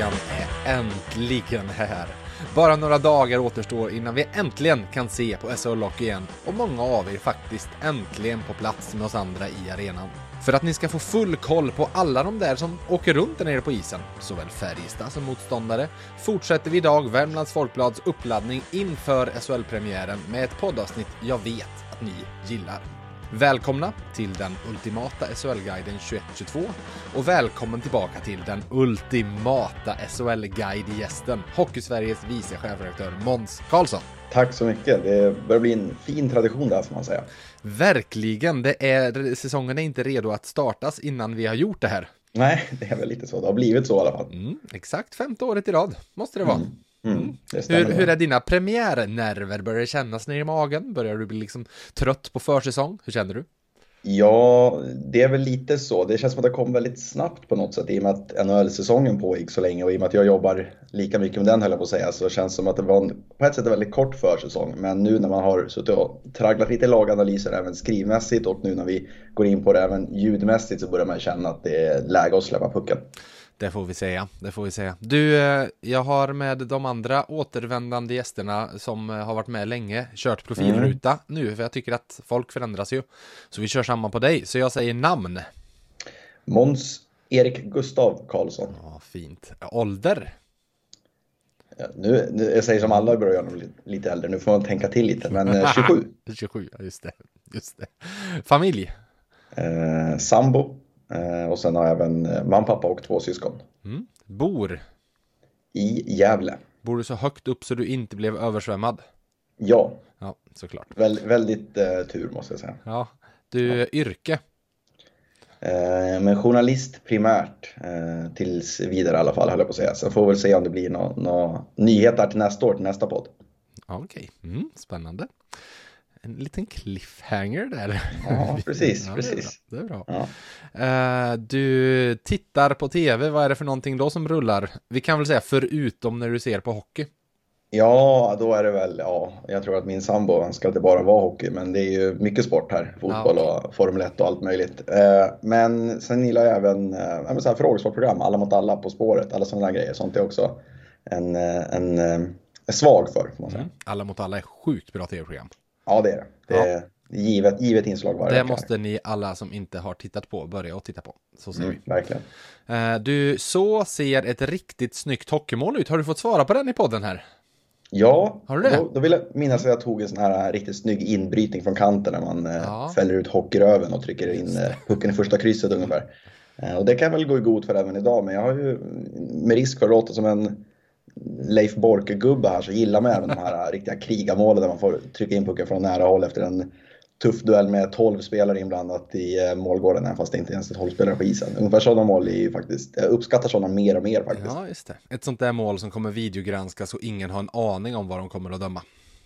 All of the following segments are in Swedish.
Veckan är äntligen här. Bara några dagar återstår innan vi äntligen kan se på SHL Lock igen och många av er faktiskt äntligen på plats med oss andra i arenan. För att ni ska få full koll på alla de där som åker runt där nere på isen, såväl Färjestad som motståndare, fortsätter vi idag Värmlands Folkblads uppladdning inför SHL-premiären med ett poddavsnitt jag vet att ni gillar. Välkomna till den ultimata SHL-guiden 2122 och välkommen tillbaka till den ultimata SHL-guide-gästen, Hockeysveriges vice chefredaktör Måns Karlsson. Tack så mycket. Det börjar bli en fin tradition där, får man säga. Verkligen. Det är, säsongen är inte redo att startas innan vi har gjort det här. Nej, det är väl lite så. Det har blivit så i alla fall. Mm, exakt femte året i rad måste det vara. Mm. Mm, hur, hur, är dina premiärnerver? Börjar det kännas ner i magen? Börjar du bli liksom trött på försäsong? Hur känner du? Ja, det är väl lite så. Det känns som att det kom väldigt snabbt på något sätt i och med att NHL-säsongen pågick så länge och i och med att jag jobbar lika mycket med den höll jag på att säga så känns det som att det var en, på ett sätt en väldigt kort försäsong. Men nu när man har suttit och tragglat lite laganalyser även skrivmässigt och nu när vi går in på det även ljudmässigt så börjar man känna att det är läge att släppa pucken. Det får vi säga, det får vi säga. Du, eh, jag har med de andra återvändande gästerna som eh, har varit med länge kört profilruta mm. nu, för jag tycker att folk förändras ju. Så vi kör samman på dig, så jag säger namn. Måns Erik Gustav Karlsson. Ja, fint. Ålder? Ja, nu, nu, jag säger som alla börjar göra lite äldre, nu får man tänka till lite, men 27. 27, just det. Just det. Familj? Eh, sambo. Eh, och sen har jag även eh, mamma, pappa och två syskon. Mm. Bor? I Gävle. Bor du så högt upp så du inte blev översvämmad? Ja. Ja, såklart. Väl, väldigt eh, tur måste jag säga. Ja. Du, ja. yrke? Eh, men journalist primärt, eh, tills vidare i alla fall höll jag på att säga. Sen får vi väl se om det blir några nå nyheter till nästa år, till nästa podd. Okej, okay. mm, spännande en liten cliffhanger där. Ja, precis, ja, precis. Det är bra. Det är bra. Ja. Uh, du tittar på tv, vad är det för någonting då som rullar? Vi kan väl säga förutom när du ser på hockey. Ja, då är det väl, ja, jag tror att min sambo önskar att det bara var hockey, men det är ju mycket sport här. Fotboll ja. och Formel 1 och allt möjligt. Uh, men sen gillar jag även uh, så här frågesportprogram, Alla mot alla, På spåret, alla sådana där grejer. Sånt är också en, en, en svag för, får man säga. Mm. Alla mot alla är sjukt bra tv-program. Ja, det är det. Det är ja. givet, givet inslag varje Det måste ni alla som inte har tittat på börja att titta på. Så ser mm, vi. Verkligen. Uh, du, så ser ett riktigt snyggt hockeymål ut. Har du fått svara på den i podden här? Ja, har du det? Då, då vill jag minnas att jag tog en sån här riktigt snygg inbrytning från kanten när man eh, ja. fäller ut hockeyröven och trycker in eh, pucken i första krysset ungefär. Och det kan väl gå i god för även idag, men jag har ju med risk för att låta som en Leif Borke-gubbe här så gillar man även de här riktiga krigarmålen där man får trycka in pucken från nära håll efter en tuff duell med 12 spelare inblandat i eh, målgården, även fast det inte ens är 12 spelare på isen. Ungefär sådana mål är ju faktiskt, jag uppskattar sådana mer och mer faktiskt. Ja, just det. Ett sånt där mål som kommer videogranskas och ingen har en aning om vad de kommer att döma.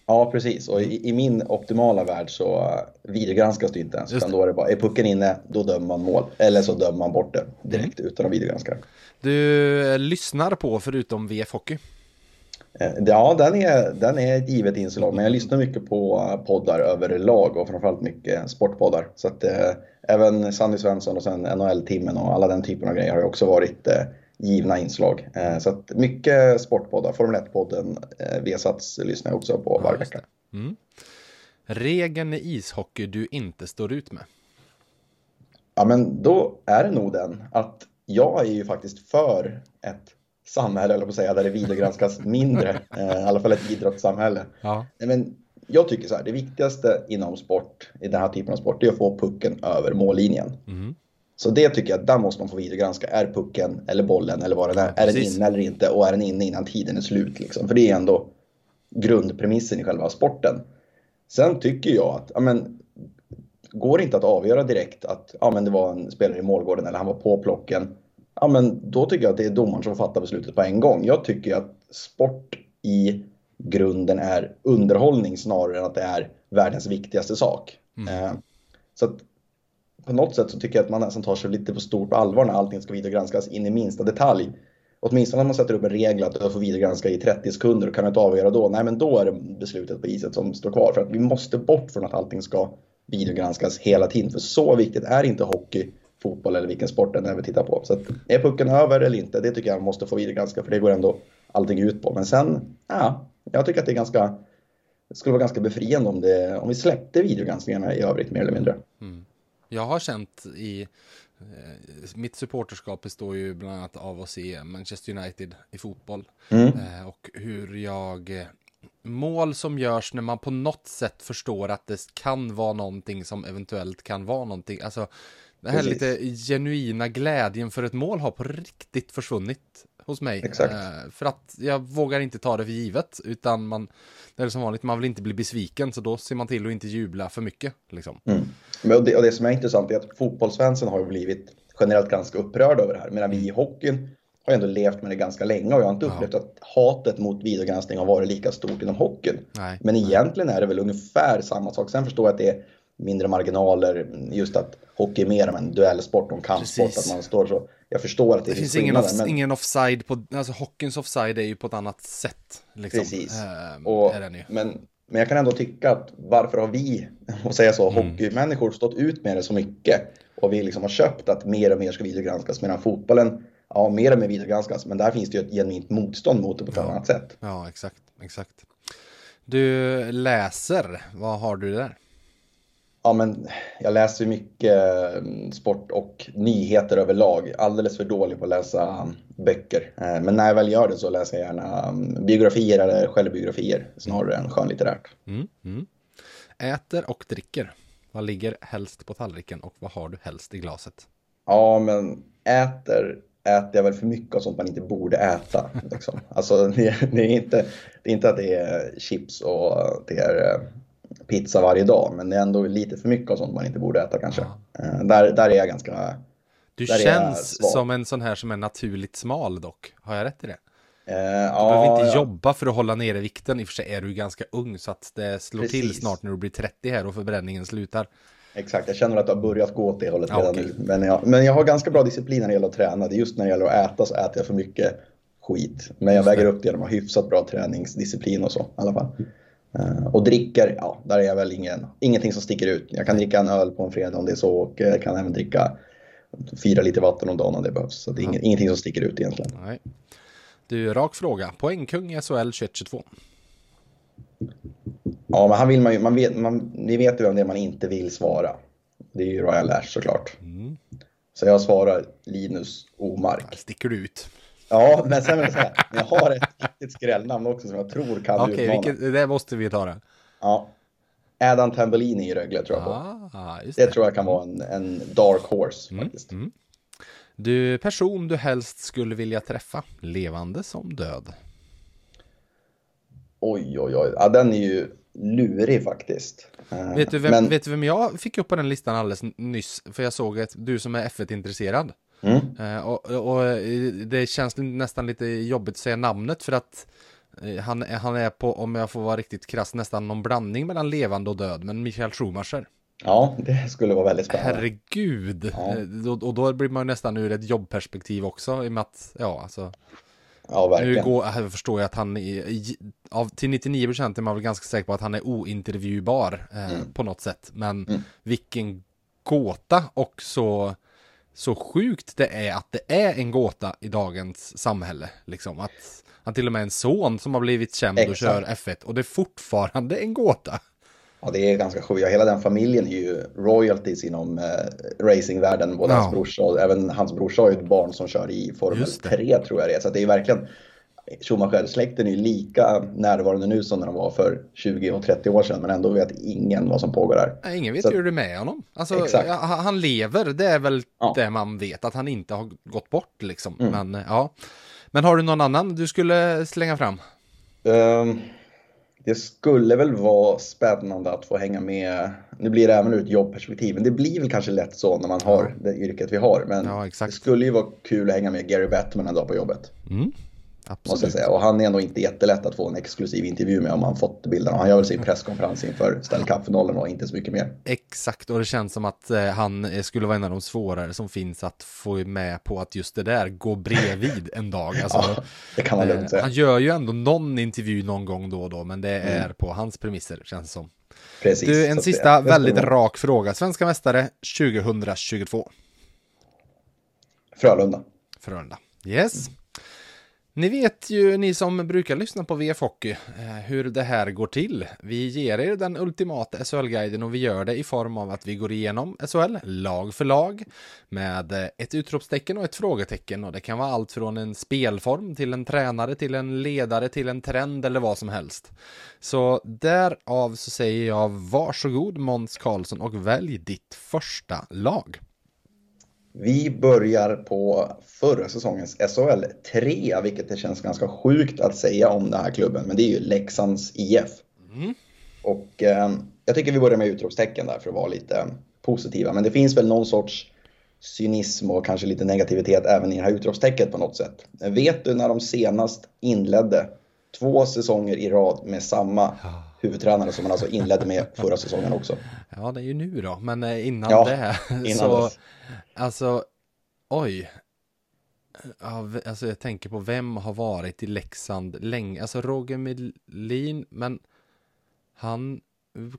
Ja, precis. Och i, i min optimala värld så uh, videogranskas det inte ens. Utan då är det bara, är pucken inne, då dömer man mål. Eller så dömer man bort det direkt mm. utan att videogranska Du eh, lyssnar på förutom VF Hockey? Eh, ja, den är, den är ett givet inslag, men jag lyssnar mycket på poddar överlag och framförallt mycket sportpoddar. Så att eh, även Sanny Svensson och sen NHL-timmen och alla den typen av grejer har ju också varit eh, givna inslag. Eh, så att mycket sportpoddar, Formel 1-podden, eh, Vesats lyssnar jag också på varje vecka. Mm. Regeln i ishockey du inte står ut med? Ja, men då är det nog den att jag är ju faktiskt för ett samhälle, eller på att säga, där det videogranskas mindre. Eh, I alla fall ett idrottssamhälle. Ja. Men jag tycker så här, det viktigaste inom sport, i den här typen av sport, är att få pucken över mållinjen. Mm. Så det tycker jag, där måste man få videogranska. Är pucken eller bollen eller vad det är, är den inne eller inte? Och är den inne innan tiden är slut? Liksom? För det är ändå grundpremissen i själva sporten. Sen tycker jag att, ja, men, går det inte att avgöra direkt att ja, men det var en spelare i målgården eller han var på plocken ja men då tycker jag att det är domaren som fattar beslutet på en gång. Jag tycker att sport i grunden är underhållning snarare än att det är världens viktigaste sak. Mm. Eh, så att på något sätt så tycker jag att man nästan tar sig lite på stort allvar när allting ska videogranskas in i minsta detalj. Åtminstone när man sätter upp en regel att du får videogranska i 30 sekunder och kan du inte avgöra då, nej men då är det beslutet på iset som står kvar. För att vi måste bort från att allting ska videogranskas hela tiden. För så viktigt är inte hockey fotboll eller vilken sport den är vi tittar på. Så att, är pucken över eller inte, det tycker jag måste få videogranska för det går ändå allting ut på. Men sen, ja, jag tycker att det är ganska, det skulle vara ganska befriande om, det, om vi släppte videogranskningarna i övrigt mer eller mindre. Mm. Jag har känt i eh, mitt supporterskap består ju bland annat av att se Manchester United i fotboll. Mm. Eh, och hur jag mål som görs när man på något sätt förstår att det kan vara någonting som eventuellt kan vara någonting. Alltså, det här Precis. lite genuina glädjen för ett mål har på riktigt försvunnit hos mig. Exakt. Eh, för att jag vågar inte ta det för givet, utan man, det är som vanligt, man vill inte bli besviken, så då ser man till att inte jubla för mycket. Liksom. Mm. Men och det, och det som är intressant är att fotbollsfansen har blivit generellt ganska upprörda över det här, medan vi i hockeyn har ändå levt med det ganska länge och jag har inte upplevt ja. att hatet mot videogranskning har varit lika stort inom hockeyn. Nej. Men egentligen är det väl ungefär samma sak. Sen förstår jag att det är mindre marginaler, just att hockey är mer av en duellsport och en kampsport. Att man står så. Jag förstår att det, det finns ingen, off, men... ingen offside på, alltså hockeyns offside är ju på ett annat sätt. Liksom. Precis. Äh, och, men, men jag kan ändå tycka att varför har vi, och säga så, mm. hockeymänniskor stått ut med det så mycket och vi liksom har köpt att mer och mer ska videogranskas medan fotbollen ja, mer och mer videogranskas, men där finns det ju ett genuint motstånd mot det på ett ja. annat sätt. Ja, exakt, exakt. Du läser, vad har du där? Ja, men jag läser mycket mm, sport och nyheter överlag. Alldeles för dålig på att läsa mm, böcker. Eh, men när jag väl gör det så läser jag gärna mm, biografier eller självbiografier snarare än skönlitterärt. Mm, mm. Äter och dricker. Vad ligger helst på tallriken och vad har du helst i glaset? Ja, men äter äter jag väl för mycket av sånt man inte borde äta. Liksom. Alltså, det, det, är inte, det är inte att det är chips och det är eh, pizza varje dag, men det är ändå lite för mycket av sånt man inte borde äta kanske. Ja. Eh, där, där är jag ganska... Du känns som en sån här som är naturligt smal dock. Har jag rätt i det? Uh, du ja, behöver inte ja. jobba för att hålla nere vikten. I och för sig är du ganska ung så att det slår Precis. till snart när du blir 30 här och förbränningen slutar. Exakt, jag känner att det har börjat gå åt det hållet redan okay. nu. Men jag, men jag har ganska bra disciplin när det gäller att träna. Det är just när det gäller att äta så äter jag för mycket skit. Men jag väger upp det genom att ha hyfsat bra träningsdisciplin och så i alla fall. Uh, och dricker, ja, där är jag väl ingen, ingenting som sticker ut. Jag kan dricka en öl på en fredag om det är så och jag kan även dricka fyra liter vatten om dagen om det behövs. Så det är mm. ingenting som sticker ut egentligen. Nej. Du, rak fråga. Poängkung i SHL 2122? Ja, men han vill man ju, man vet, man, ni vet ju vem det är man inte vill svara. Det är ju Royal Lash såklart. Mm. Så jag svarar Linus Omark. Sticker du ut. Ja, men sen vill jag säga, jag har ett riktigt skrällnamn också som jag tror kan Okej, okay, det måste vi ta det. Ja. Adam Tambellini i Rögle tror jag på. Ah, det. det. tror jag kan vara en, en dark horse mm, faktiskt. Mm. Du, person du helst skulle vilja träffa, levande som död? Oj, oj, oj. Ja, den är ju lurig faktiskt. Eh, vet du, vem, Men... vet du vem jag fick upp på den listan alldeles nyss? För jag såg att du som är F1-intresserad. Mm. Uh, och, och, eh, det känns nästan lite jobbigt att säga namnet för att han, han är på, om jag får vara riktigt krass, nästan någon blandning mellan levande och död. Men Michael Schumacher. Ja, det skulle vara väldigt spännande. Herregud! Ja. Och, och då blir man nästan ur ett jobbperspektiv också, i och med att, ja, alltså. Ja, verkligen. Nu går, jag förstår jag att han är, av, till 99 procent är man väl ganska säker på att han är ointervjubar eh, mm. på något sätt. Men mm. vilken gåta och så, så sjukt det är att det är en gåta i dagens samhälle. Liksom att han till och med en son som har blivit känd Exakt. och kör F1 och det är fortfarande en gåta. Ja, det är ganska sjukt. Hela den familjen är ju royalties inom eh, racingvärlden. Både ja. hans brorsa och även hans brorsa har ju ett barn som kör i Formel 3 tror jag det är. Så det är verkligen Schumacher-släkten är ju lika närvarande nu som när de var för 20 och 30 år sedan, men ändå vet ingen vad som pågår där. Ingen vet så, ju hur det är med honom. Alltså, exakt. han lever, det är väl ja. det man vet, att han inte har gått bort liksom. Mm. Men, ja. men har du någon annan du skulle slänga fram? Um, det skulle väl vara spännande att få hänga med. Nu blir det även ur ett jobbperspektiv, men det blir väl kanske lätt så när man har det yrket vi har. Men ja, det skulle ju vara kul att hänga med Gary Bettman en dag på jobbet. Mm. Absolut. Måste jag säga. Och han är ändå inte jättelätt att få en exklusiv intervju med om man fått bilderna. Han gör väl sin presskonferens inför Stanley Cup-finalen och inte så mycket mer. Exakt, och det känns som att eh, han skulle vara en av de svårare som finns att få med på att just det där går bredvid en dag. Alltså, ja, det kan man lugnt säga. Han gör ju ändå någon intervju någon gång då och då, men det är mm. på hans premisser känns som. Precis. Du, en sista väldigt rak fråga. Svenska mästare 2022. Frölunda. Frölunda. Yes. Mm. Ni vet ju, ni som brukar lyssna på VF Hockey, eh, hur det här går till. Vi ger er den ultimata SHL-guiden och vi gör det i form av att vi går igenom SHL, lag för lag, med eh, ett utropstecken och ett frågetecken. Och det kan vara allt från en spelform till en tränare, till en ledare, till en trend eller vad som helst. Så därav så säger jag varsågod Måns Karlsson och välj ditt första lag. Vi börjar på förra säsongens SHL 3, vilket det känns ganska sjukt att säga om den här klubben, men det är ju Leksands IF. Mm. Och eh, jag tycker vi börjar med utropstecken där för att vara lite positiva, men det finns väl någon sorts cynism och kanske lite negativitet även i det här utropstecket på något sätt. Vet du när de senast inledde två säsonger i rad med samma huvudtränare som man alltså inledde med förra säsongen också. Ja, det är ju nu då, men eh, innan ja, det. Innan så, dess. alltså, oj. alltså jag tänker på vem har varit i Leksand länge, alltså Roger Melin, men han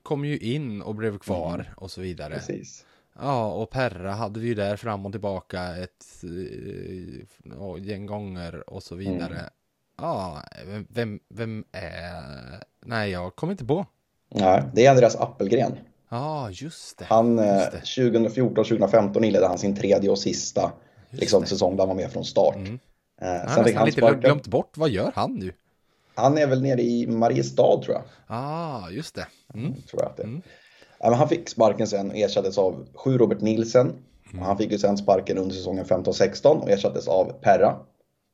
kom ju in och blev kvar mm. och så vidare. Precis. Ja, och Perra hade vi ju där fram och tillbaka ett äh, gäng gånger och så vidare. Mm. Ja, vem, vem är... Nej, jag kommer inte på. Nej, det är Andreas Appelgren. Ja, ah, just det. Han, just det. 2014-2015 inledde han sin tredje och sista liksom, säsong där han var med från start. Mm. Eh, han har nästan lite glömt bort, vad gör han nu? Han är väl nere i Mariestad tror jag. Ah, just det. Mm. Tror jag att det. Mm. Ja, han fick sparken sen och ersattes av sju Robert Nilsen. Mm. han fick ju sen sparken under säsongen 15-16 och ersattes av Perra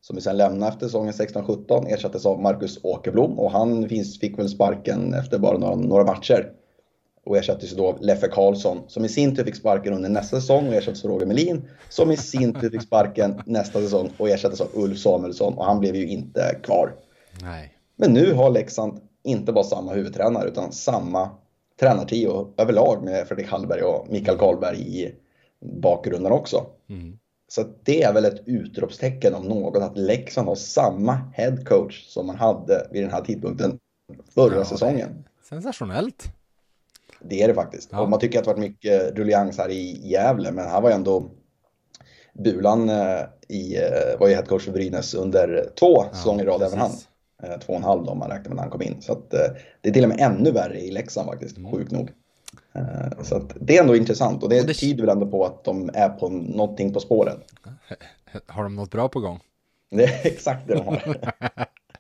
som vi sen lämnade efter säsongen 16-17 ersattes av Marcus Åkerblom och han fick väl sparken efter bara några, några matcher. Och ersattes då av Leffe Karlsson som i sin tur fick sparken under nästa säsong och ersattes av Roger Melin som i sin tur fick sparken nästa säsong och ersattes av Ulf Samuelsson och han blev ju inte kvar. Nej. Men nu har Leksand inte bara samma huvudtränare utan samma tränartrio överlag med Fredrik Hallberg och Mikael Karlberg i bakgrunden också. Mm. Så det är väl ett utropstecken om något att Leksand har samma headcoach som man hade vid den här tidpunkten förra ja, säsongen. Sensationellt. Det är det faktiskt. Ja. Och man tycker att det varit mycket rullians här i Gävle, men här var ju ändå Bulan eh, i, eh, var ju headcoach för Brynäs under två ja, säsonger i rad, även han. Eh, två och en halv då, om man räknar med när han kom in. Så att, det är till och med ännu värre i Leksand faktiskt, mm. sjukt nog. Eh, så det är ändå intressant och det, och det tyder väl ändå på att de är på någonting på spåren. Har de något bra på gång? Det är exakt det de har.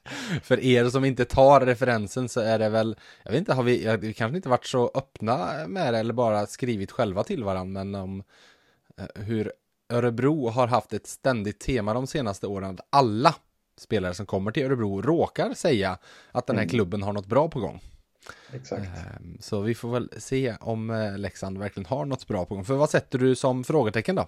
För er som inte tar referensen så är det väl, jag vet inte, har vi, vi kanske inte varit så öppna med det eller bara skrivit själva till varandra, men om eh, hur Örebro har haft ett ständigt tema de senaste åren, att alla spelare som kommer till Örebro råkar säga att den här mm. klubben har något bra på gång. Exakt. Ehm, så vi får väl se om eh, Leksand verkligen har något bra på gång. För vad sätter du som frågetecken då?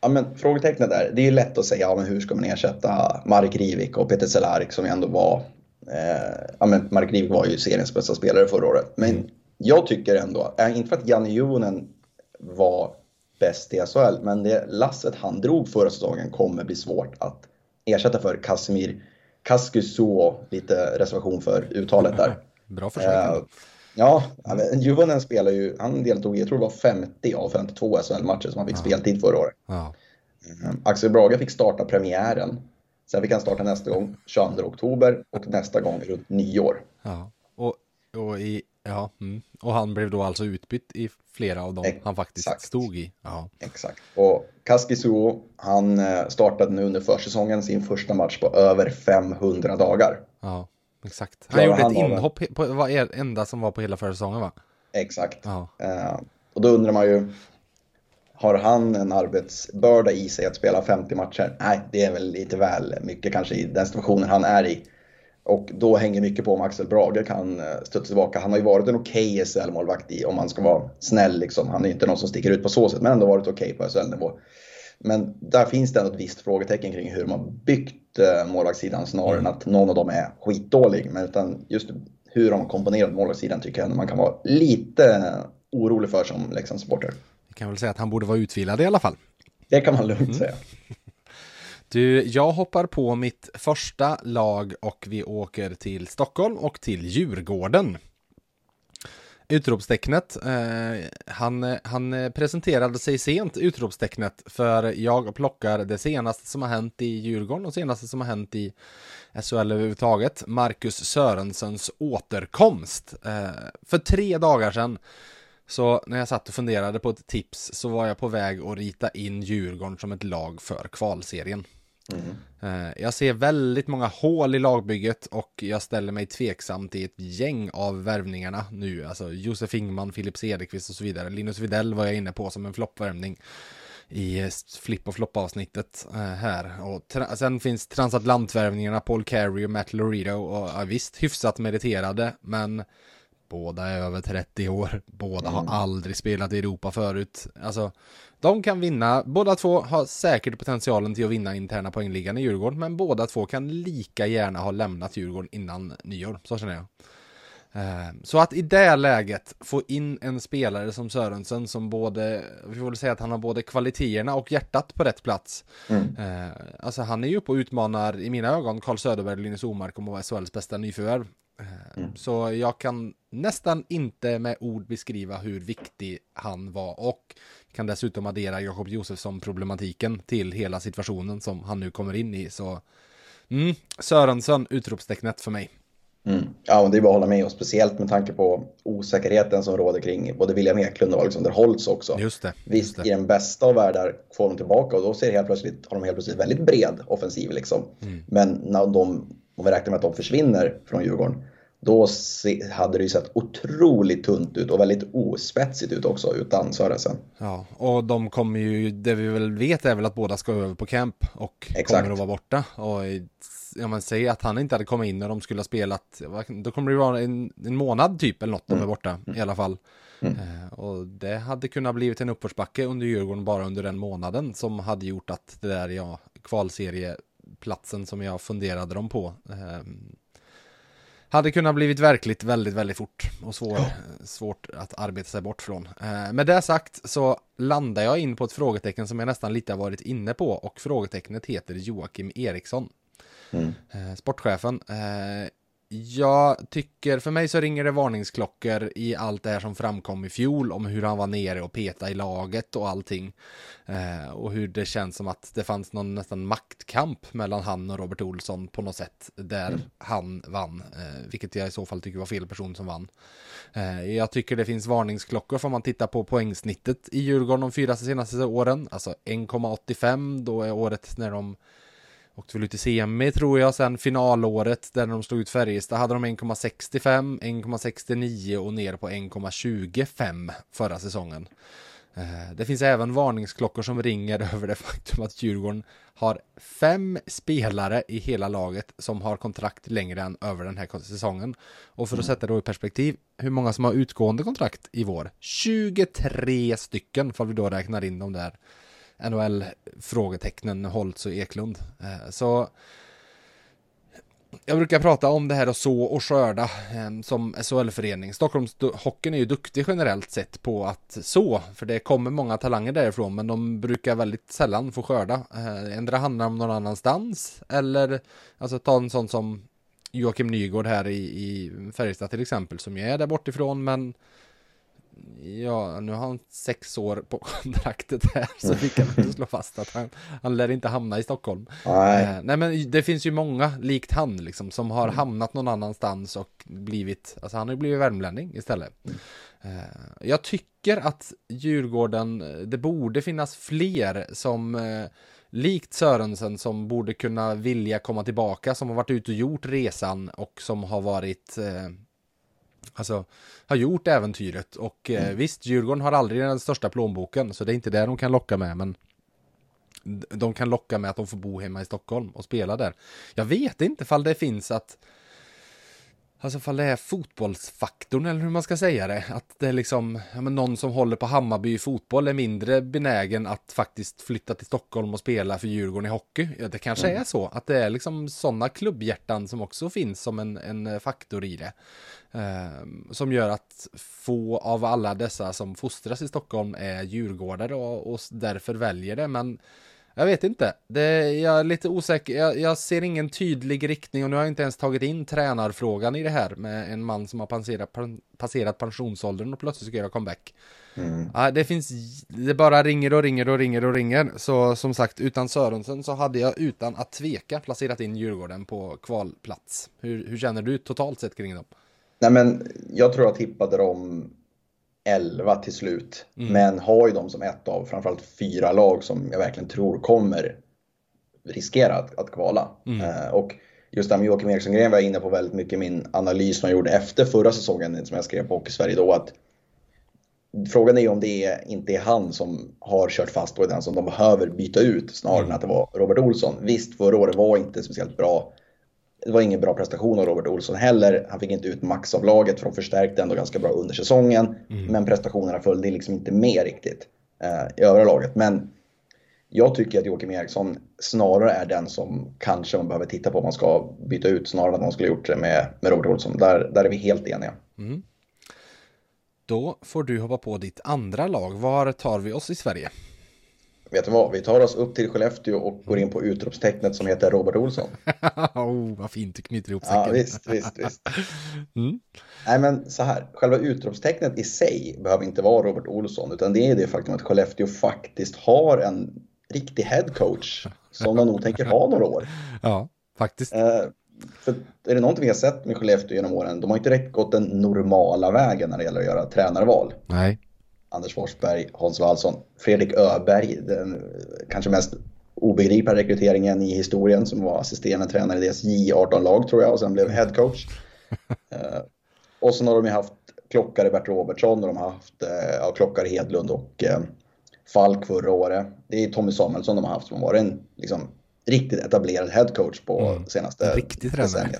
Ja, men frågetecknet där, det är ju lätt att säga, ja, men hur ska man ersätta Mark Rivik och Peter Cehlarik som ändå var, eh, ja, men Mark Rivik var ju seriens bästa spelare förra året. Men mm. jag tycker ändå, äh, inte för att Janne Juvonen var bäst i SHL, men det lasset han drog förra säsongen kommer bli svårt att ersätta för Casimir Kaskusuo, lite reservation för uttalet där. Bra försök. Uh, ja, Juvonen spelar ju, han deltog i, jag tror det var 50 av 52 SHL-matcher som han fick ja. speltid förra året. Ja. Uh, Axel Braga fick starta premiären. Sen fick han starta nästa gång 22 oktober och nästa gång runt nyår. Ja, och, och, i, ja, mm. och han blev då alltså utbytt i flera av dem Exakt. han faktiskt stod i. Ja. Exakt. Och Kaskisuo, han eh, startade nu under försäsongen sin första match på över 500 dagar. Ja. Exakt. Han gjorde ett inhopp på var enda som var på hela förra säsongen va? Exakt. Ja. Uh, och då undrar man ju, har han en arbetsbörda i sig att spela 50 matcher? Nej, det är väl lite väl mycket kanske i den situationen han är i. Och då hänger mycket på om Axel Brage kan eh, studsa tillbaka. Han har ju varit en okej okay SHL-målvakt om man ska vara snäll. Liksom. Han är inte någon som sticker ut på så sätt, men ändå varit okej okay på SHL-nivå. Men där finns det ändå ett visst frågetecken kring hur man byggt eh, målvaktssidan snarare mm. än att någon av dem är skitdålig. Men utan just hur de har komponerat målvaktssidan tycker jag man kan vara lite orolig för som Leksandssupporter. Vi kan väl säga att han borde vara utvilad i alla fall. Det kan man lugnt mm. säga. Du, jag hoppar på mitt första lag och vi åker till Stockholm och till Djurgården. Utropstecknet. Eh, han, han presenterade sig sent, utropstecknet, för jag plockar det senaste som har hänt i Djurgården och senaste som har hänt i SHL överhuvudtaget. Marcus Sörensens återkomst. Eh, för tre dagar sedan så när jag satt och funderade på ett tips så var jag på väg att rita in Djurgården som ett lag för kvalserien. Mm. Jag ser väldigt många hål i lagbygget och jag ställer mig tveksam till ett gäng av värvningarna nu. Alltså Josef Ingman, Filip Cederqvist och så vidare. Linus Videll var jag inne på som en floppvärvning i flipp och flopp avsnittet eh, här. Och sen finns transatlantvärvningarna Paul Carey och Matt Lorito och ja, visst hyfsat meriterade men båda är över 30 år, båda mm. har aldrig spelat i Europa förut. Alltså de kan vinna, båda två har säkert potentialen till att vinna interna poängligan i Djurgården, men båda två kan lika gärna ha lämnat Djurgården innan nyår, så känner jag. Eh, så att i det läget få in en spelare som Sörensen som både, vi får väl säga att han har både kvaliteterna och hjärtat på rätt plats. Mm. Eh, alltså han är ju uppe och utmanar, i mina ögon, Carl Söderberg och Linus Omark om att vara SHLs bästa nyförvärv. Eh, mm. Så jag kan nästan inte med ord beskriva hur viktig han var och kan dessutom addera Jakob Josefsson problematiken till hela situationen som han nu kommer in i. Så mm, Sörensson, utropstecknet för mig. Mm. Ja, och det är bara att hålla med och speciellt med tanke på osäkerheten som råder kring både William Eklund och Alexander Holtz också. Just det. Visst, just i den bästa av världar får de tillbaka och då ser helt plötsligt, har de helt plötsligt väldigt bred offensiv liksom. Mm. Men när de, om vi räknar med att de försvinner från Djurgården, då hade det ju sett otroligt tunt ut och väldigt ospetsigt ut också utan Sörensen. Ja, och de kommer ju, det vi väl vet är väl att båda ska över på camp och Exakt. kommer att vara borta. Och ja, man säger att han inte hade kommit in när de skulle ha spelat, då kommer det vara en, en månad typ eller något mm. de är borta mm. i alla fall. Mm. Eh, och det hade kunnat blivit en uppförsbacke under Djurgården bara under den månaden som hade gjort att det där ja, kvalserieplatsen som jag funderade dem på eh, hade kunnat blivit verkligt väldigt, väldigt fort och svår, ja. svårt att arbeta sig bort från. Eh, med det sagt så landar jag in på ett frågetecken som jag nästan lite har varit inne på och frågetecknet heter Joakim Eriksson. Mm. Eh, sportchefen. Jag tycker, för mig så ringer det varningsklockor i allt det här som framkom i fjol om hur han var nere och peta i laget och allting. Eh, och hur det känns som att det fanns någon nästan maktkamp mellan han och Robert Olsson på något sätt där mm. han vann. Eh, vilket jag i så fall tycker var fel person som vann. Eh, jag tycker det finns varningsklockor för man tittar på poängsnittet i Djurgården de fyra senaste åren. Alltså 1,85 då är året när de Åkte väl ut i semi tror jag, sen finalåret där de slog ut Färjestad hade de 1,65, 1,69 och ner på 1,25 förra säsongen. Eh, det finns även varningsklockor som ringer över det faktum att Djurgården har fem spelare i hela laget som har kontrakt längre än över den här säsongen. Och för att sätta det i perspektiv, hur många som har utgående kontrakt i vår? 23 stycken, för vi då räknar in de där NHL-frågetecknen Holtz och Eklund. Eh, så jag brukar prata om det här att så och skörda eh, som SHL-förening. Stockholms hockeyn är ju duktig generellt sett på att så, för det kommer många talanger därifrån, men de brukar väldigt sällan få skörda. Eh, Ändra handlar om någon annanstans, eller alltså ta en sån som Joakim Nygård här i, i Färjestad till exempel, som jag är där bortifrån, men Ja, nu har han sex år på kontraktet här så vi kan inte slå fast att han, han lär inte hamna i Stockholm. Nej. Eh, nej men det finns ju många likt han liksom som har mm. hamnat någon annanstans och blivit, alltså han har ju blivit värmlänning istället. Mm. Eh, jag tycker att Djurgården, det borde finnas fler som eh, likt Sörensen som borde kunna vilja komma tillbaka, som har varit ute och gjort resan och som har varit eh, Alltså, har gjort äventyret och eh, mm. visst, Djurgården har aldrig den största plånboken så det är inte det de kan locka med men de kan locka med att de får bo hemma i Stockholm och spela där. Jag vet inte fall det finns att Alltså ifall det är fotbollsfaktorn eller hur man ska säga det. Att det är liksom, ja, men någon som håller på Hammarby i fotboll är mindre benägen att faktiskt flytta till Stockholm och spela för Djurgården i hockey. Ja, det kanske mm. är så att det är liksom sådana klubbhjärtan som också finns som en, en faktor i det. Eh, som gör att få av alla dessa som fostras i Stockholm är djurgårdare och, och därför väljer det. Men Jag vet inte. Det, jag är lite osäker. Jag, jag, ser ingen tydlig riktning och nu har jag inte ens tagit in tränarfrågan i det här med en man som har passerat, passerat pensionsåldern och plötsligt ska göra comeback. Mm. Ja, det finns, det bara ringer och ringer och ringer och ringer. Så som sagt, utan Sörensen så hade jag utan att tveka placerat in Djurgården på kvalplats. Hur, hur känner du totalt sett kring dem? Nej men, jag tror jag tippade dem 11 till slut. Mm. Men har ju dem som ett av framförallt fyra lag som jag verkligen tror kommer riskera att, att kvala. Mm. Uh, och just det här med Joakim Eriksson-grejen var jag inne på väldigt mycket i min analys som jag gjorde efter förra säsongen som jag skrev på Hockey Sverige då. Att frågan är ju om det är, inte är han som har kört fast och är den som de behöver byta ut snarare mm. än att det var Robert Olsson. Visst, förra året var inte speciellt bra det var ingen bra prestation av Robert Olsson heller. Han fick inte ut max av laget för de förstärkte ändå ganska bra under säsongen. Mm. Men prestationerna följde liksom inte med riktigt eh, i övriga laget. Men jag tycker att Joakim Eriksson snarare är den som kanske man behöver titta på om man ska byta ut snarare än att man skulle gjort det med, med Robert Olsson. Där, där är vi helt eniga. Mm. Då får du hoppa på ditt andra lag. Var tar vi oss i Sverige? Vet du vad, vi tar oss upp till Skellefteå och går in på utropstecknet som heter Robert Olsson. oh, vad fint du knyter ihop säcken. Ja, visst, visst, visst. Mm. Nej, men så här, själva utropstecknet i sig behöver inte vara Robert Olsson, utan det är det faktum att Skellefteå faktiskt har en riktig headcoach som de nog tänker ha några år. Ja, faktiskt. Eh, för är det någonting vi har sett med Skellefteå genom åren, de har inte direkt gått den normala vägen när det gäller att göra tränarval. Nej. Anders Forsberg, Hans Wallson, Fredrik Öberg, den kanske mest obegripliga rekryteringen i historien som var assisterande tränare i deras J18-lag tror jag och sen blev headcoach. uh, och sen har de ju haft Klockare Bert Robertsson och de har haft uh, ja, Klockare Hedlund och uh, Falk förra året. Det är Tommy Samuelsson de har haft som har varit en liksom, riktigt etablerad headcoach på mm. senaste Riktigt tränare.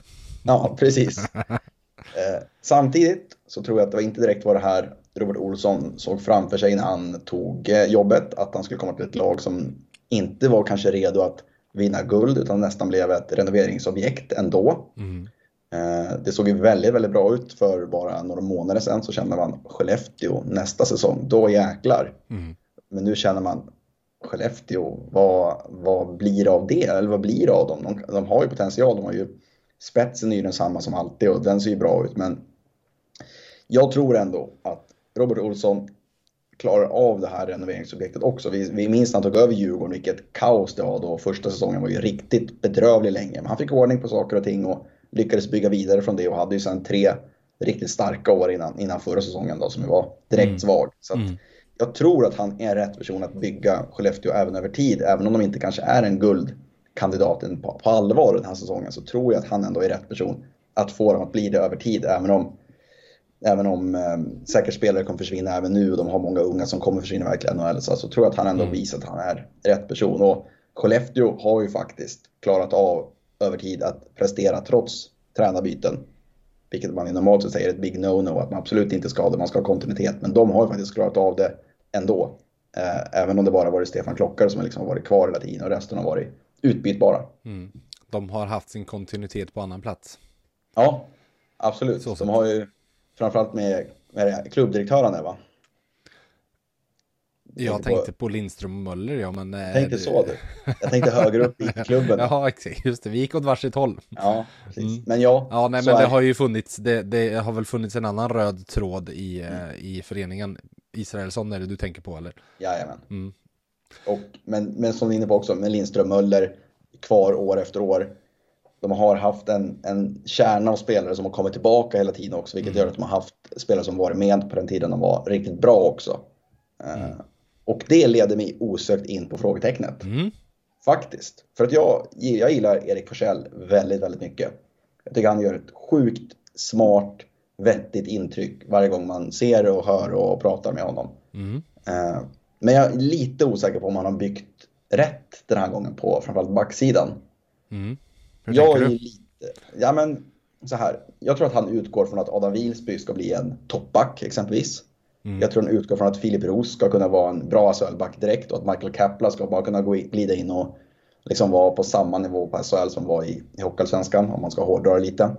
Ja, precis. samtidigt så tror jag att det var inte direkt var det här Robert Olsson såg framför sig när han tog eh, jobbet. Att han skulle komma till ett lag som inte var kanske redo att vinna guld utan nästan blev ett renoveringsobjekt ändå. Mm. Eh, det såg ju väldigt, väldigt bra ut för bara några månader sedan så kände man Skellefteå nästa säsong, då jäklar. Mm. Men nu känner man Skellefteå, vad, vad blir av det? Eller vad blir av dem? De, de har ju potential, de har ju spetsen är ju densamma som alltid och den ser ju bra ut men jag tror ändå att Robert Olsson klarar av det här renoveringsobjektet också. Vi, vi minns när han tog över Djurgården, vilket kaos det var då. Första säsongen var ju riktigt bedrövlig länge. Men han fick ordning på saker och ting och lyckades bygga vidare från det och hade ju sedan tre riktigt starka år innan, innan förra säsongen då, som var direkt mm. svag. Så mm. jag tror att han är rätt person att bygga Skellefteå även över tid. Även om de inte kanske är en guldkandidaten på, på allvar den här säsongen så tror jag att han ändå är rätt person att få dem att bli det över tid. Även om Även om eh, säkert spelare kommer försvinna även nu och de har många unga som kommer försvinna verkligen NHL så, så tror jag att han ändå mm. visar att han är rätt person. Och Skellefteå har ju faktiskt klarat av över tid att prestera trots tränarbyten. Vilket man normalt sett säger är ett big no-no, att man absolut inte ska ha det, man ska ha kontinuitet. Men de har ju faktiskt klarat av det ändå. Eh, även om det bara varit Stefan Klockare som liksom har varit kvar hela tiden och resten har varit utbytbara. Mm. De har haft sin kontinuitet på annan plats. Ja, absolut. Så de har ju framförallt med, med klubbdirektören där va? Jag, jag tänkte på, på Lindström och Möller ja, men... Jag tänkte så du. Jag tänkte högre upp i klubben. ja, just det. Vi gick åt varsitt håll. Ja, precis. Mm. Men ja. Ja, nej, men det har ju funnits, det, det, har väl funnits en annan röd tråd i, mm. i föreningen. Israelsson är det du tänker på eller? Jajamän. Mm. Och, men, men som ni är inne på också, med Lindström Möller kvar år efter år de har haft en, en kärna av spelare som har kommit tillbaka hela tiden också, vilket mm. gör att de har haft spelare som varit med på den tiden de var riktigt bra också. Eh, mm. och det leder mig osökt in på frågetecknet. Mm. Faktiskt. För att jag, jag gillar Erik Forsell väldigt, väldigt mycket. Jag tycker han gör ett sjukt smart, vettigt intryck varje gång man ser och hör och pratar med honom. Mm. Eh, men jag är lite osäker på om han har byggt rätt den här gången på framförallt backsidan. Mm. Hur jag är lite, ja men så här. Jag tror att han utgår från att Adam Wilsby ska bli en toppback exempelvis. Mm. Jag tror han utgår från att Filip Roos ska kunna vara en bra SHL-back direkt och att Michael Kapla ska bara kunna gå glida in och liksom vara på samma nivå på SHL som var i, i Hockeyallsvenskan om man ska hårdra det lite.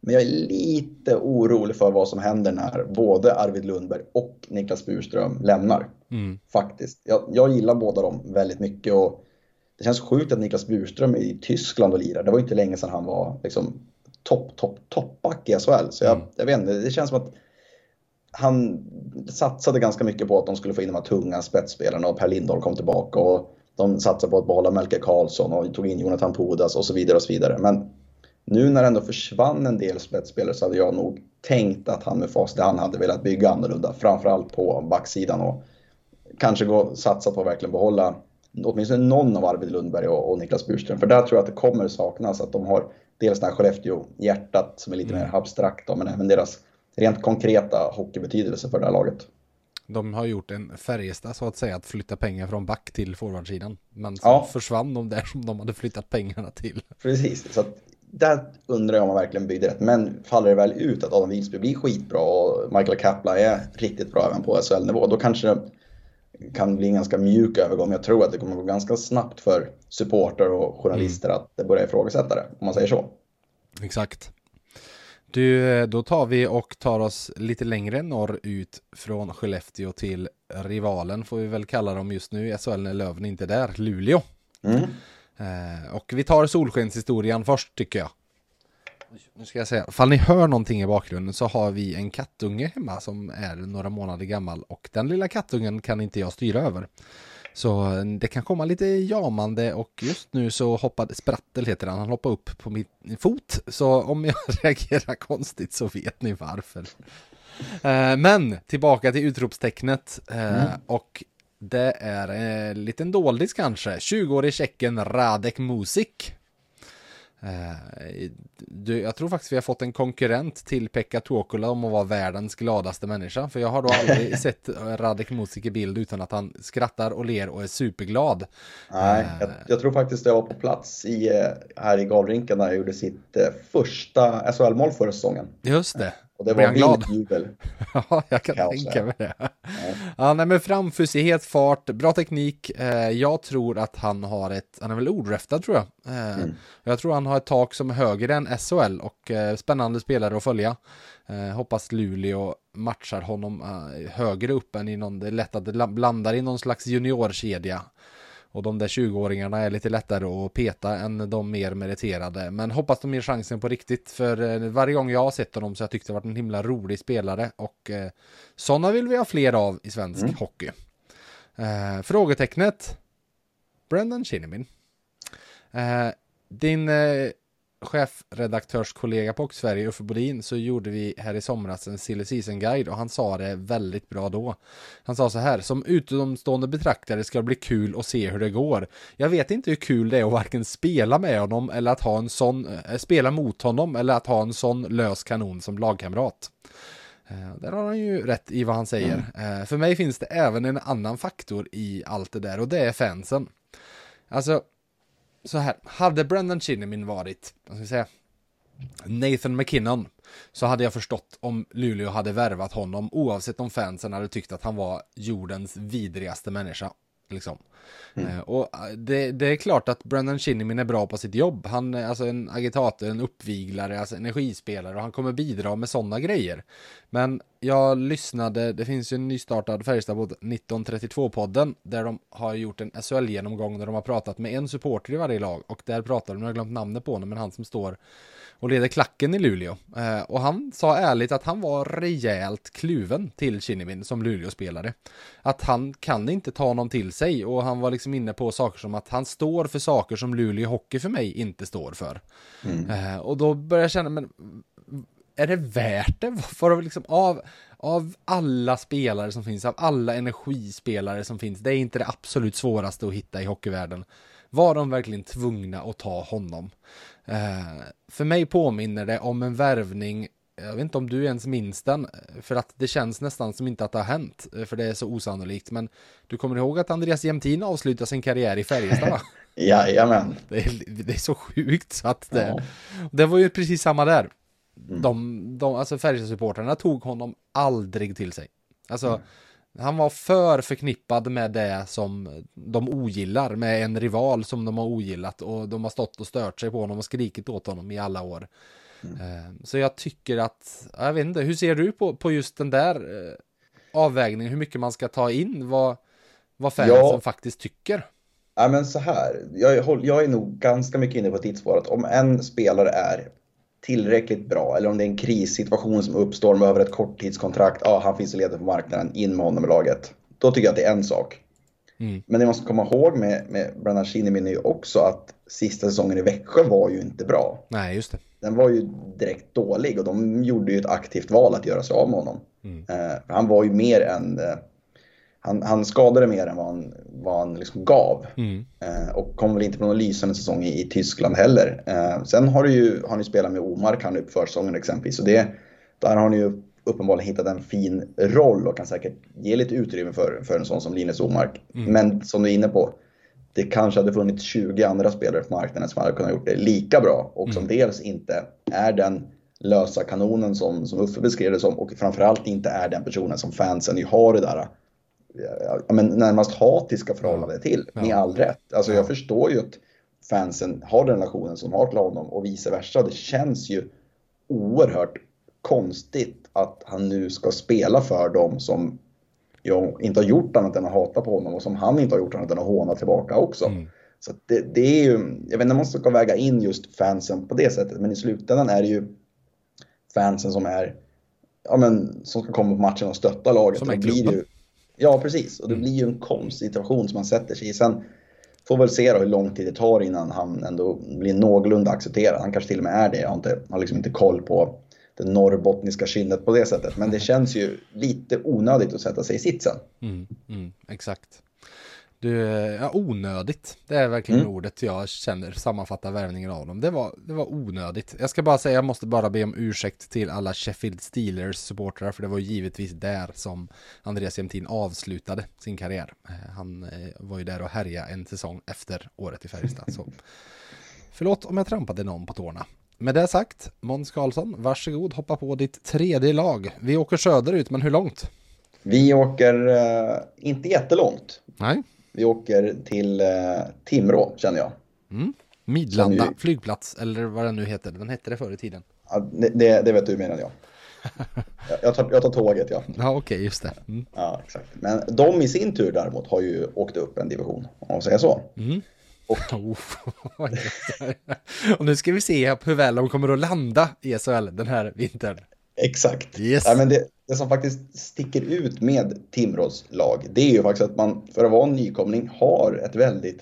Men jag är lite orolig för vad som händer när både Arvid Lundberg och Niklas Burström lämnar. Mm. Faktiskt. Jag, jag gillar båda dem väldigt mycket och det känns sjukt att Niklas Burström är i Tyskland och lirar. Det var inte länge sedan han var liksom topp, topp, toppback i SHL. Så jag, mm. jag vet inte, det känns som att han satsade ganska mycket på att de skulle få in de här tunga spetsspelarna och Per Lindholm kom tillbaka och de satsade på att behålla Melker Karlsson och tog in Jonathan Pudas och så vidare och så vidare. Men nu när det ändå försvann en del spetsspelare så hade jag nog tänkt att han med fas han hade velat bygga annorlunda, framförallt på backsidan och kanske gå satsa på att verkligen behålla åtminstone någon av Arvid Lundberg och, och Niklas Burström. För där tror jag att det kommer saknas att de har dels det här Skellefteå-hjärtat som är lite mm. mer abstrakt då, men även deras rent konkreta hockeybetydelse för det här laget. De har gjort en Färjestad så att säga att flytta pengar från back till forwardsidan. Men så ja. försvann de där som de hade flyttat pengarna till. Precis, så att där undrar jag om man verkligen byggde rätt. Men faller det väl ut att Adam Wilsby blir skitbra och Michael Kapla är riktigt bra även på SHL-nivå, då kanske kan bli en ganska mjuk övergång. Jag tror att det kommer gå ganska snabbt för supporter och journalister mm. att börja ifrågasätta det, om man säger så. Exakt. Du, då tar vi och tar oss lite längre norrut från Skellefteå till rivalen får vi väl kalla dem just nu i SHL när Löven inte är där, Luleå. Mm. Eh, och vi tar solskenshistorien först tycker jag. Nu ska jag säga, fall ni hör någonting i bakgrunden så har vi en kattunge hemma som är några månader gammal och den lilla kattungen kan inte jag styra över. Så det kan komma lite jamande och just nu så hoppade Sprattel heter han, han hoppade upp på min fot. Så om jag reagerar konstigt så vet ni varför. Eh, men tillbaka till utropstecknet eh, mm. och det är en liten doldis kanske. 20-årig tjecken Radek Musik Eh, du, jag tror faktiskt vi har fått en konkurrent till Pekka Tuokula om att vara världens gladaste människa. För jag har då aldrig sett Radek Musik i bild utan att han skrattar och ler och är superglad. Nej, uh, jag, jag, tror faktiskt jag var på plats i, eh, här i Galrinken när jag gjorde sitt första SHL-mål förra säsongen. Just det. Och det var vild jubel. ja, jag kan Kaos, tänka mig det. Ja. ja, nej men framfusighet, fart, bra teknik. Eh, jag tror att han har ett, han är väl ordräftad tror jag. Eh, mm. Jag tror han har ett tak som är högre än SHL och eh, spännande spelare att följa. Eh, hoppas Luleå matchar honom eh, högre upp än i någon, det är lätt att det blandar i någon slags juniorkedja. Och de där 20-åringarna är lite lättare att peta än de mer meriterade. Men hoppas de ger chansen på riktigt. För eh, varje gång jag har sett honom så har jag tyckt det varit en himla rolig spelare. Och eh, sådana vill vi ha fler av i svensk mm. hockey. Eh, frågetecknet. Brendan Shinnimin. Eh, din eh, chefredaktörskollega på Sverige, Uffe Bodin, så gjorde vi här i somras en silly season guide och han sa det väldigt bra då. Han sa så här, som utomstående betraktare ska det bli kul att se hur det går. Jag vet inte hur kul det är att varken spela med honom eller att ha en sån, äh, spela mot honom eller att ha en sån lös kanon som lagkamrat. Uh, där har han ju rätt i vad han säger. Mm. Uh, för mig finns det även en annan faktor i allt det där och det är fansen. Alltså, så här, hade Brendan Chinnimin varit, vad ska jag säga, Nathan McKinnon så hade jag förstått om Luleå hade värvat honom oavsett om fansen hade tyckt att han var jordens vidrigaste människa. Liksom. Mm. Eh, och eh, det, det, är klart att Brendan Shinnimin är bra på sitt jobb. Han är alltså en agitator, en uppviglare, alltså energispelare och han kommer bidra med sådana grejer. Men jag lyssnade, det finns ju en nystartad Färjestad 1932-podden där de har gjort en SHL-genomgång där de har pratat med en supporter i varje lag och där pratar de, nu har jag glömt namnet på honom, men han som står och leder klacken i Luleå. Eh, och han sa ärligt att han var rejält kluven till Kinnimin som Luleå-spelare. Att han kan inte ta honom till sig och han var liksom inne på saker som att han står för saker som Luleå Hockey för mig inte står för. Mm. Eh, och då började jag känna, men är det värt det? För liksom av, av alla spelare som finns, av alla energispelare som finns, det är inte det absolut svåraste att hitta i hockeyvärlden. Var de verkligen tvungna att ta honom? Eh, för mig påminner det om en värvning jag vet inte om du ens minns den, för att det känns nästan som inte att det har hänt, eh, för det är så osannolikt. Men du kommer ihåg att Andreas Jämtin avslutade sin karriär i Färjestad va? Jajamän. Det är, det är så sjukt så att det, ja. det var ju precis samma där. Mm. De, de, alltså Färjestad-supportrarna tog honom aldrig till sig. Alltså, mm. Han var för förknippad med det som de ogillar, med en rival som de har ogillat och de har stått och stört sig på honom och skrikit åt honom i alla år. Mm. Eh, så jag tycker att, jag vet inte, hur ser du på, på just den där? Eh, avvägning hur mycket man ska ta in vad, vad fansen ja. faktiskt tycker. Ja, men så här. Jag, jag är nog ganska mycket inne på tidsspåret. Om en spelare är tillräckligt bra eller om det är en krissituation som uppstår med över ett korttidskontrakt. Ja, han finns ledig på marknaden, in med honom i laget. Då tycker jag att det är en sak. Mm. Men det man ska komma ihåg med, med Shinnimin är ju också att sista säsongen i Växjö var ju inte bra. Nej, just det. Den var ju direkt dålig och de gjorde ju ett aktivt val att göra sig av med honom. Mm. Eh, han var ju mer än... Han, han skadade mer än vad han, vad han liksom gav. Mm. Eh, och kom väl inte på någon lysande säsong i, i Tyskland heller. Eh, sen har, du ju, har ni spelat med Omark han upp försäsongen exempelvis. Och det, där har ni ju uppenbarligen hittat en fin roll och kan säkert ge lite utrymme för, för en sån som Linus Omark. Mm. Men som du är inne på, det kanske hade funnits 20 andra spelare på marknaden som hade kunnat gjort det lika bra och som mm. dels inte är den lösa kanonen som, som Uffe beskrev det som och framförallt inte är den personen som fansen ju har det där ja, men närmast hatiska förhållande till, ja. med all rätt. Alltså jag förstår ju att fansen har den relationen som har till honom och vice versa. Det känns ju oerhört konstigt att han nu ska spela för dem som jag inte har gjort annat än att hata på honom och som han inte har gjort annat än att håna tillbaka också. Mm. Så det, det, är ju, jag vet inte om man ska väga in just fansen på det sättet, men i slutändan är det ju fansen som är, ja men, som ska komma på matchen och stötta laget. Som är klubben. Ja, precis. Och det mm. blir ju en konstig situation som man sätter sig i. Sen får väl se då hur lång tid det tar innan han ändå blir någorlunda accepterad. Han kanske till och med är det. Jag har, inte, har liksom inte koll på det norrbottniska kynnet på det sättet. Men det känns ju lite onödigt att sätta sig i sitsen. Mm, mm, exakt. Du, ja, onödigt. Det är verkligen mm. ordet jag känner sammanfattar värvningen av dem. Det var, det var onödigt. Jag ska bara säga, jag måste bara be om ursäkt till alla Sheffield Steelers supportrar för det var givetvis där som Andreas Jämtin avslutade sin karriär. Eh, han eh, var ju där och härjade en säsong efter året i Färjestad. Så. Förlåt om jag trampade någon på tårna. Med det sagt, Måns Karlsson, varsågod hoppa på ditt tredje lag. Vi åker söderut, men hur långt? Vi åker uh, inte jättelångt. Nej. Vi åker till uh, Timrå, känner jag. Mm. Midlanda ju... flygplats, eller vad den nu heter. Den hette det förr i tiden. Ja, det, det vet du menar jag. jag, tar, jag tar tåget, ja. Ja, okej, okay, just det. Mm. Ja, exakt. Men de i sin tur däremot har ju åkt upp en division, om man säger så. Mm. Och... och nu ska vi se hur väl de kommer att landa i SHL den här vintern. Exakt. Yes. Ja, men det, det som faktiskt sticker ut med Timrås lag, det är ju faktiskt att man för att vara en nykomling har ett väldigt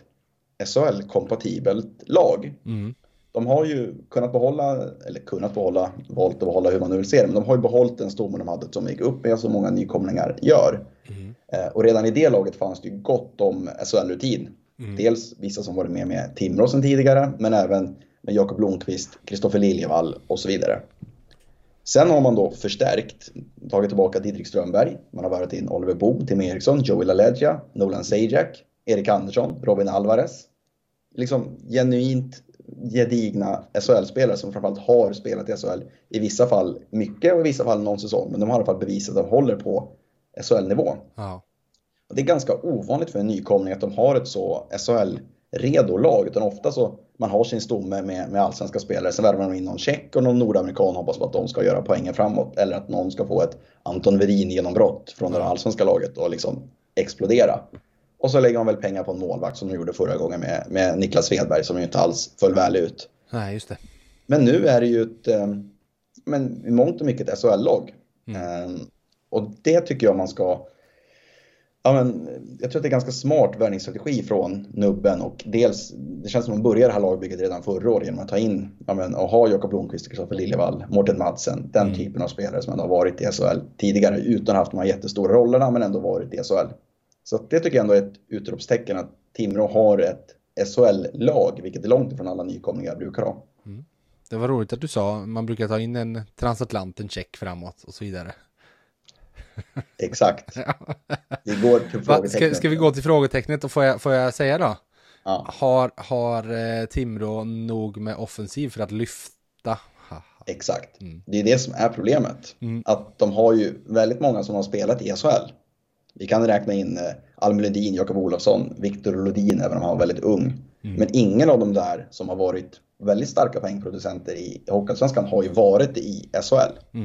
SHL-kompatibelt lag. Mm. De har ju kunnat behålla, eller kunnat behålla, valt att behålla hur man nu vill se det, men de har ju behållit den stomme de hade som gick upp med så många nykomlingar gör. Mm. Eh, och redan i det laget fanns det ju gott om SHL-rutin. Mm. Dels vissa som varit med med Timrå sedan tidigare, men även med Jakob Blomqvist, Kristoffer Liljevall och så vidare. Sen har man då förstärkt, tagit tillbaka Didrik Strömberg, man har varit in Oliver Boom, Tim Eriksson, Joey LaLeggia, Nolan Sajak, Erik Andersson, Robin Alvarez. Liksom genuint gedigna SHL-spelare som framförallt har spelat i SHL. I vissa fall mycket och i vissa fall någon säsong, men de har i alla fall bevisat att de håller på SHL-nivå. Ja. Det är ganska ovanligt för en nykomling att de har ett så SHL-redo lag. Utan ofta så man har sin stomme med, med allsvenska spelare. Sen värvar man in någon tjeck och någon nordamerikan hoppas på att de ska göra poängen framåt. Eller att någon ska få ett Anton Verin genombrott från det allsvenska laget och liksom explodera. Och så lägger man väl pengar på en målvakt som de gjorde förra gången med, med Niklas Svedberg som ju inte alls föll väl ut. Nej, just det. Men nu är det ju ett, eh, men i mångt och mycket ett SHL-lag. Mm. Um, och det tycker jag man ska Ja, men jag tror att det är ganska smart värvningsstrategi från Nubben och dels, det känns som att man började det här lagbygget redan förra året genom att ta in ja, men, och ha Jakob Blomqvist, Kristoffer Liljevall, Mårten Madsen, den mm. typen av spelare som ändå har varit i SHL tidigare utan att ha haft de här jättestora rollerna men ändå varit i SHL. Så det tycker jag ändå är ett utropstecken att Timrå har ett SHL-lag, vilket är långt ifrån alla nykomlingar brukar ha. Mm. Det var roligt att du sa, man brukar ta in en transatlanten check framåt och så vidare. Exakt. Vi går till frågetecknet. Ska, ska, vi gå till frågetecknet och får jag, får jag säga då? Ja. Har, har eh, Timrå nog med offensiv för att lyfta? Exakt. Mm. Det är det som är problemet. Mm. Att de har ju väldigt många som har spelat i SHL. Vi kan räkna in eh, Almedin, Jakob Olofsson, Viktor Lodin, även om han var väldigt ung. Mm. Men ingen av de där som har varit väldigt starka poängproducenter i Hockeyallsvenskan har ju varit i SHL.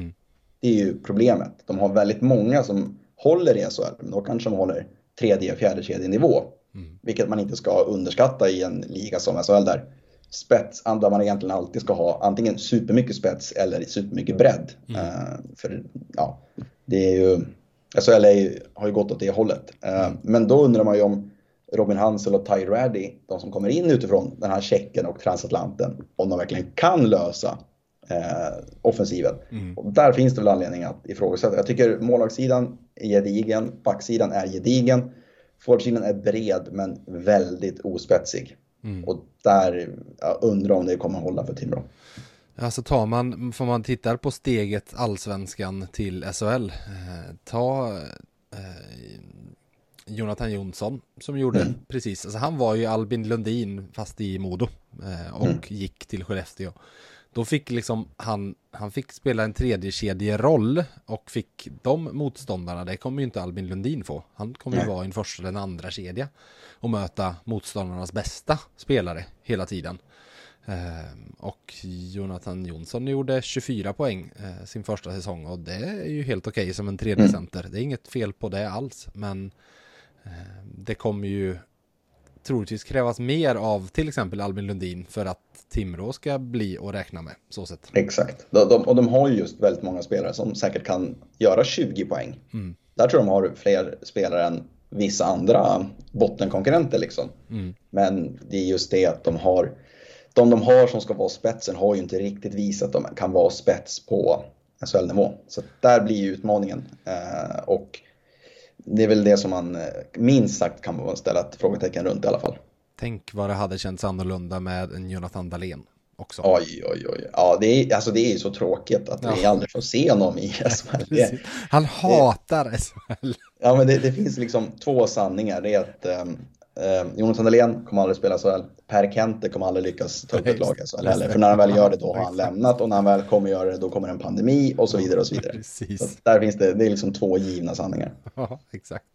Det är ju problemet. De har väldigt många som håller i SHL, då kanske de håller tredje, fjärde kedjenivå. Mm. Vilket man inte ska underskatta i en liga som SHL där spets, där man egentligen alltid ska ha antingen supermycket spets eller supermycket bredd. Mm. Uh, för ja, det är ju, SHL är ju, har ju gått åt det hållet. Uh, mm. Men då undrar man ju om Robin Hansel och Ty Raddy, de som kommer in utifrån den här checken och transatlanten, om de verkligen kan lösa eh, offensiven. Mm. Och där finns det väl anledning att ifrågasätta. Jag tycker målvaktssidan är gedigen, backsidan är gedigen, forwardsidan är bred men väldigt ospetsig. Mm. Och där jag undrar om det kommer hålla för Timrå. Alltså tar man, får man titta på steget allsvenskan till SHL, eh, ta eh, Jonathan Jonsson som gjorde mm. precis, alltså han var ju Albin Lundin fast i Modo eh, och mm. gick till Skellefteå. Då fick liksom han, han fick spela en tredje kedjeroll och fick de motståndarna, det kommer ju inte Albin Lundin få. Han kommer ju vara en första eller en andra kedja och möta motståndarnas bästa spelare hela tiden. Eh, och Jonathan Jonsson gjorde 24 poäng eh, sin första säsong och det är ju helt okej okay som en tredje mm. center. Det är inget fel på det alls, men eh, det kommer ju troligtvis krävas mer av till exempel Albin Lundin för att Timrå ska bli och räkna med. Så sett. Exakt, de, de, och de har ju just väldigt många spelare som säkert kan göra 20 poäng. Mm. Där tror jag de har fler spelare än vissa andra bottenkonkurrenter liksom. Mm. Men det är just det att de har, de de har som ska vara spetsen har ju inte riktigt visat att de kan vara spets på SHL-nivå. Så där blir ju utmaningen. Eh, och det är väl det som man eh, minst sagt kan ställa ett frågetecken runt i alla fall. Tänk vad det hade känts annorlunda med en Jonathan Dahlén också. Oj, oj, oj. Ja, det är, alltså det är ju så tråkigt att ja. vi aldrig får se honom i SHL. Det, Han hatar det, SHL. Ja, men det, det, finns liksom två sanningar. Det är att um, um, Jonathan Dahlén kommer aldrig spela SHL. Per Kente kommer aldrig lyckas ta upp ett lag i SHL heller. För när han väl gör det, då har han lämnat. Och när han väl kommer göra det, då kommer en pandemi och så vidare och så vidare. Precis. Så där finns det, det är liksom två givna sanningar. Ja, exakt.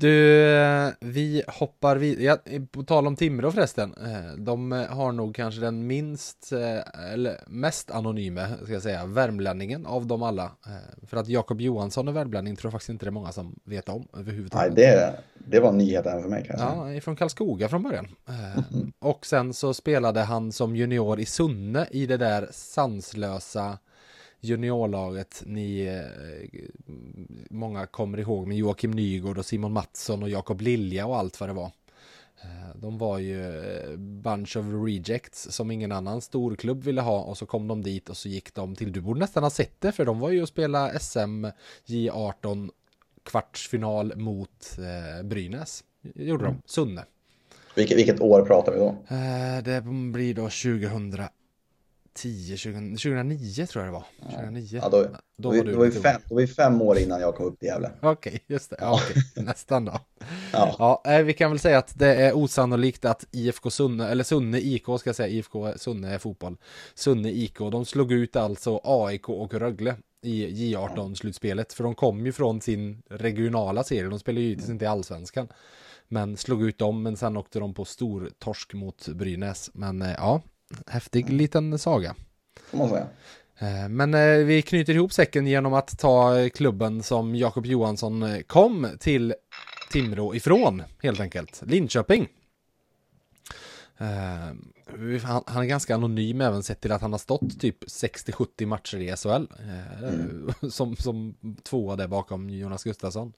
Du, vi hoppar vidare. Ja, på tal om Timrå förresten. Eh, de har nog kanske den minst, eh, eller mest anonyma, ska jag säga, värmlänningen av dem alla. Eh, för att Jakob Johansson är värmlänning tror jag faktiskt inte det är många som vet om överhuvudtaget. Nej, det, det var en nyhet även för mig kanske. Ja, från Karlskoga från början. Mm. Och sen så spelade han som junior i Sunne i det där sanslösa juniorlaget ni eh, många kommer ihåg med Joakim Nygård och Simon Mattsson och Jakob Lilja och allt vad det var. Eh, de var ju eh, bunch of rejects som ingen annan storklubb ville ha och så kom de dit och så gick de till, du borde nästan ha sett det för de var ju och spela SM J18 kvartsfinal mot eh, Brynäs. Gjorde de, mm. Sunne. Vilket, vilket år pratar vi då? Eh, det blir då 2000 10, 20, 2009 tror jag det var. 2009. Ja, då, då, då, var, då, var fem, då var vi fem år innan jag kom upp till Gävle. Okej, okay, just det. Ja, okay. Nästan då. Ja. ja. Eh, vi kan väl säga att det är osannolikt att IFK Sunne, eller Sunne IK ska jag säga, IFK Sunne är fotboll. Sunne IK, de slog ut alltså AIK och Rögle i J18-slutspelet. För de kom ju från sin regionala serie, de spelar ju givetvis inte i allsvenskan. Men slog ut dem, men sen åkte de på stor torsk mot Brynäs. Men eh, ja, häftig liten saga. Får man säga. Eh, men eh, vi knyter ihop säcken genom att ta klubben som Jakob Johansson kom till Timrå ifrån, helt enkelt. Linköping. Han är ganska anonym även sett till att han har stått typ 60-70 matcher i SHL. Mm. Som, som tvåa där bakom Jonas Gustafsson.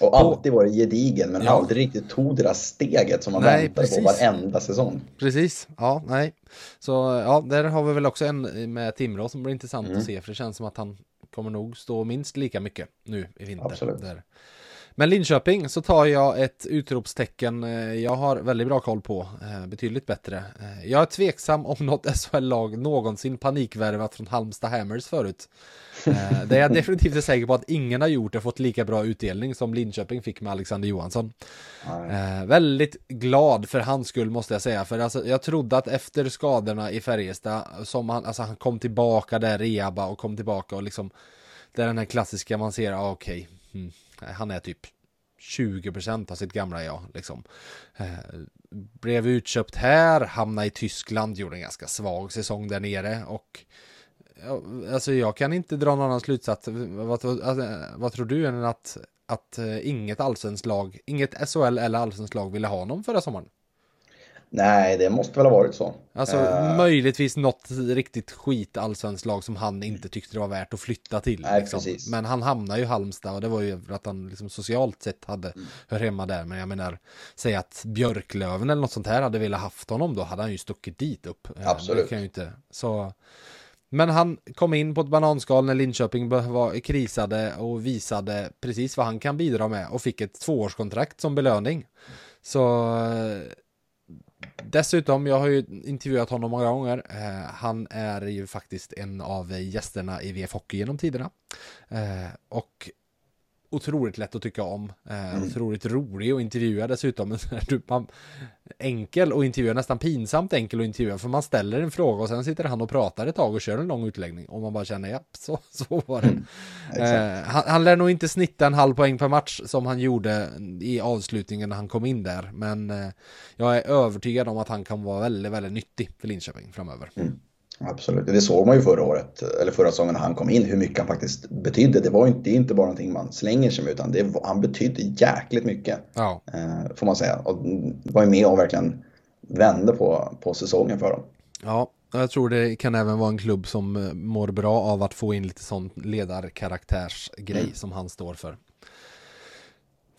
Och alltid varit gedigen men ja. aldrig riktigt tog det där steget som man nej, väntade precis. på varenda säsong. Precis, ja, nej. Så ja, där har vi väl också en med Timrå som blir intressant mm. att se för det känns som att han kommer nog stå minst lika mycket nu i vinter. Absolut. Där. Men Linköping så tar jag ett utropstecken eh, jag har väldigt bra koll på, eh, betydligt bättre. Eh, jag är tveksam om något SHL-lag någonsin panikvärvat från Halmstad Hammers förut. Det är jag definitivt säker på att ingen har gjort och fått lika bra utdelning som Linköping fick med Alexander Johansson. Eh, väldigt glad för hans skull måste jag säga, för alltså, jag trodde att efter skadorna i Färjestad, som han, alltså han kom tillbaka där, rehaba och kom tillbaka och liksom, det är den här klassiska man ser, ah, okej, okay. mm han är typ 20% av sitt gamla jag. Liksom. Eh, blev utköpt här, hamnade i Tyskland, gjorde en ganska svag säsong där nere och alltså jag kan inte dra någon annan slutsats. Vad, alltså, vad tror du än att, att eh, inget allsvenskt lag, inget SHL eller allsvenskt lag ville ha honom förra sommaren? Nej, det måste väl ha varit så. Alltså uh, möjligtvis något riktigt skit allsvenskt lag som han inte tyckte det var värt att flytta till. Nej, liksom. Men han hamnade ju i Halmstad och det var ju att han liksom socialt sett hade mm. hör hemma där. Men jag menar, säg att Björklöven eller något sånt här hade velat haft honom då hade han ju stuckit dit upp. Eh, Absolut. Det kan ju inte. Så men han kom in på ett bananskal när Linköping var krisade och visade precis vad han kan bidra med och fick ett tvåårskontrakt som belöning. Så Dessutom, jag har ju intervjuat honom många gånger. Eh, han är ju faktiskt en av gästerna i VF Hockey genom tiderna. Eh, och otroligt lätt att tycka om. Eh, mm. Otroligt rolig att intervjua dessutom. enkel att intervjua, nästan pinsamt enkel att intervjua. För man ställer en fråga och sen sitter han och pratar ett tag och kör en lång utläggning. Och man bara känner, ja, så, så var det. Mm. Eh, han, han lär nog inte snitta en halv poäng per match som han gjorde i avslutningen när han kom in där. Men eh, jag är övertygad om att han kan vara väldigt, väldigt nyttig för Linköping framöver. Mm. Absolut, det såg man ju förra året, eller förra säsongen när han kom in, hur mycket han faktiskt betydde. Det var inte, det är inte bara någonting man slänger sig med, utan det han betydde jäkligt mycket. Ja. Eh, får man säga. Och var ju med och verkligen vände på, på säsongen för dem. Ja, jag tror det kan även vara en klubb som eh, mår bra av att få in lite sån ledarkaraktärsgrej mm. som han står för.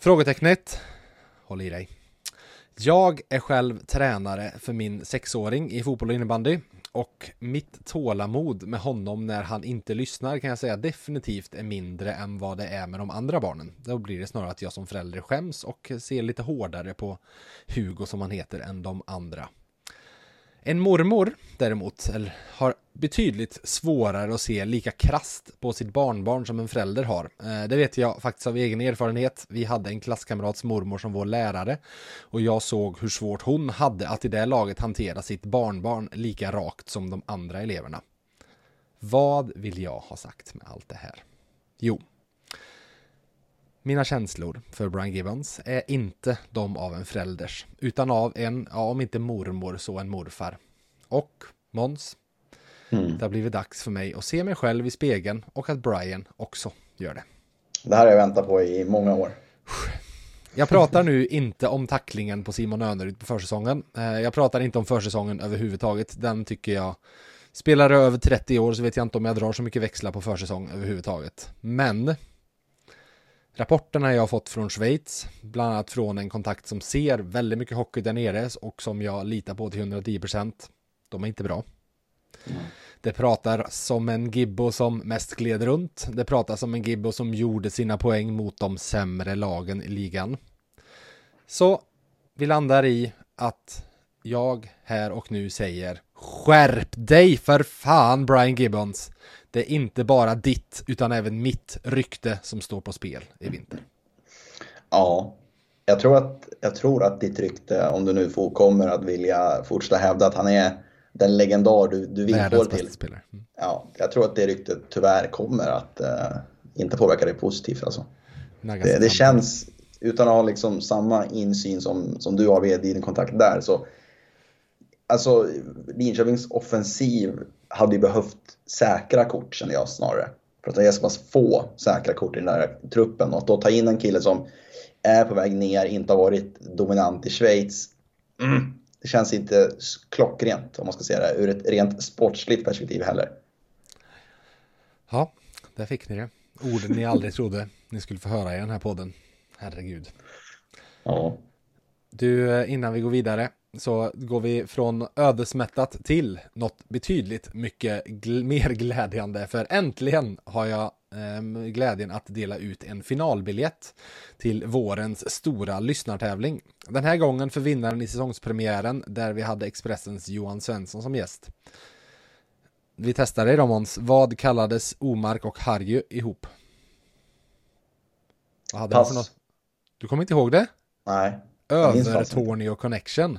Frågetecknet, håll i dig. Jag är själv tränare för min sexåring i fotboll och innebandy. Och mitt tålamod med honom när han inte lyssnar kan jag säga definitivt är mindre än vad det är med de andra barnen. Då blir det snarare att jag som förälder skäms och ser lite hårdare på Hugo som han heter än de andra. En mormor däremot eller har betydligt svårare att se lika krast på sitt barnbarn som en förälder har. Eh, det vet jag faktiskt av egen erfarenhet. Vi hade en klasskamrats mormor som vår lärare och jag såg hur svårt hon hade att i det laget hantera sitt barnbarn lika rakt som de andra eleverna. Vad vill jag ha sagt med allt det här? Jo, mina känslor för Brian Gibbons är inte de av en förälders, utan av en, ja, om inte mormor så en morfar. Och Måns, mm. det har blivit dags för mig att se mig själv i spegeln och att Brian också gör det. Det här har jag väntat på i många år. Jag pratar nu inte om tacklingen på Simon Önerud på försäsongen. Eh, jag pratar inte om försäsongen överhuvudtaget. Den tycker jag Spelar över 30 år så vet jag inte om jag drar så mycket växlar på försäsong överhuvudtaget. Men rapporterna jag har fått från Schweiz, bland annat från en kontakt som ser väldigt mycket hockey där nere och som jag litar på till 110%. De är inte bra. Mm. Det pratar som en Gibbo som mest gled runt. Det pratar som en Gibbo som gjorde sina poäng mot de sämre lagen i ligan. Så vi landar i att jag här och nu säger Skärp dig för fan Brian Gibbons! Det är inte bara ditt utan även mitt rykte som står på spel i vinter. Ja, jag tror att, jag tror att ditt rykte, om du nu får, kommer att vilja fortsätta hävda att han är den legendar du, du villkor till. Spelare. Mm. Ja, jag tror att det ryktet tyvärr kommer att uh, inte påverka dig positivt. Alltså. Det, det, känns, utan att ha liksom samma insyn som, som du har vid din kontakt där, så alltså Linköpings offensiv hade ju behövt säkra kort känner jag snarare. För att det är så pass få säkra kort i den där truppen och att då ta in en kille som är på väg ner, inte har varit dominant i Schweiz. Mm. Det känns inte klockrent om man ska säga det ur ett rent sportsligt perspektiv heller. Ja, där fick ni det. Orden ni aldrig trodde ni skulle få höra i den här podden. Herregud. Ja. Du, eh, innan vi går vidare så går vi från ödesmättat till något betydligt mycket gl mer glädjande. För äntligen har jag eh, glädjen att dela ut en finalbiljett till vårens stora lyssnartävling. Den här gången för vinnaren i säsongspremiären där vi hade Expressens Johan Svensson som gäst. Vi testar dig då Måns. Vad kallades Omark och Harry ihop? Vad hade Pass. för något? Du kommer inte ihåg det? Nej. Övertornio Connection.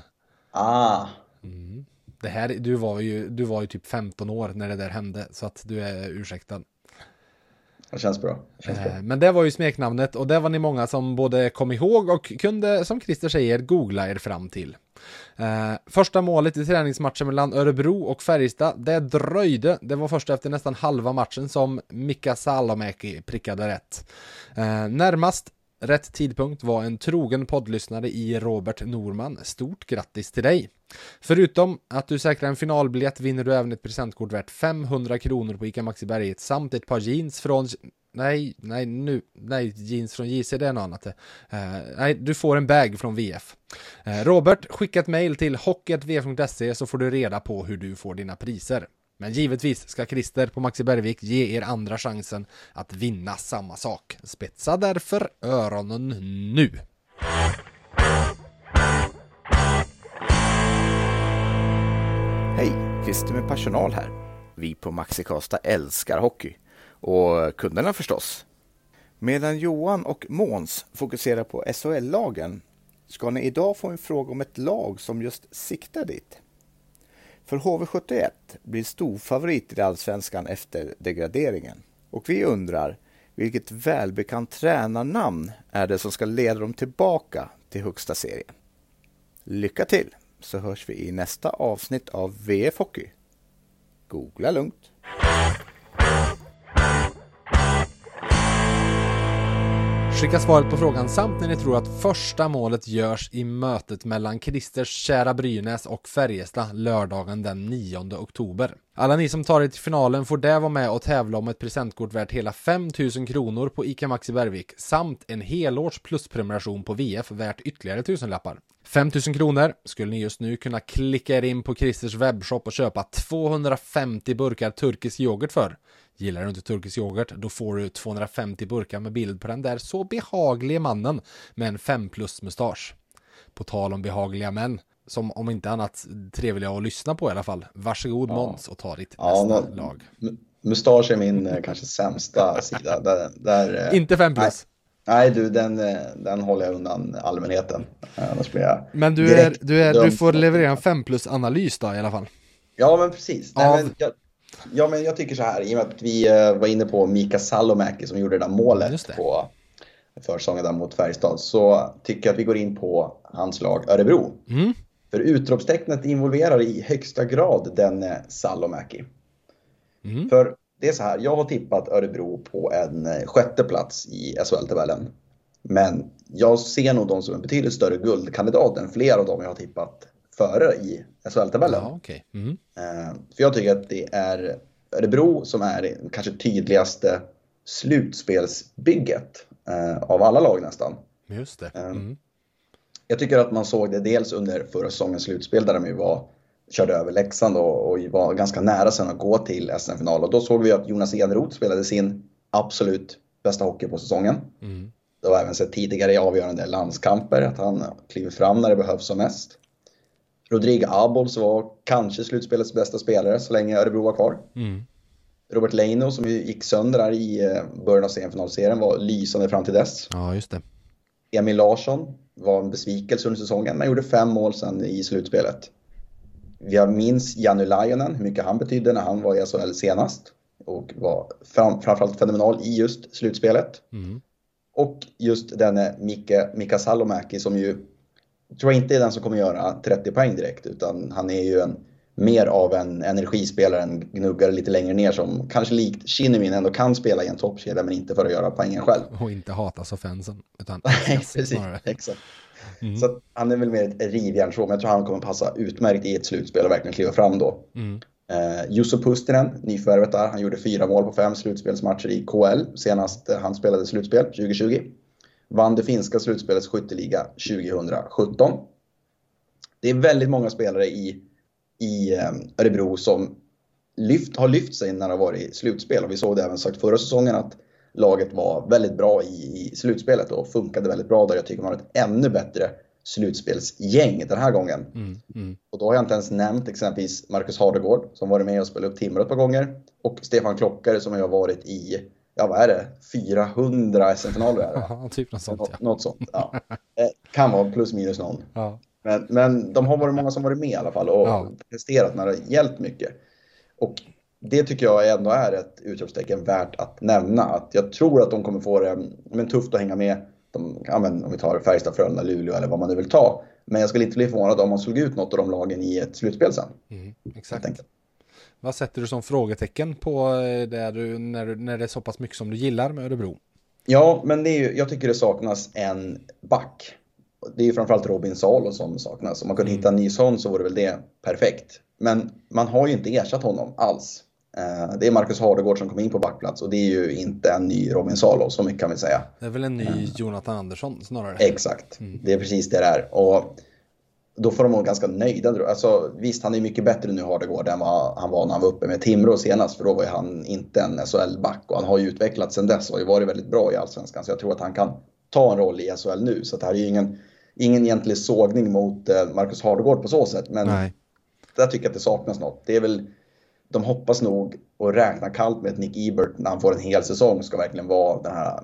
Ah. Mm. Det här, du var, ju, du var ju typ 15 år när det där hände, så att du är ursäktad. Det känns bra. Det känns bra. Eh, men det var ju smeknamnet och det var ni många som både kom ihåg och kunde, som Christer säger, googla er fram till. Eh, första målet i träningsmatchen mellan Örebro och Färjestad, det dröjde. Det var först efter nästan halva matchen som Mika Salomäki prickade rätt. Eh, närmast rätt tidpunkt var en trogen poddlyssnare i Robert Norman. Stort grattis till dig! Förutom att du säkrar en finalbiljett vinner du även ett presentkort värt 500 kronor på ICA Maxi Berget samt ett par jeans från Nej, nej, nu, nej, jeans från JC, det är något annat. Uh, nej, du får en bag från VF. Uh, eh, Robert, skicka ett mail till hockeyvf.se så får du reda på hur du får dina priser. Men givetvis ska Christer på Maxi Bergvik ge er andra chansen att vinna samma sak. Spetsa därför öronen nu! Hej, Christer med personal här. Vi på Maxi Kasta älskar hockey. Och kunderna förstås. Medan Johan och Måns fokuserar på SHL-lagen ska ni idag få en fråga om ett lag som just siktar dit. För HV71 blir storfavorit i Allsvenskan efter degraderingen. Och vi undrar, vilket välbekant tränarnamn är det som ska leda dem tillbaka till högsta serien? Lycka till, så hörs vi i nästa avsnitt av VF Hockey. Googla lugnt. Skicka svaret på frågan samt när ni tror att första målet görs i mötet mellan Christers kära Brynäs och Färjestad lördagen den 9 oktober. Alla ni som tar er till finalen får där vara med och tävla om ett presentkort värt hela 5000 kronor på ICA Maxi Bergvik samt en helårs plusprenumeration på VF värt ytterligare tusenlappar. 5000 kronor skulle ni just nu kunna klicka er in på Christers webbshop och köpa 250 burkar turkisk yoghurt för. Gillar du inte turkisk yoghurt, då får du 250 burkar med bild på den där så behagliga mannen med en 5 plus mustasch. På tal om behagliga män, som om inte annat trevliga att lyssna på i alla fall. Varsågod ja. Måns och ta ditt ja, nästa lag. Mustasch är min eh, kanske sämsta sida. Där, där, eh, inte 5 plus? Nej, du, den, eh, den håller jag undan allmänheten. Annars blir jag men du, är, du, är, du får leverera en 5 plus analys då i alla fall. Ja, men precis. Nej, men jag, Ja, men jag tycker så här, i och med att vi eh, var inne på Mika Salomäki som gjorde det där målet det. på försäsongen där mot Färjestad, så tycker jag att vi går in på hans lag Örebro. Mm. För utropstecknet involverar i högsta grad den Salomäki. Mm. För det är så här, jag har tippat Örebro på en eh, sjätte plats i SHL-tabellen. Men jag ser nog dem som en betydligt större guldkandidat än flera av dem jag har tippat före i SHL-tabellen. Ja, okay. mm. Eh, för jag tycker att det är Örebro som är kanske tydligaste slutspelsbygget eh, av alla lag nästan. Just det. Mm. Jag tycker att man såg det dels under förra säsongens slutspel där de ju var, körde över Leksand och, och var ganska nära sen att gå till SM-final. Och då såg vi att Jonas Eneroth spelade sin absolut bästa hockey på säsongen. Mm. Det har även sett tidigare i avgörande landskamper att han kliver fram när det behövs som mest. Rodrigo Abols var kanske slutspelets bästa spelare så länge Örebro var kvar. Mm. Robert Leino som gick sönder där i eh, början av semifinalserien var lysande fram till dess. Ja, just det. Emil Larsson var en besvikelse under säsongen men gjorde fem mål sen i slutspelet. Vi minns Janne Lajonen, hur mycket han betydde när han var i SHL senast. Och var fram, framförallt fenomenal i just slutspelet. Mm. Och just denne Mika, Mika Salomäki som ju tror jag inte är den som kommer göra 30 poäng direkt utan han är ju en, mer av en energispelare, en gnuggare lite längre ner som kanske likt Kinnimin ändå kan spela i en toppkedja men inte för att göra poängen själv. Och inte hatas av fansen. Utan precis, exakt. Mm. Så han är väl mer ett rivjärn så, men jag tror han kommer passa utmärkt i ett slutspel och verkligen kliva fram då. Mm. Eh, Jusso Pustinen, nyförvärvet där, han gjorde fyra mål på fem slutspelsmatcher i KL senast han spelade slutspel 2020 vann det finska slutspelets skytteliga 2017. Det är väldigt många spelare i, i ehm, Örebro som lyft, har lyft sig när det har varit slutspel. Och vi såg det även sagt förra säsongen att laget var väldigt bra i, i slutspelet och funkade väldigt bra där. Jag tycker man har ett ännu bättre slutspelsgäng den här gången. Mm, mm. Och då har jag inte ens nämnt exempelvis Marcus Hardegård som varit med och spelat upp Timrå ett par gånger. Och Stefan Klockare som har varit i ja vad är det, 400 SM-finaler är det Ja, typ något sånt. ja. något sånt, ja. Eh, kan vara plus minus någon. Ja. Men, men de har varit många som varit med i alla fall och ja. presterat när det hjälpt mycket. Och det tycker jag ändå är ett utropstecken värt att nämna. Att jag tror att de kommer få det men, tufft att hänga med. De, ja, men, om vi tar Färjestad, Frölunda, Luleå eller vad man nu vill ta. Men jag skulle inte bli förvånad om man slog ut något av de lagen i ett slutspel sen. Mm, exakt. Vad sätter du som frågetecken på eh, det du, när, när det är så pass mycket som du gillar med Örebro? Ja, men det är ju, jag tycker det saknas en back. Det är ju framförallt Robin Salo som saknas. Om man kunde mm. hitta en ny sån så vore väl det perfekt. Men man har ju inte ersatt honom alls. Eh, det är Marcus Hardegård som kom in på backplats och det är ju inte en ny Robin Salo, så mycket kan vi säga. Det är väl en ny uh, Jonathan Andersson snarare? Exakt, mm. det är precis det det är. Och då får de vara ganska nöjda. Alltså, visst, han är mycket bättre nu Hardegård än vad han var när han var uppe med Timrå senast, för då var ju han inte en SHL-back och han har ju utvecklats sedan dess och har ju varit väldigt bra i Allsvenskan. Så jag tror att han kan ta en roll i SHL nu. Så det här är ju ingen, ingen egentlig sågning mot eh, Marcus Hardegård på så sätt. Men Nej. där tycker jag att det saknas något. Det är väl de hoppas nog och räknar kallt med att Nick Ebert när han får en hel säsong ska verkligen vara den här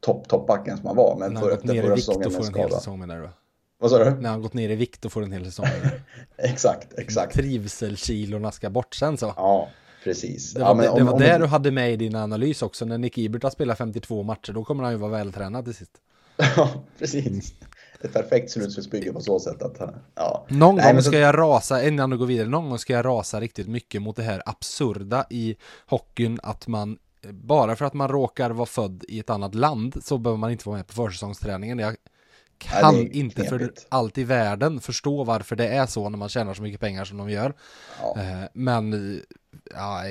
topp toppbacken som han var. Men för efter förra säsongen med skada. Säsong menar du? Vad sa du? När han gått ner i vikt och får en hel säsong. exakt, exakt. Trivselkilorna ska bort sen så. Ja, precis. Det var, ja, det, det, var om, det du hade med i din analys också. När Nick Ebert har spelat 52 matcher, då kommer han ju vara vältränad till sist. ja, precis ett perfekt slutspelsbygge på så sätt att, ja. Någon Nej, gång ska så... jag rasa, innan du går vidare, någon gång ska jag rasa riktigt mycket mot det här absurda i hockeyn att man bara för att man råkar vara född i ett annat land så behöver man inte vara med på försäsongsträningen. Jag kan Nej, inte för allt i världen förstå varför det är så när man tjänar så mycket pengar som de gör. Ja. Eh, men ja,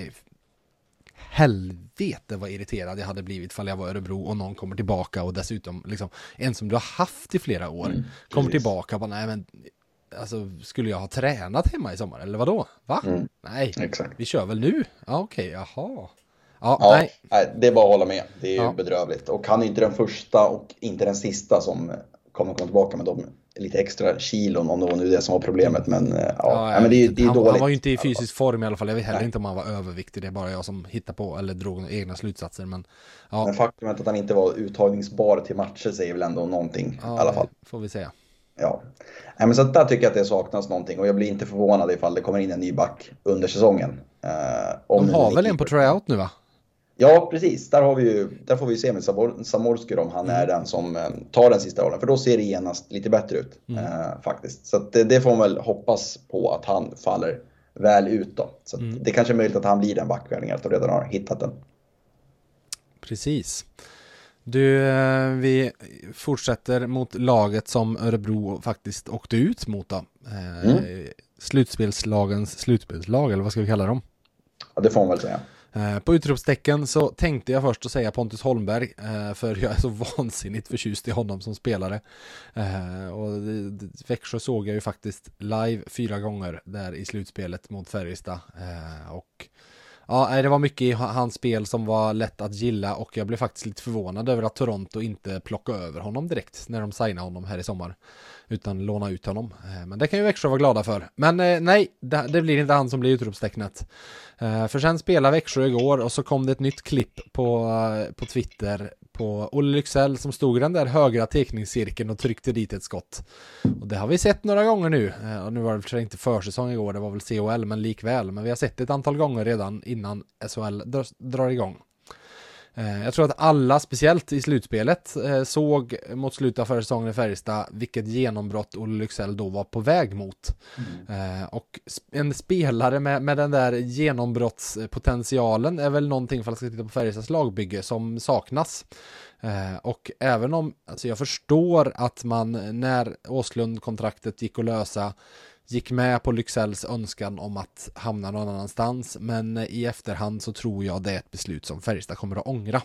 helvete vad irriterad jag hade blivit fall jag var Örebro och någon kommer tillbaka och dessutom liksom en som du har haft i flera år mm, kommer tillbaka och bara nej men alltså skulle jag ha tränat hemma i sommar eller vadå? Va? Mm, nej, exakt. vi kör väl nu? Ja okej, okay, jaha. Ja, ja nej. Det är bara att hålla med. Det är ju ja. bedrövligt. Och han är inte den första och inte den sista som kommer komma tillbaka med de lite extra kilon om det var nu det som var problemet. Men eh, ja, ja men det, det är han, dåligt. Han var ju inte i fysisk form i alla fall. Jag vet heller Nej. inte om han var överviktig. Det är bara jag som hittar på eller drog egna slutsatser. Men, ja. men faktumet att han inte var uttagningsbar till matcher säger väl ändå någonting ja, i alla fall. får vi säga. Ja, Nej, men så där tycker jag att det saknas någonting och jag blir inte förvånad ifall det kommer in en ny back under säsongen. Eh, De har väl en på tryout nu va? Ja, precis. Där, har vi ju, där får vi se med Samorsker om han mm. är den som eh, tar den sista rollen. För då ser det genast lite bättre ut mm. eh, faktiskt. Så det, det, får man väl hoppas på att han faller väl ut då. Så mm. det kanske är möjligt att han blir den backvärvningen, att de redan har hittat den. Precis. Du, eh, vi fortsätter mot laget som Örebro faktiskt åkte ut mot då. Eh, mm. Slutspelslagens slutspelslag, eller vad ska vi kalla dem? Ja, det får man väl säga. Eh, på utropstecken så tänkte jag först att säga Pontus Holmberg, eh, för jag är så vansinnigt förtjust i honom som spelare. Eh, och Växjö såg jag ju faktiskt live fyra gånger där i slutspelet mot Färjestad. Och Ja, det var mycket i hans spel som var lätt att gilla och jag blev faktiskt lite förvånad över att Toronto inte plockade över honom direkt när de signade honom här i sommar. Utan låna ut honom. Eh, men det kan ju Växjö vara glada för. Men eh, nej, det blir inte han som blir utropstecknet. Eh, för sen spelade Växjö igår och så kom det ett nytt klipp på, på Twitter på Olle Lycksell som stod i den där högra teckningscirkeln och tryckte dit ett skott. Och det har vi sett några gånger nu. Och nu var det för inte försäsong igår, det var väl COL, men likväl. Men vi har sett det ett antal gånger redan innan SHL drar igång. Eh, jag tror att alla, speciellt i slutspelet, eh, såg mot slutet av förra säsongen i Färjestad vilket genombrott Olle Lycksell då var på väg mot. Mm. Och en spelare med, med den där genombrottspotentialen är väl någonting, för att ska titta på Färjestads lagbygge, som saknas. Och även om, alltså jag förstår att man när Åslund-kontraktet gick att lösa gick med på Lyxells önskan om att hamna någon annanstans men i efterhand så tror jag det är ett beslut som Färjestad kommer att ångra.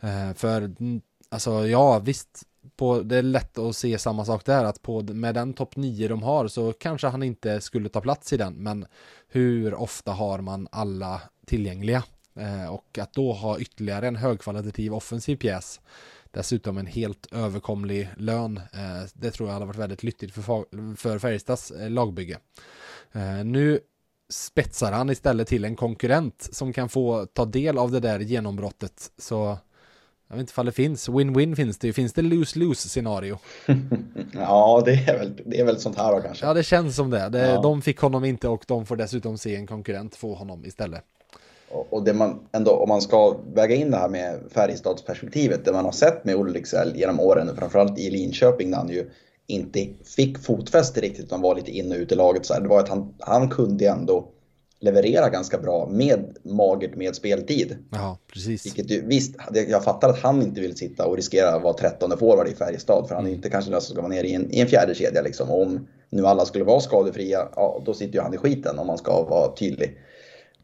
Eh, för mm, alltså ja visst på, det är lätt att se samma sak där att på, med den topp 9 de har så kanske han inte skulle ta plats i den men hur ofta har man alla tillgängliga eh, och att då ha ytterligare en högkvalitativ offensiv pjäs Dessutom en helt överkomlig lön. Eh, det tror jag hade varit väldigt lyckligt för, för Färjestads eh, lagbygge. Eh, nu spetsar han istället till en konkurrent som kan få ta del av det där genombrottet. Så jag vet inte ifall det finns. Win-win finns det ju. Finns det lose-lose scenario? ja, det är, väl, det är väl sånt här då kanske. Ja, det känns som det. det ja. De fick honom inte och de får dessutom se en konkurrent få honom istället. Och det man ändå, om man ska väga in det här med Färjestadsperspektivet, det man har sett med Olle Lycksell genom åren, framförallt i Linköping när han ju inte fick fotfäste riktigt utan var lite in och ut i laget. Så här, det var att han, han kunde ändå leverera ganska bra med magert med speltid. Ja, precis. Vilket ju, visst, jag fattar att han inte vill sitta och riskera att vara trettonde forward i Färjestad för han är mm. inte kanske den som ska vara nere i en, i en fjärde kedja liksom. Och om nu alla skulle vara skadefria, ja, då sitter ju han i skiten om man ska vara tydlig.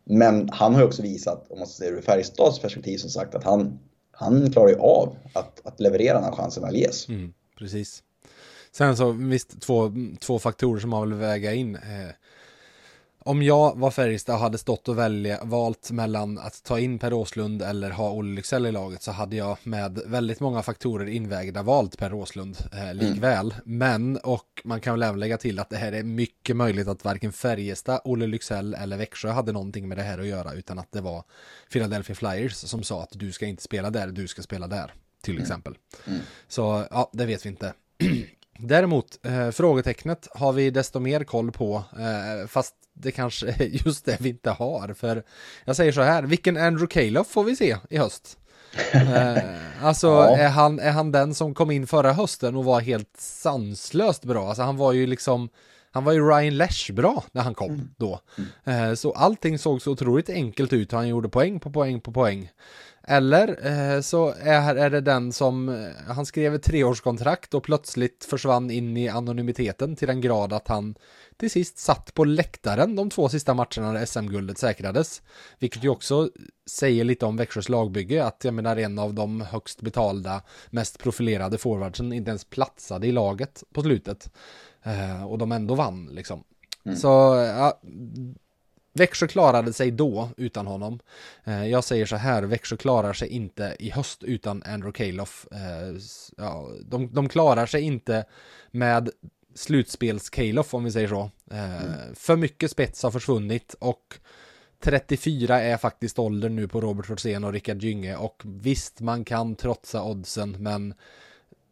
Men han har ju också visat, om man ser ur Färjestads perspektiv som sagt, att han, han klarar ju av att, att leverera när chansen väl ges. Mm, precis. Sen så visst, två, två faktorer som man vill väga in. Eh, om jag var Färjestad och hade stått och välja, valt mellan att ta in Per Åslund eller ha Olle Lycksell i laget så hade jag med väldigt många faktorer invägda valt Per Åslund eh, likväl. Mm. Men, och man kan väl även lägga till att det här är mycket möjligt att varken Färjestad, Olle Lycksell eller Växjö hade någonting med det här att göra utan att det var Philadelphia Flyers som sa att du ska inte spela där, du ska spela där, till mm. exempel. Mm. Så ja, det vet vi inte. Däremot, eh, frågetecknet har vi desto mer koll på, eh, fast det kanske är just det vi inte har. För jag säger så här, vilken Andrew Calof får vi se i höst? eh, alltså, ja. är, han, är han den som kom in förra hösten och var helt sanslöst bra? Alltså han var ju liksom, han var ju Ryan Lesh bra när han kom mm. då. Mm. Eh, så allting såg så otroligt enkelt ut, han gjorde poäng på poäng på poäng. Eller eh, så är, är det den som, eh, han skrev ett treårskontrakt och plötsligt försvann in i anonymiteten till den grad att han till sist satt på läktaren de två sista matcherna när SM-guldet säkrades. Vilket ju också säger lite om Växjös lagbygge, att jag menar en av de högst betalda, mest profilerade forwardsen inte ens platsade i laget på slutet. Eh, och de ändå vann liksom. Mm. Så ja, Växjö klarade sig då utan honom. Eh, jag säger så här, Växjö klarar sig inte i höst utan Andrew Calof. Eh, ja, de, de klarar sig inte med slutspels Calof om vi säger så. Eh, mm. För mycket spets har försvunnit och 34 är faktiskt åldern nu på Robert Rosén och Rickard Gynge och visst man kan trotsa oddsen men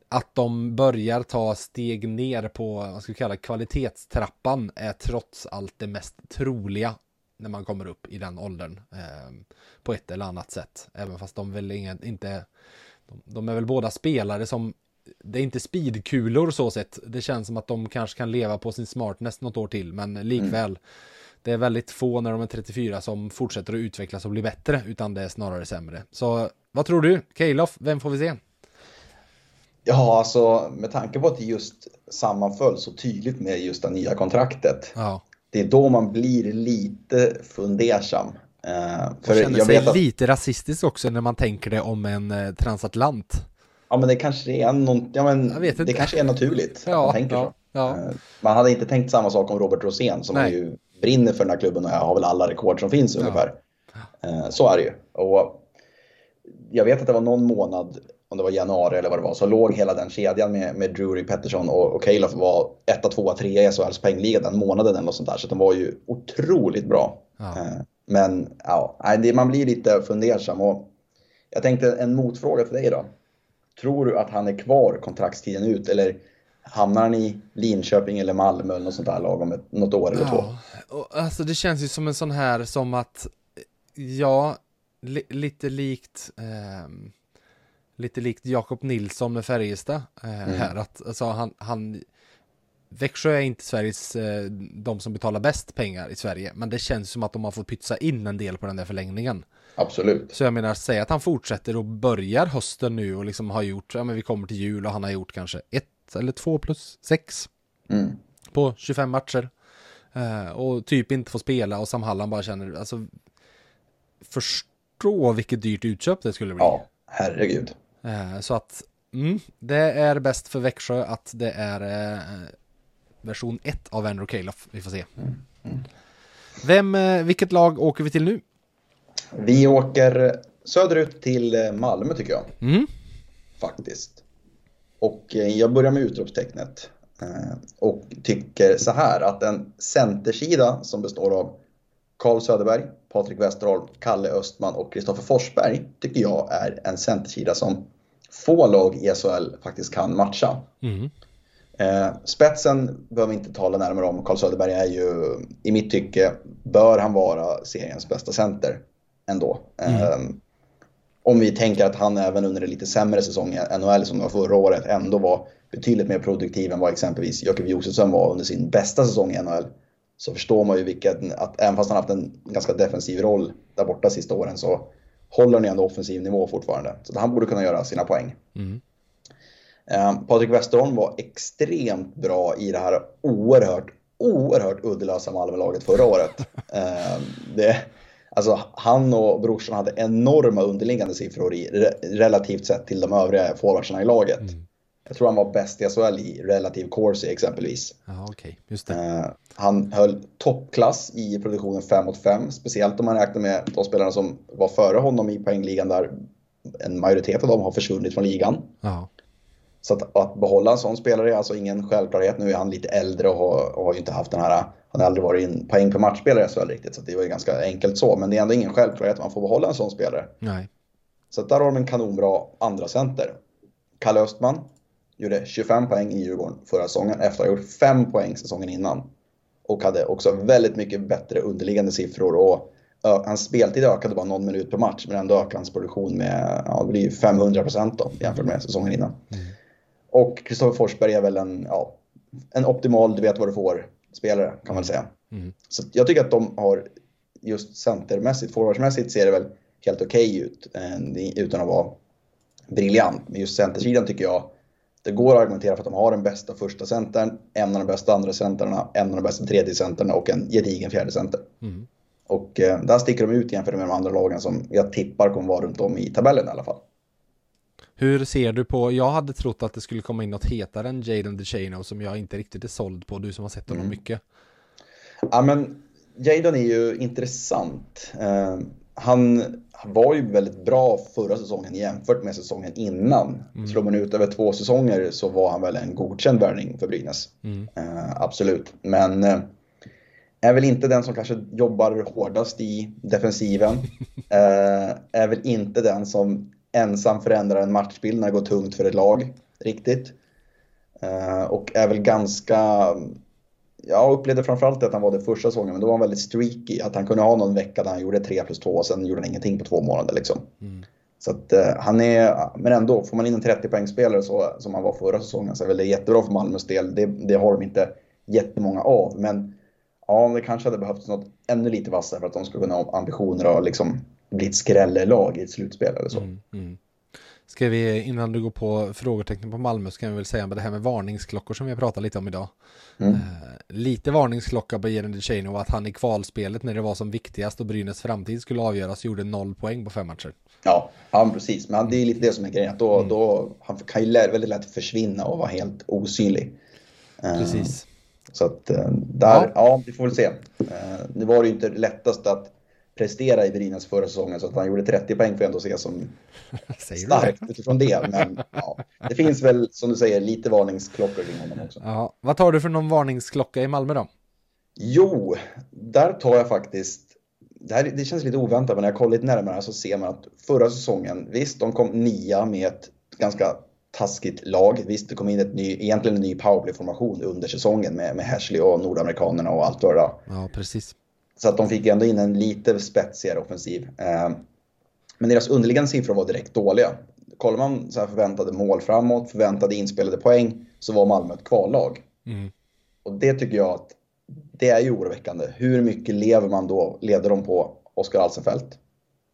att de börjar ta steg ner på, vad ska vi kalla kvalitetstrappan är trots allt det mest troliga när man kommer upp i den åldern eh, på ett eller annat sätt. Även fast de väl inget, inte, de, de, är väl båda spelare som, det är inte speedkulor så sett. Det känns som att de kanske kan leva på sin smartness något år till, men likväl. Mm. Det är väldigt få när de är 34 som fortsätter att utvecklas och bli bättre, utan det är snarare sämre. Så vad tror du? Kejlof, vem får vi se? Ja, alltså med tanke på att det just sammanföll så tydligt med just det nya kontraktet. Ja det är då man blir lite fundersam. Eh, för och känner jag sig att... lite rasistisk också när man tänker det om en eh, transatlant. Ja, men det kanske är, någon, ja, men det kanske är naturligt ja, man tänker ja, så. Ja. Eh, man hade inte tänkt samma sak om Robert Rosén som ju brinner för den här klubben och har väl alla rekord som finns ungefär. Eh, så är det ju. Och jag vet att det var någon månad om det var januari eller vad det var, så låg hela den kedjan med, med Drury, Pettersson och, och Calof var etta, tvåa, trea i SHLs poängliga den månaden eller något sånt där. Så de var ju otroligt bra. Ja. Eh, men ja, man blir lite fundersam. Och jag tänkte en motfråga till dig då. Tror du att han är kvar kontraktstiden ut eller hamnar han i Linköping eller Malmö eller något sånt där lag om ett, något år eller ja, två? Alltså det känns ju som en sån här som att, ja, li lite likt eh, lite likt Jakob Nilsson med Färjestad eh, mm. här. Att, alltså, han, han, Växjö är inte Sveriges, eh, de som betalar bäst pengar i Sverige, men det känns som att de har fått pytsa in en del på den där förlängningen. Absolut. Så jag menar, säg att han fortsätter och börjar hösten nu och liksom har gjort, ja men vi kommer till jul och han har gjort kanske ett eller två plus sex mm. på 25 matcher. Eh, och typ inte får spela och Sam Halland bara känner, alltså förstå vilket dyrt utköp det skulle bli. Ja, herregud. Eh, så att mm, det är bäst för Växjö att det är eh, version 1 av Andrew Calof. Vi får se. Mm. Mm. Vem, eh, vilket lag åker vi till nu? Vi åker söderut till Malmö tycker jag. Mm. Faktiskt. Och jag börjar med utropstecknet. Och tycker så här att en centersida som består av Carl Söderberg, Patrik Westerholm, Kalle Östman och Kristoffer Forsberg tycker jag är en centersida som få lag i SHL faktiskt kan matcha. Mm. Eh, spetsen behöver vi inte tala närmare om. Carl Söderberg är ju, i mitt tycke, bör han vara seriens bästa center. ändå. Mm. Um, om vi tänker att han även under en lite sämre säsong i NHL som det var förra året ändå var betydligt mer produktiv än vad exempelvis Jakob Josefsson var under sin bästa säsong i NHL. Så förstår man ju vilket, att även fast han haft en ganska defensiv roll där borta sista åren så håller ju ändå offensiv nivå fortfarande. Så han borde kunna göra sina poäng. Mm. Um, Patrik Westerholm var extremt bra i det här oerhört, oerhört uddelösa Malmölaget förra året. um, det, alltså, han och brorsan hade enorma underliggande siffror i, relativt sett till de övriga forwardsarna i laget. Mm. Jag tror han var bäst i SHL i relativ corsi exempelvis. Ja, okay. Just det. Uh, han höll toppklass i produktionen 5 mot 5, speciellt om man räknar med de spelarna som var före honom i poängligan där en majoritet av dem har försvunnit från ligan. Ja. Så att, att, behålla en sån spelare är alltså ingen självklarhet. Nu är han lite äldre och har, och har ju inte haft den här, han har aldrig varit en poäng per matchspelare SHL riktigt. Så det var ju ganska enkelt så. Men det är ändå ingen självklarhet att man får behålla en sån spelare. Nej. Så där har de en kanonbra andra center. Kalle Östman gjorde 25 poäng i Djurgården förra säsongen efter att ha gjort 5 poäng säsongen innan. Och hade också väldigt mycket bättre underliggande siffror och hans speltid ökade bara någon minut per match men ändå ökade hans produktion med ja, det blir 500 procent jämfört med säsongen innan. Mm. Och Kristoffer Forsberg är väl en, ja, en optimal, du vet vad du får, spelare kan man säga. Mm. Så jag tycker att de har, just centermässigt, forwardsmässigt ser det väl helt okej okay ut eh, utan att vara briljant. Men just centersidan tycker jag det går att argumentera för att de har den bästa första centern, en av de bästa andra centrarna, en av de bästa tredje centrarna och en gedigen fjärde center. Mm. Och eh, där sticker de ut jämfört med de andra lagen som jag tippar kommer vara runt om i tabellen i alla fall. Hur ser du på, jag hade trott att det skulle komma in något hetare än Jaden DeChano som jag inte riktigt är såld på, du som har sett honom mm. mycket. Ja men Jaden är ju intressant. Han var ju väldigt bra förra säsongen jämfört med säsongen innan. Mm. Slår man ut över två säsonger så var han väl en godkänd värvning för Brynäs. Mm. Uh, absolut, men uh, är väl inte den som kanske jobbar hårdast i defensiven. är väl inte den som ensam förändrar en matchbild när det går tungt för ett lag riktigt. Uh, och är väl ganska, jag upplevde framförallt att han var det första säsongen, men då var han väldigt streaky. Att han kunde ha någon vecka där han gjorde 3 plus 2 och sen gjorde han ingenting på två månader liksom. Mm. Så att uh, han är, men ändå, får man in en 30 poängspelare så, som han var förra säsongen så är väl det jättebra för Malmös del. Det, det har de inte jättemånga av, men ja, det kanske hade behövts något ännu lite vassare för att de skulle kunna ha ambitioner och liksom bli ett skrällelag i ett slutspel eller så. Mm, mm. Ska vi, innan du går på frågetecknen på Malmö, så kan vi väl säga med det här med varningsklockor som vi har pratat lite om idag. Mm. Lite varningsklocka på Jeren DeChano att han i kvalspelet när det var som viktigast och Brynäs framtid skulle avgöras gjorde noll poäng på fem matcher. Ja, ja precis. Men det är lite det som är grejen. Att då, mm. då, han kan ju väldigt lätt försvinna och vara helt osynlig. Uh, precis. Så att uh, där, ja. ja. vi får väl se. det var ju inte lättast att prestera i Brynäs förra säsongen så att han gjorde 30 poäng får jag ändå se som starkt utifrån det. Men ja, det finns väl som du säger lite varningsklockor kring honom också. Ja, vad tar du för någon varningsklocka i Malmö då? Jo, där tar jag faktiskt det, här, det känns lite oväntat men när jag kollar lite närmare så ser man att förra säsongen, visst de kom nia med ett ganska taskigt lag. Visst, det kom in ett ny, egentligen en ny powerplay-formation under säsongen med, med Hashley och nordamerikanerna och allt vad det Ja, precis. Så att de fick ändå in en lite spetsigare offensiv. Eh, men deras underliggande siffror var direkt dåliga. Kollar man så förväntade mål framåt, förväntade inspelade poäng, så var Malmö ett kvallag. Mm. Och det tycker jag att det är ju oroväckande. Hur mycket lever man då, leder de på Oskar Alsenfelt?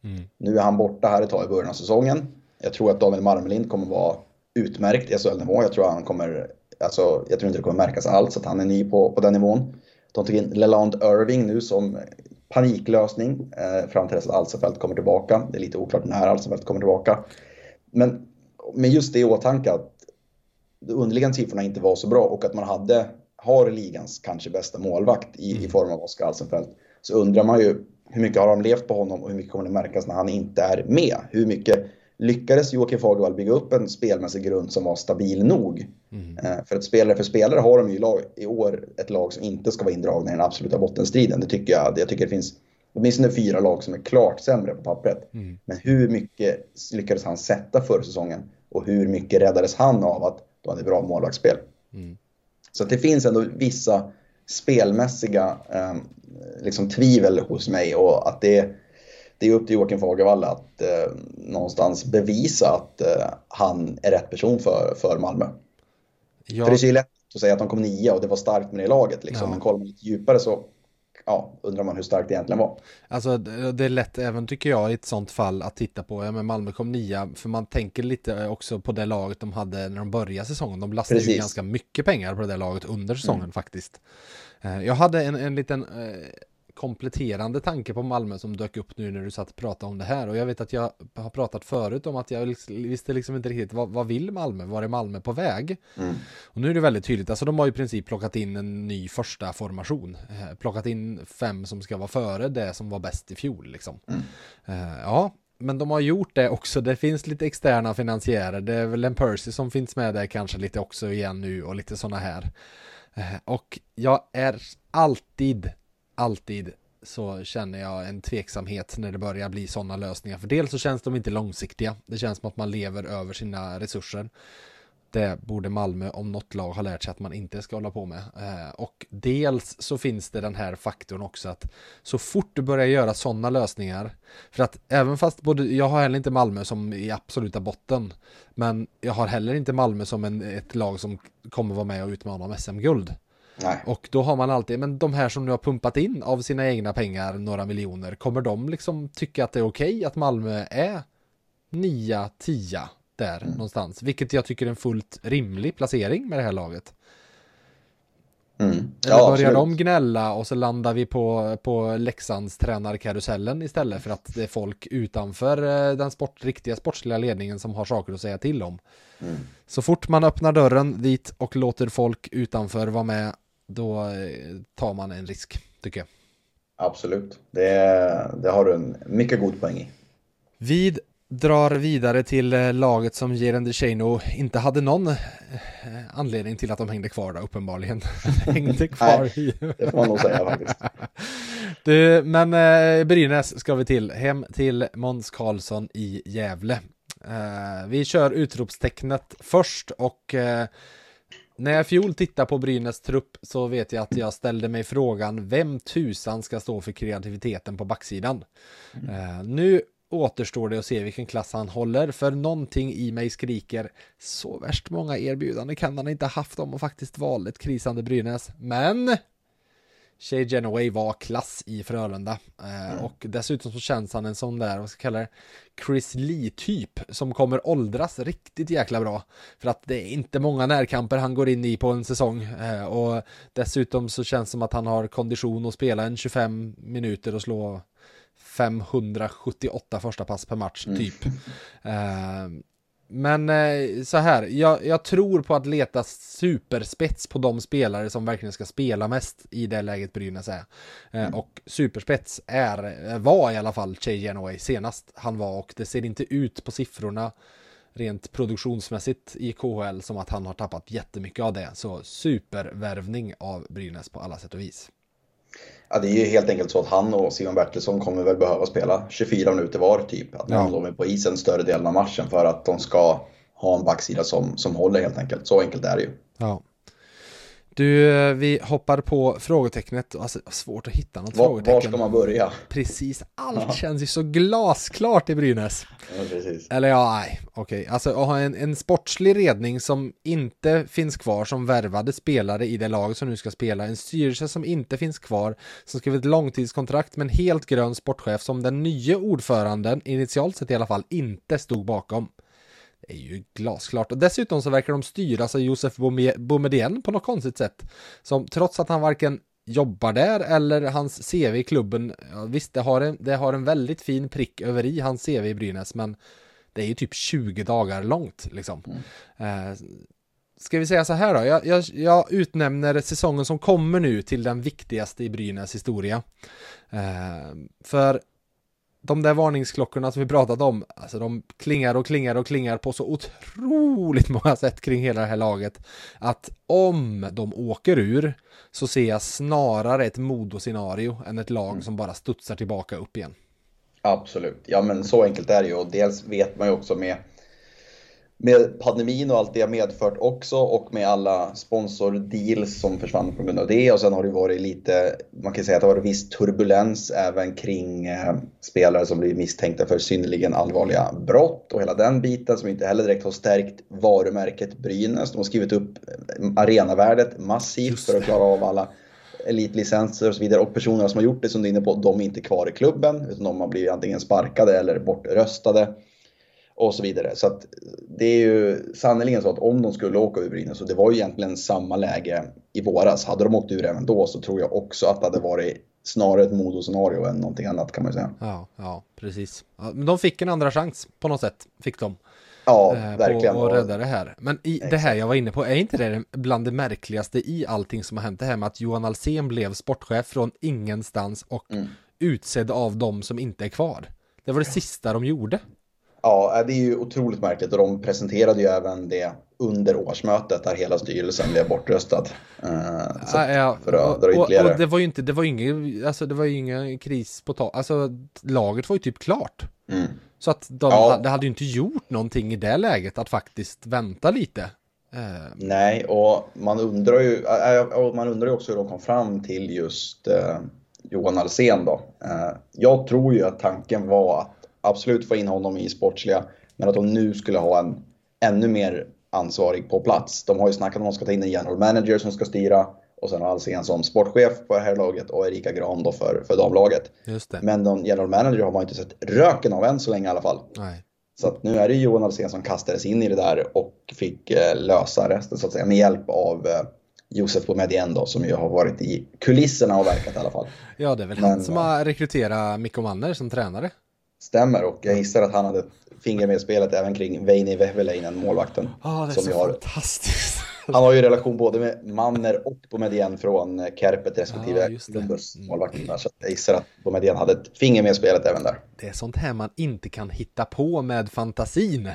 Mm. Nu är han borta här ett tag i början av säsongen. Jag tror att Daniel Marmelind kommer vara utmärkt i SHL-nivå. Jag tror han kommer, alltså, jag tror inte det kommer märkas alls att han är ny på, på den nivån. De tog in Leland Irving nu som paniklösning eh, fram till dess att Alsenfelt kommer tillbaka. Det är lite oklart när Alsenfelt kommer tillbaka. Men med just det i åtanke att de underliggande siffrorna inte var så bra och att man hade, har ligans kanske bästa målvakt i, mm. i form av Oskar Alsenfelt så undrar man ju hur mycket har de levt på honom och hur mycket kommer det märkas när han inte är med? Hur mycket lyckades Joakim Fagervall bygga upp en spelmässig grund som var stabil nog. Mm. Eh, för att spelare för spelare har de ju lag, i år ett lag som inte ska vara indragna i den absoluta bottenstriden. Det tycker jag. Jag tycker det finns åtminstone fyra lag som är klart sämre på pappret. Mm. Men hur mycket lyckades han sätta förra säsongen? Och hur mycket räddades han av att de hade bra målvaktsspel? Mm. Så det finns ändå vissa spelmässiga eh, liksom tvivel hos mig och att det det är upp till Joakim Fagervall att eh, någonstans bevisa att eh, han är rätt person för, för Malmö. Ja. För det är så lätt att säga att de kom nia och det var starkt med det laget liksom. Ja. Men kollar man lite djupare så ja, undrar man hur starkt det egentligen var. Alltså det är lätt även tycker jag i ett sånt fall att titta på, ja men Malmö kom nia, för man tänker lite också på det laget de hade när de började säsongen. De lastade Precis. ju ganska mycket pengar på det där laget under säsongen mm. faktiskt. Eh, jag hade en, en liten eh, kompletterande tanke på Malmö som dök upp nu när du satt och pratade om det här och jag vet att jag har pratat förut om att jag visste liksom inte riktigt vad, vad vill Malmö, var är Malmö på väg? Mm. Och nu är det väldigt tydligt, alltså de har i princip plockat in en ny första formation, eh, plockat in fem som ska vara före det som var bäst i fjol liksom. Mm. Eh, ja, men de har gjort det också. Det finns lite externa finansiärer. Det är väl en Percy som finns med där kanske lite också igen nu och lite sådana här. Eh, och jag är alltid alltid så känner jag en tveksamhet när det börjar bli sådana lösningar. För dels så känns de inte långsiktiga. Det känns som att man lever över sina resurser. Det borde Malmö om något lag ha lärt sig att man inte ska hålla på med. Eh, och dels så finns det den här faktorn också att så fort du börjar göra sådana lösningar, för att även fast både, jag har heller inte Malmö som i absoluta botten, men jag har heller inte Malmö som en, ett lag som kommer vara med och utmana om SM-guld. Nej. Och då har man alltid, men de här som nu har pumpat in av sina egna pengar några miljoner, kommer de liksom tycka att det är okej okay att Malmö är 9, 10 där mm. någonstans? Vilket jag tycker är en fullt rimlig placering med det här laget. Mm. Ja, Eller börjar de gnälla och så landar vi på, på Leksands tränarkarusellen istället för att det är folk utanför eh, den sport, riktiga sportsliga ledningen som har saker att säga till om. Mm. Så fort man öppnar dörren dit och låter folk utanför vara med då eh, tar man en risk, tycker jag. Absolut, det, det har du en mycket god poäng i. Vi drar vidare till eh, laget som Jeren DeShano inte hade någon eh, anledning till att de hängde kvar då, uppenbarligen. hängde kvar Nej, det får man nog säga faktiskt. Du, men eh, Brynäs ska vi till, hem till Måns Karlsson i Gävle. Eh, vi kör utropstecknet först och eh, när jag fjol tittade på Brynäs trupp så vet jag att jag ställde mig frågan vem tusan ska stå för kreativiteten på backsidan. Mm. Uh, nu återstår det att se vilken klass han håller, för någonting i mig skriker så värst många erbjudanden kan han inte haft om och faktiskt valt ett krisande Brynäs. Men Shay Genoway var klass i Frölunda eh, mm. och dessutom så känns han en sån där, vad ska jag kalla det, Chris Lee-typ som kommer åldras riktigt jäkla bra. För att det är inte många närkamper han går in i på en säsong eh, och dessutom så känns det som att han har kondition att spela en 25 minuter och slå 578 första pass per match, mm. typ. Mm. Uh, men eh, så här, jag, jag, tror på att leta superspets på de spelare som verkligen ska spela mest i det läget Brynäs är. Eh, mm. Och superspets är, var i alla fall Che Genoway senast han var och det ser inte ut på siffrorna rent produktionsmässigt i KHL som att han har tappat jättemycket av det. Så supervärvning av Brynäs på alla sätt och vis. Ja, det är ju helt enkelt så att han och Simon Bertilsson kommer väl behöva spela 24 minuter var typ. Att ja. de är på isen större delen av matchen för att de ska ha en backsida som, som håller helt enkelt. Så enkelt är det ju. Ja. Du, vi hoppar på frågetecknet. Alltså, svårt att hitta något var, frågetecken. Var ska man börja? Precis, allt ja. känns ju så glasklart i Brynäs. Ja, precis. Eller ja, nej, okej. Okay. Alltså att ha en, en sportslig redning som inte finns kvar, som värvade spelare i det lag som nu ska spela. En styrelse som inte finns kvar, som skrev ett långtidskontrakt med en helt grön sportchef som den nya ordföranden, initialt sett i alla fall, inte stod bakom. Är ju glasklart. Och dessutom så verkar de styras av Josef Boumedienne på något konstigt sätt. Som trots att han varken jobbar där eller hans CV i klubben, ja, visst det har, en, det har en väldigt fin prick över i hans CV i Brynäs, men det är ju typ 20 dagar långt liksom. Mm. Eh, ska vi säga så här då, jag, jag, jag, utnämner säsongen som kommer nu till den viktigaste i Brynäs historia. Eh, för de där varningsklockorna som vi pratat om, alltså de klingar och klingar och klingar på så otroligt många sätt kring hela det här laget. Att om de åker ur så ser jag snarare ett modoscenario än ett lag mm. som bara studsar tillbaka upp igen. Absolut, ja men så enkelt är det ju och dels vet man ju också med med pandemin och allt det har medfört också och med alla sponsordeals som försvann på grund av det och sen har det varit lite, man kan säga att det har varit viss turbulens även kring eh, spelare som blivit misstänkta för synnerligen allvarliga brott och hela den biten som inte heller direkt har stärkt varumärket Brynäs. De har skrivit upp eh, arenavärdet massivt för att klara av alla elitlicenser och så vidare. Och personerna som har gjort det som du är inne på, de är inte kvar i klubben utan de har blivit antingen sparkade eller bortröstade och så vidare. Så att det är ju sannerligen så att om de skulle åka ur Brynäs, och det var ju egentligen samma läge i våras, hade de åkt ur även då så tror jag också att det hade varit snarare ett Modo-scenario än någonting annat kan man ju säga. Ja, ja precis. Ja, men de fick en andra chans på något sätt, fick de. Ja, eh, verkligen. Och, rädda det här. Men i det här jag var inne på, är inte det bland det märkligaste i allting som har hänt det här med att Johan Alsen blev sportchef från ingenstans och mm. utsedd av dem som inte är kvar? Det var det sista de gjorde. Ja, det är ju otroligt märkligt och de presenterade ju även det under årsmötet där hela styrelsen blev bortröstad. Uh, så ja, för att dra ytterligare. Och, och, det var ju inte, det var ingen, alltså det var ju ingen kris på tal, alltså laget var ju typ klart. Mm. Så att de ja. det hade ju inte gjort någonting i det läget att faktiskt vänta lite. Uh. Nej, och man undrar ju, man undrar ju också hur de kom fram till just Johan Alsen då. jag tror ju att tanken var att absolut få in honom i sportsliga, men att de nu skulle ha en ännu mer ansvarig på plats. De har ju snackat om att de ska ta in en general manager som ska styra och sen har Alsen som sportchef på det här laget och Erika Gran då för, för damlaget. Men någon general manager har man inte sett röken av än så länge i alla fall. Nej. Så att nu är det Johan Alsen som kastades in i det där och fick eh, lösa resten så att säga med hjälp av eh, Josef Boumedienne då som ju har varit i kulisserna och verkat i alla fall. Ja, det är väl Men, han som har rekryterat Mikko Manner som tränare. Stämmer och jag gissar att han hade finger med i spelet även kring Veini Vehviläinen, målvakten. Ja, oh, det som så har. fantastiskt. Han har ju relation både med Manner och Boumedienne från Kärpet respektive ah, Columbus, målvakten. Så jag gissar att Boumedienne hade ett finger med i spelet även där. Det är sånt här man inte kan hitta på med fantasin.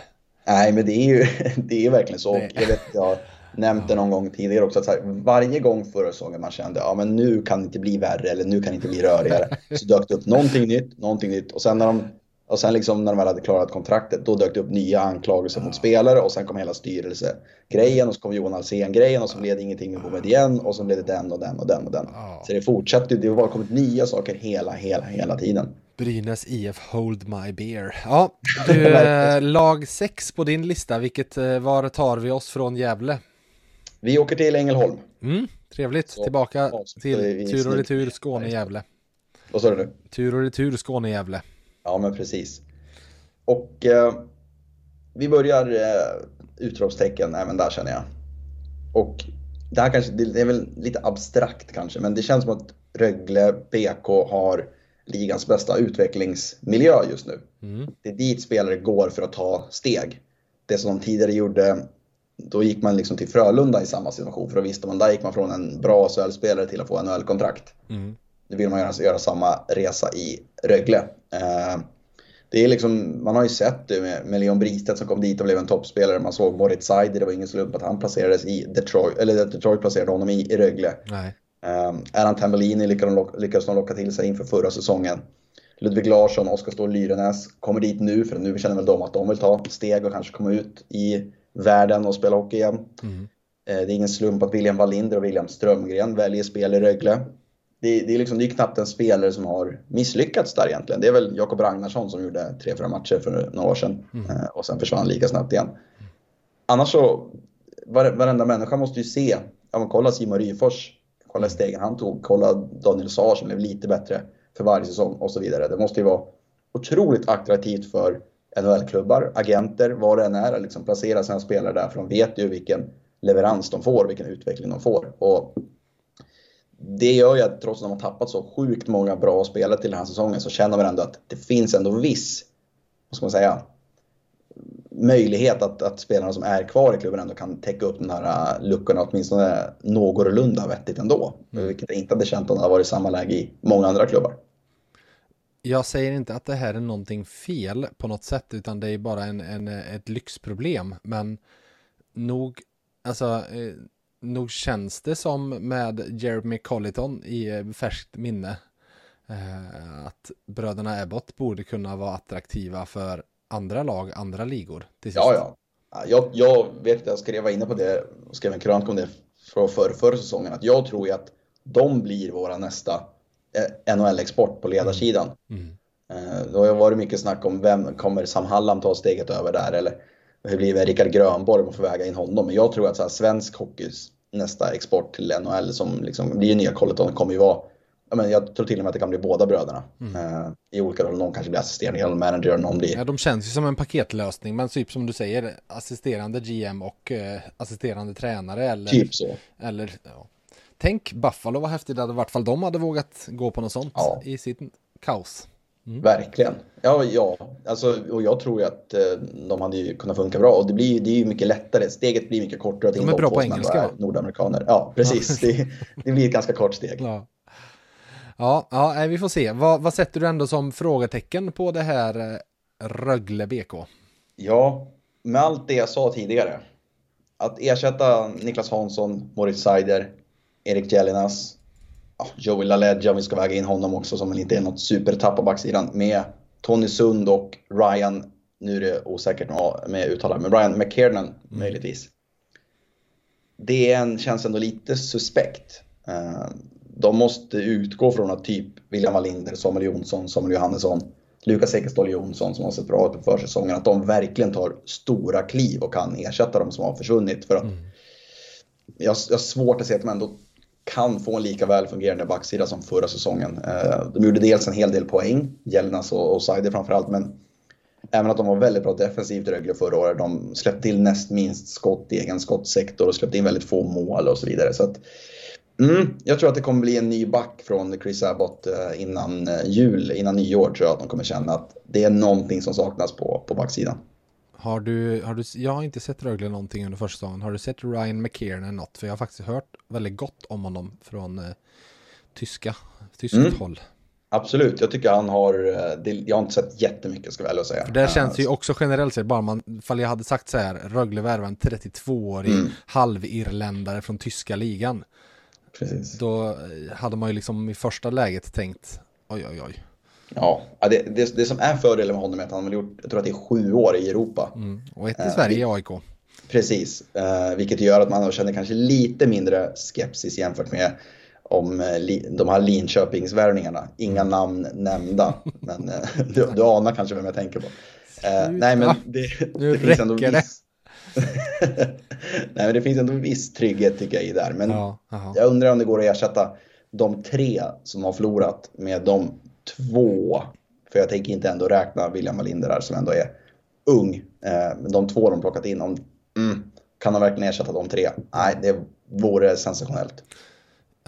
Nej, men det är ju det är verkligen så. Jag vet, jag nämnt det någon gång tidigare också, att här, varje gång förra säsongen man kände ja men nu kan det inte bli värre eller nu kan det inte bli rörigare. Så dök det upp någonting nytt, någonting nytt och sen när de och sen liksom när de väl hade klarat kontraktet, då dök det upp nya anklagelser mot spelare och sen kom hela styrelsegrejen och så kom Johan Alsen-grejen och så blev det ingenting med Bomed igen och så blev det den och den och den och den. Så det fortsatte, det har kommit nya saker hela, hela, hela tiden. Brynäs IF Hold My Beer. Ja, du, eh, lag 6 på din lista, vilket, eh, var tar vi oss från Gävle? Vi åker till Ängelholm. Mm, trevligt, så, tillbaka till tur och retur Skåne-Gävle. Vad sa du nu? Tur och retur Skåne-Gävle. Ja, men precis. Och eh, vi börjar eh, utropstecken även där känner jag. Och det här kanske, det är väl lite abstrakt kanske, men det känns som att Rögle BK har ligans bästa utvecklingsmiljö just nu. Mm. Det är dit spelare går för att ta steg. Det som de tidigare gjorde, då gick man liksom till Frölunda i samma situation, för då visste man, där gick man från en bra SHL-spelare till att få NHL-kontrakt. Mm. Nu vill man göra, göra samma resa i Rögle. Eh, det är liksom, man har ju sett det med, med Leon Bristedt som kom dit och blev en toppspelare. Man såg Moritz Seider, det var ingen slump att han placerades i Detroit, eller Detroit placerade honom i, i Rögle. Nej. Um, Erland Tambellini lyckades, de locka, till sig inför förra säsäsongen. Ludvig Larsson, Oskar Ståhl Lyrenäs kommer dit nu för nu känner väl de att de vill ta steg och kanske komma ut i världen och spela hockey igen. Mm. Uh, det är ingen slump att William Wallinder och William Strömgren väljer spel i Rögle det, det, är liksom, det är knappt en spelare som har misslyckats där egentligen. Det är väl Jakob Ragnarsson som gjorde tre, fyra matcher för några år sedan mm. Eh, och sen försvann lika snabbt igen. Annars så, varenda människa måste ju se, ja, men kolla Simon Ryfors, kolla stegen han tog, kolla Daniel Saar som blev lite bättre för varje säsong och så vidare. Det måste ju vara otroligt attraktivt för NHL-klubbar, agenter, vad det än är, att liksom placera sina spelare där, för de vet ju vilken leverans de får, vilken utveckling de får. Och det gör ju att trots att de har tappat så sjukt många bra spelare till den här säsongen så känner man ändå att det finns ändå viss, vad ska man säga, möjlighet att, att spelarna som är kvar i klubben ändå kan täcka upp den här äh, luckorna åtminstone någorlunda vettigt ändå. Mm. Vilket jag inte hade känt om det hade varit samma läge i många andra klubbar. Jag säger inte att det här är någonting fel på något sätt utan det är bara en, en ett lyxproblem. Men nog, alltså eh, nog känns det som med Jeremy Colliton i eh, färskt minne eh, att bröderna Ebbot borde kunna vara attraktiva för andra lag, andra ligor. Till sist. Ja, ja. Jag, jag vet att jag skrev inne på det, skrev en krönika om det för, för förra säsongen, att jag tror ju att de blir våra nästa eh, NHL-export på ledarsidan. Mm. Mm. Det har varit mycket snack om vem kommer Sam Hallam ta steget över där eller hur blir det med Rickard Grönborg om man får väga in honom. Men jag tror att så här, svensk hockeys nästa export till NHL som liksom blir nya Colleton kommer ju vara men jag tror till och med att det kan bli båda bröderna mm. eh, i olika roller. Någon kanske blir assisterande general manager och någon blir... Ja, de känns ju som en paketlösning, men typ som du säger, assisterande GM och eh, assisterande tränare eller... Typ så. Eller, ja. Tänk Buffalo, vad häftigt det hade varit fall de hade vågat gå på något sånt ja. i sitt kaos. Mm. Verkligen. Ja, ja. Alltså, och jag tror ju att eh, de hade ju kunnat funka bra. Och det, blir, det är ju mycket lättare. Steget blir mycket kortare. de är bra på engelska? Nordamerikaner. Ja, precis. Det, det, blir ett ganska kort steg. Ja, ja, ja vi får se. Vad, vad sätter du ändå som frågetecken på det här eh, Rögle BK? Ja, med allt det jag sa tidigare. Att ersätta Niklas Hansson, Moritz Seider, Erik Jellinas, ja, Joey LaLeggia om vi ska väga in honom också som inte är något supertapp på backsidan med Tony Sund och Ryan, nu är det osäkert med uttalet, men Ryan McKiernan mm. möjligtvis. Det är en, känns ändå lite suspekt. Eh, de måste utgå från att typ William Wallinder, Samuel Jonsson, Samuel Johannesson, Lukas Ekeståhl Jonsson som har sett bra ut på försäsongen, att de verkligen tar stora kliv och kan ersätta de som har försvunnit. För att mm. jag, jag har svårt att se att de ändå kan få en lika väl fungerande backsida som förra säsongen. Eh, de gjorde dels en hel del poäng, Jelenas och Saidi framförallt, men även att de var väldigt bra defensivt i Rögle förra året. De släppte till näst minst skott i egen skottsektor och släppte in väldigt få mål och så vidare. Så att, mm, jag tror att det kommer bli en ny back från Chris Abbott eh, innan eh, jul, innan nyår tror jag att de kommer känna att det är någonting som saknas på, på backsidan. Har du, har du, jag har inte sett Rögle någonting under första säsongen. Har du sett Ryan McKiernan något? För jag har faktiskt hört väldigt gott om honom från eh, tyska, tyskt mm. håll. Absolut, jag tycker han har, eh, det, jag har inte sett jättemycket ska väl säga. För det känns ju eh, också generellt sett, bara man, ifall jag hade sagt så här, Rögle värvar en 32-årig mm. halvirländare från tyska ligan. Precis. Då eh, hade man ju liksom i första läget tänkt, oj oj oj. Ja, det, det, det, som är fördelen med honom är att han har gjort, jag tror att det är sju år i Europa. Mm. Och ett i Sverige i AIK. Precis, eh, vilket gör att man känner kanske lite mindre skepsis jämfört med om eh, de här Linköpingsvärvningarna. Inga mm. namn nämnda, men eh, du, du anar kanske vem jag tänker på. Eh, nej, men det, nu det finns ändå viss... nej, men det finns ändå viss trygghet tycker jag i där. Men ja, jag undrar om det går att ersätta de tre som har förlorat med de två, för jag tänker inte ändå räkna William Wallinder där som ändå är ung. Eh, men de två de plockat in, om, mm, kan de verkligen ersätta de tre? Nej, det vore sensationellt.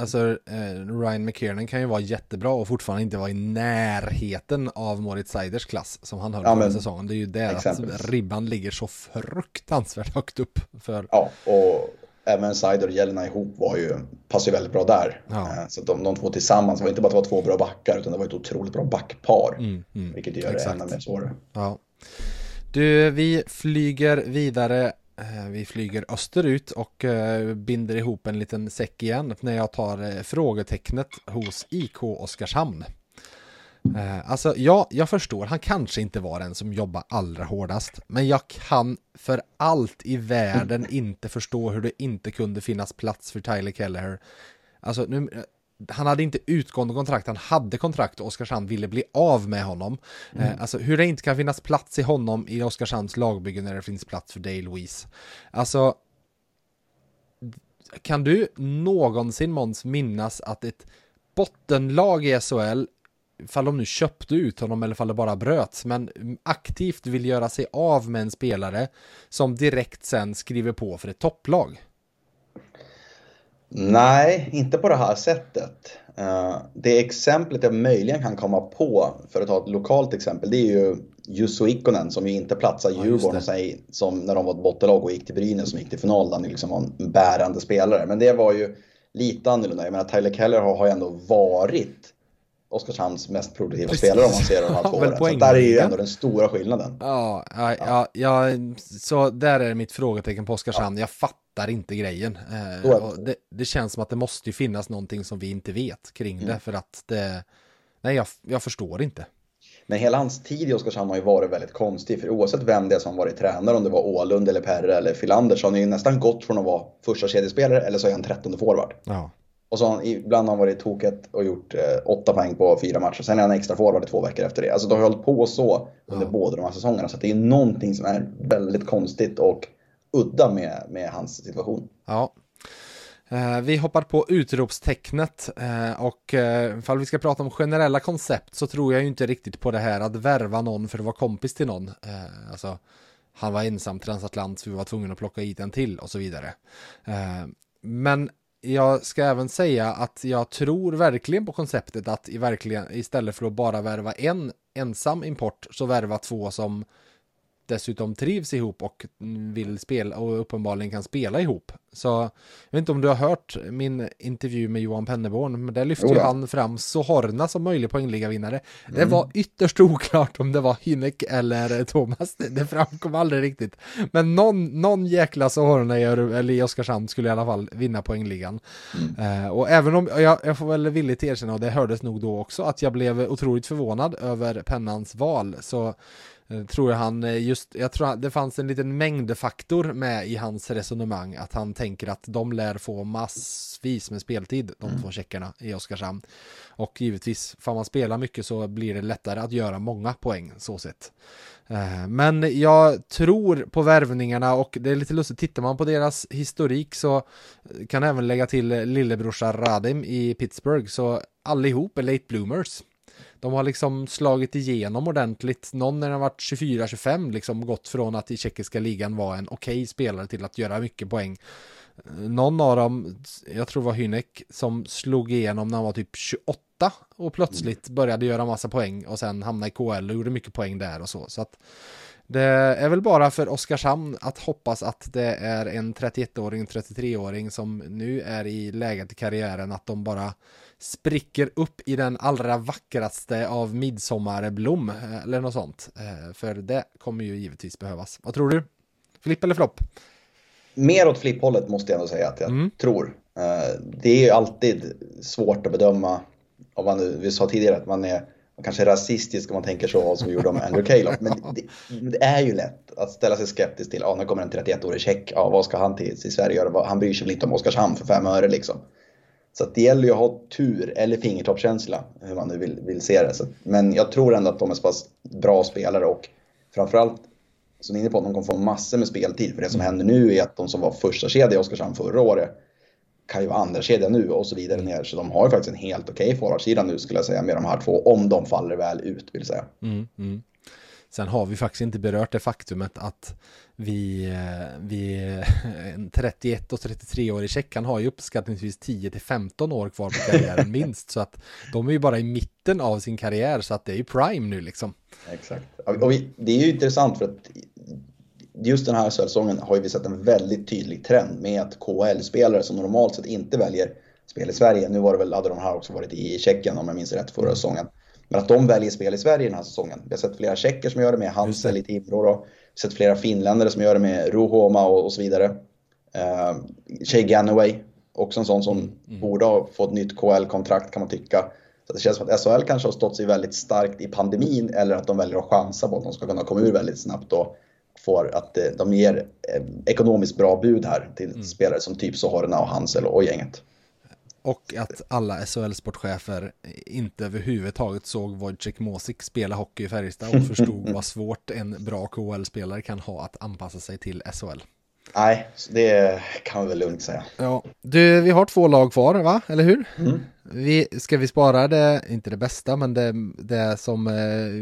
Alltså eh, Ryan McKiernan kan ju vara jättebra och fortfarande inte vara i närheten av Moritz Seiders klass som han höll ja, förra säsongen. Det är ju där att ribban ligger så fruktansvärt högt upp för. Ja, och även Seider och Jelena ihop var ju, passade väldigt bra där. Ja. Eh, så de, de två tillsammans var inte bara att det var två bra backar utan det var ett otroligt bra backpar. Mm, mm, vilket gör exakt. det ännu mer svårare. Ja. Du, vi flyger vidare. Eh, vi flyger österut och eh, binder ihop en liten säck igen när jag tar frågetecknet hos IK Oskarshamn. Eh, alltså, ja, jag förstår, han kanske inte var den som jobbar allra hårdast, men jag kan för allt i världen inte förstå hur det inte kunde finnas plats för Tyler Kelleher. Alltså, nu, eh, han hade inte utgående kontrakt, han hade kontrakt och Oskarshamn ville bli av med honom. Eh, mm. alltså hur det inte kan finnas plats i honom i Oskarshamns lagbygge när det finns plats för Dale Weiss. Alltså, kan du någonsin Måns minnas att ett bottenlag i SHL fall de nu köpte ut honom eller fall det bara bröts, men aktivt vill göra sig av med en spelare som direkt sen skriver på för ett topplag. Nej, inte på det här sättet. Uh, det exemplet jag möjligen kan komma på, för att ta ett lokalt exempel, det är ju Jusso Ikonen som ju inte platsade i ja, Djurgården sig, som när de var ett bottenlag och gick till Brynäs som gick till final, där han liksom var en bärande spelare. Men det var ju lite annorlunda. Jag menar, Tyler Keller har, har ju ändå varit Oskarshamns mest produktiva Precis. spelare om man ser de här två åren. Så där är ju ändå den stora skillnaden. Ja, ja, ja, ja, så där är mitt frågetecken på Oskarshamn. Ja. Jag fattar inte grejen. Eh, det, det, känns som att det måste finnas någonting som vi inte vet kring mm. det för att det, nej, jag, jag förstår inte. Men hela hans tid i Oskarshamn har ju varit väldigt konstig. För oavsett vem det är som varit tränare, om det var Ålund eller Perre eller Filander, så har han ju nästan gått från att vara första kedjespelare eller så är han trettonde forward. Ja. Och så han, ibland har han varit toket och gjort eh, åtta poäng på fyra matcher. Sen är han extra forward i två veckor efter det. Alltså de har hållit på så under ja. båda de här säsongerna. Så det är någonting som är väldigt konstigt och udda med, med hans situation. Ja, Eh, vi hoppar på utropstecknet eh, och eh, ifall vi ska prata om generella koncept så tror jag ju inte riktigt på det här att värva någon för att vara kompis till någon. Alltså, han var ensam transatlant så vi var tvungna att plocka hit en till och så vidare. Men jag ska även säga att jag tror verkligen på konceptet att i verkligen, istället för att bara värva en ensam import så värva två som dessutom trivs ihop och vill spela och uppenbarligen kan spela ihop. Så jag vet inte om du har hört min intervju med Johan Penneborn, men där lyfte ju han fram Sohorna som möjlig poängligavinnare. Mm. Det var ytterst oklart om det var Hynek eller Thomas, det framkom aldrig riktigt. Men någon, någon jäkla Sohorna eller i Oskarshamn skulle i alla fall vinna poängligan. Mm. Uh, och även om, jag, jag får väl villigt erkänna, och det hördes nog då också, att jag blev otroligt förvånad över Pennans val, så tror jag han eh, just, jag tror det fanns en liten mängdfaktor med i hans resonemang att han tänker att de lär få massvis med speltid, de mm. två checkarna i Oskarshamn. Och givetvis, får man spela mycket så blir det lättare att göra många poäng så sett. Eh, men jag tror på värvningarna och det är lite lustigt, tittar man på deras historik så kan även lägga till lillebrorsa Radim i Pittsburgh så allihop är late bloomers. De har liksom slagit igenom ordentligt. Någon när har varit 24-25 liksom gått från att i tjeckiska ligan var en okej okay spelare till att göra mycket poäng. Någon av dem, jag tror det var Hynek, som slog igenom när han var typ 28 och plötsligt började göra massa poäng och sen hamnade i KL och gjorde mycket poäng där och så. Så att det är väl bara för Oskarshamn att hoppas att det är en 31-åring, 33-åring som nu är i läget i karriären att de bara spricker upp i den allra vackraste av midsommarblom eh, eller något sånt. Eh, för det kommer ju givetvis behövas. Vad tror du? Flipp eller flopp? Mer åt flipphållet måste jag ändå säga att jag mm. tror. Eh, det är ju alltid svårt att bedöma, om man nu, vi sa tidigare att man är kanske rasistisk om man tänker så som vi gjorde om Andrew Calof. Men det, det, är ju lätt att ställa sig skeptisk till, ja nu kommer en 31-årig tjeck, ja vad ska han till, till Sverige göra? Han bryr sig väl inte om Oskarshamn för fem öre liksom. Så det gäller ju att ha tur eller fingertoppskänsla, hur man nu vill, vill se det. Så, men jag tror ändå att de är så pass bra spelare och framförallt, som ni är inne på, att de kommer få massor med speltid. För det som händer nu är att de som var första kedja i Oskarshamn förra året kan ju vara andra kedja nu och så vidare ner. Så de har ju faktiskt en helt okej okay forwardsida nu skulle jag säga med de här två, om de faller väl ut vill säga. Mm, mm. Sen har vi faktiskt inte berört det faktumet att vi, eh, vi en 31 och 33-årig tjeck, han har ju uppskattningsvis 10 till 15 år kvar på karriären minst. Så att de är ju bara i mitten av sin karriär så att det är ju prime nu liksom. Exakt. Och det är ju intressant för att just den här säsongen har ju vi sett en väldigt tydlig trend med att KHL-spelare som normalt sett inte väljer spel i Sverige, nu var det väl, hade de här också varit i Tjeckien om jag minns rätt förra säsongen, men att de väljer spel i Sverige den här säsongen. Vi har sett flera tjecker som gör det med Hansel i Timrå. Då. Vi har sett flera finländare som gör det med Ruhoma och, och så vidare. Uh, Shay Ganaway, också en sån som mm. mm. borde ha fått nytt KL-kontrakt kan man tycka. Så det känns som att SHL kanske har stått sig väldigt starkt i pandemin eller att de väljer att chansa på att de ska kunna komma ur väldigt snabbt och får att eh, de ger eh, ekonomiskt bra bud här till mm. spelare som typ Sohorna och Hansel och gänget. Och att alla SHL-sportchefer inte överhuvudtaget såg Wojciech Mosik spela hockey i Färjestad och förstod vad svårt en bra KHL-spelare kan ha att anpassa sig till SHL. Nej, det kan vi väl lugnt säga. Ja, du, vi har två lag kvar, va? Eller hur? Mm. Vi, ska vi spara det, inte det bästa, men det, det som, eh,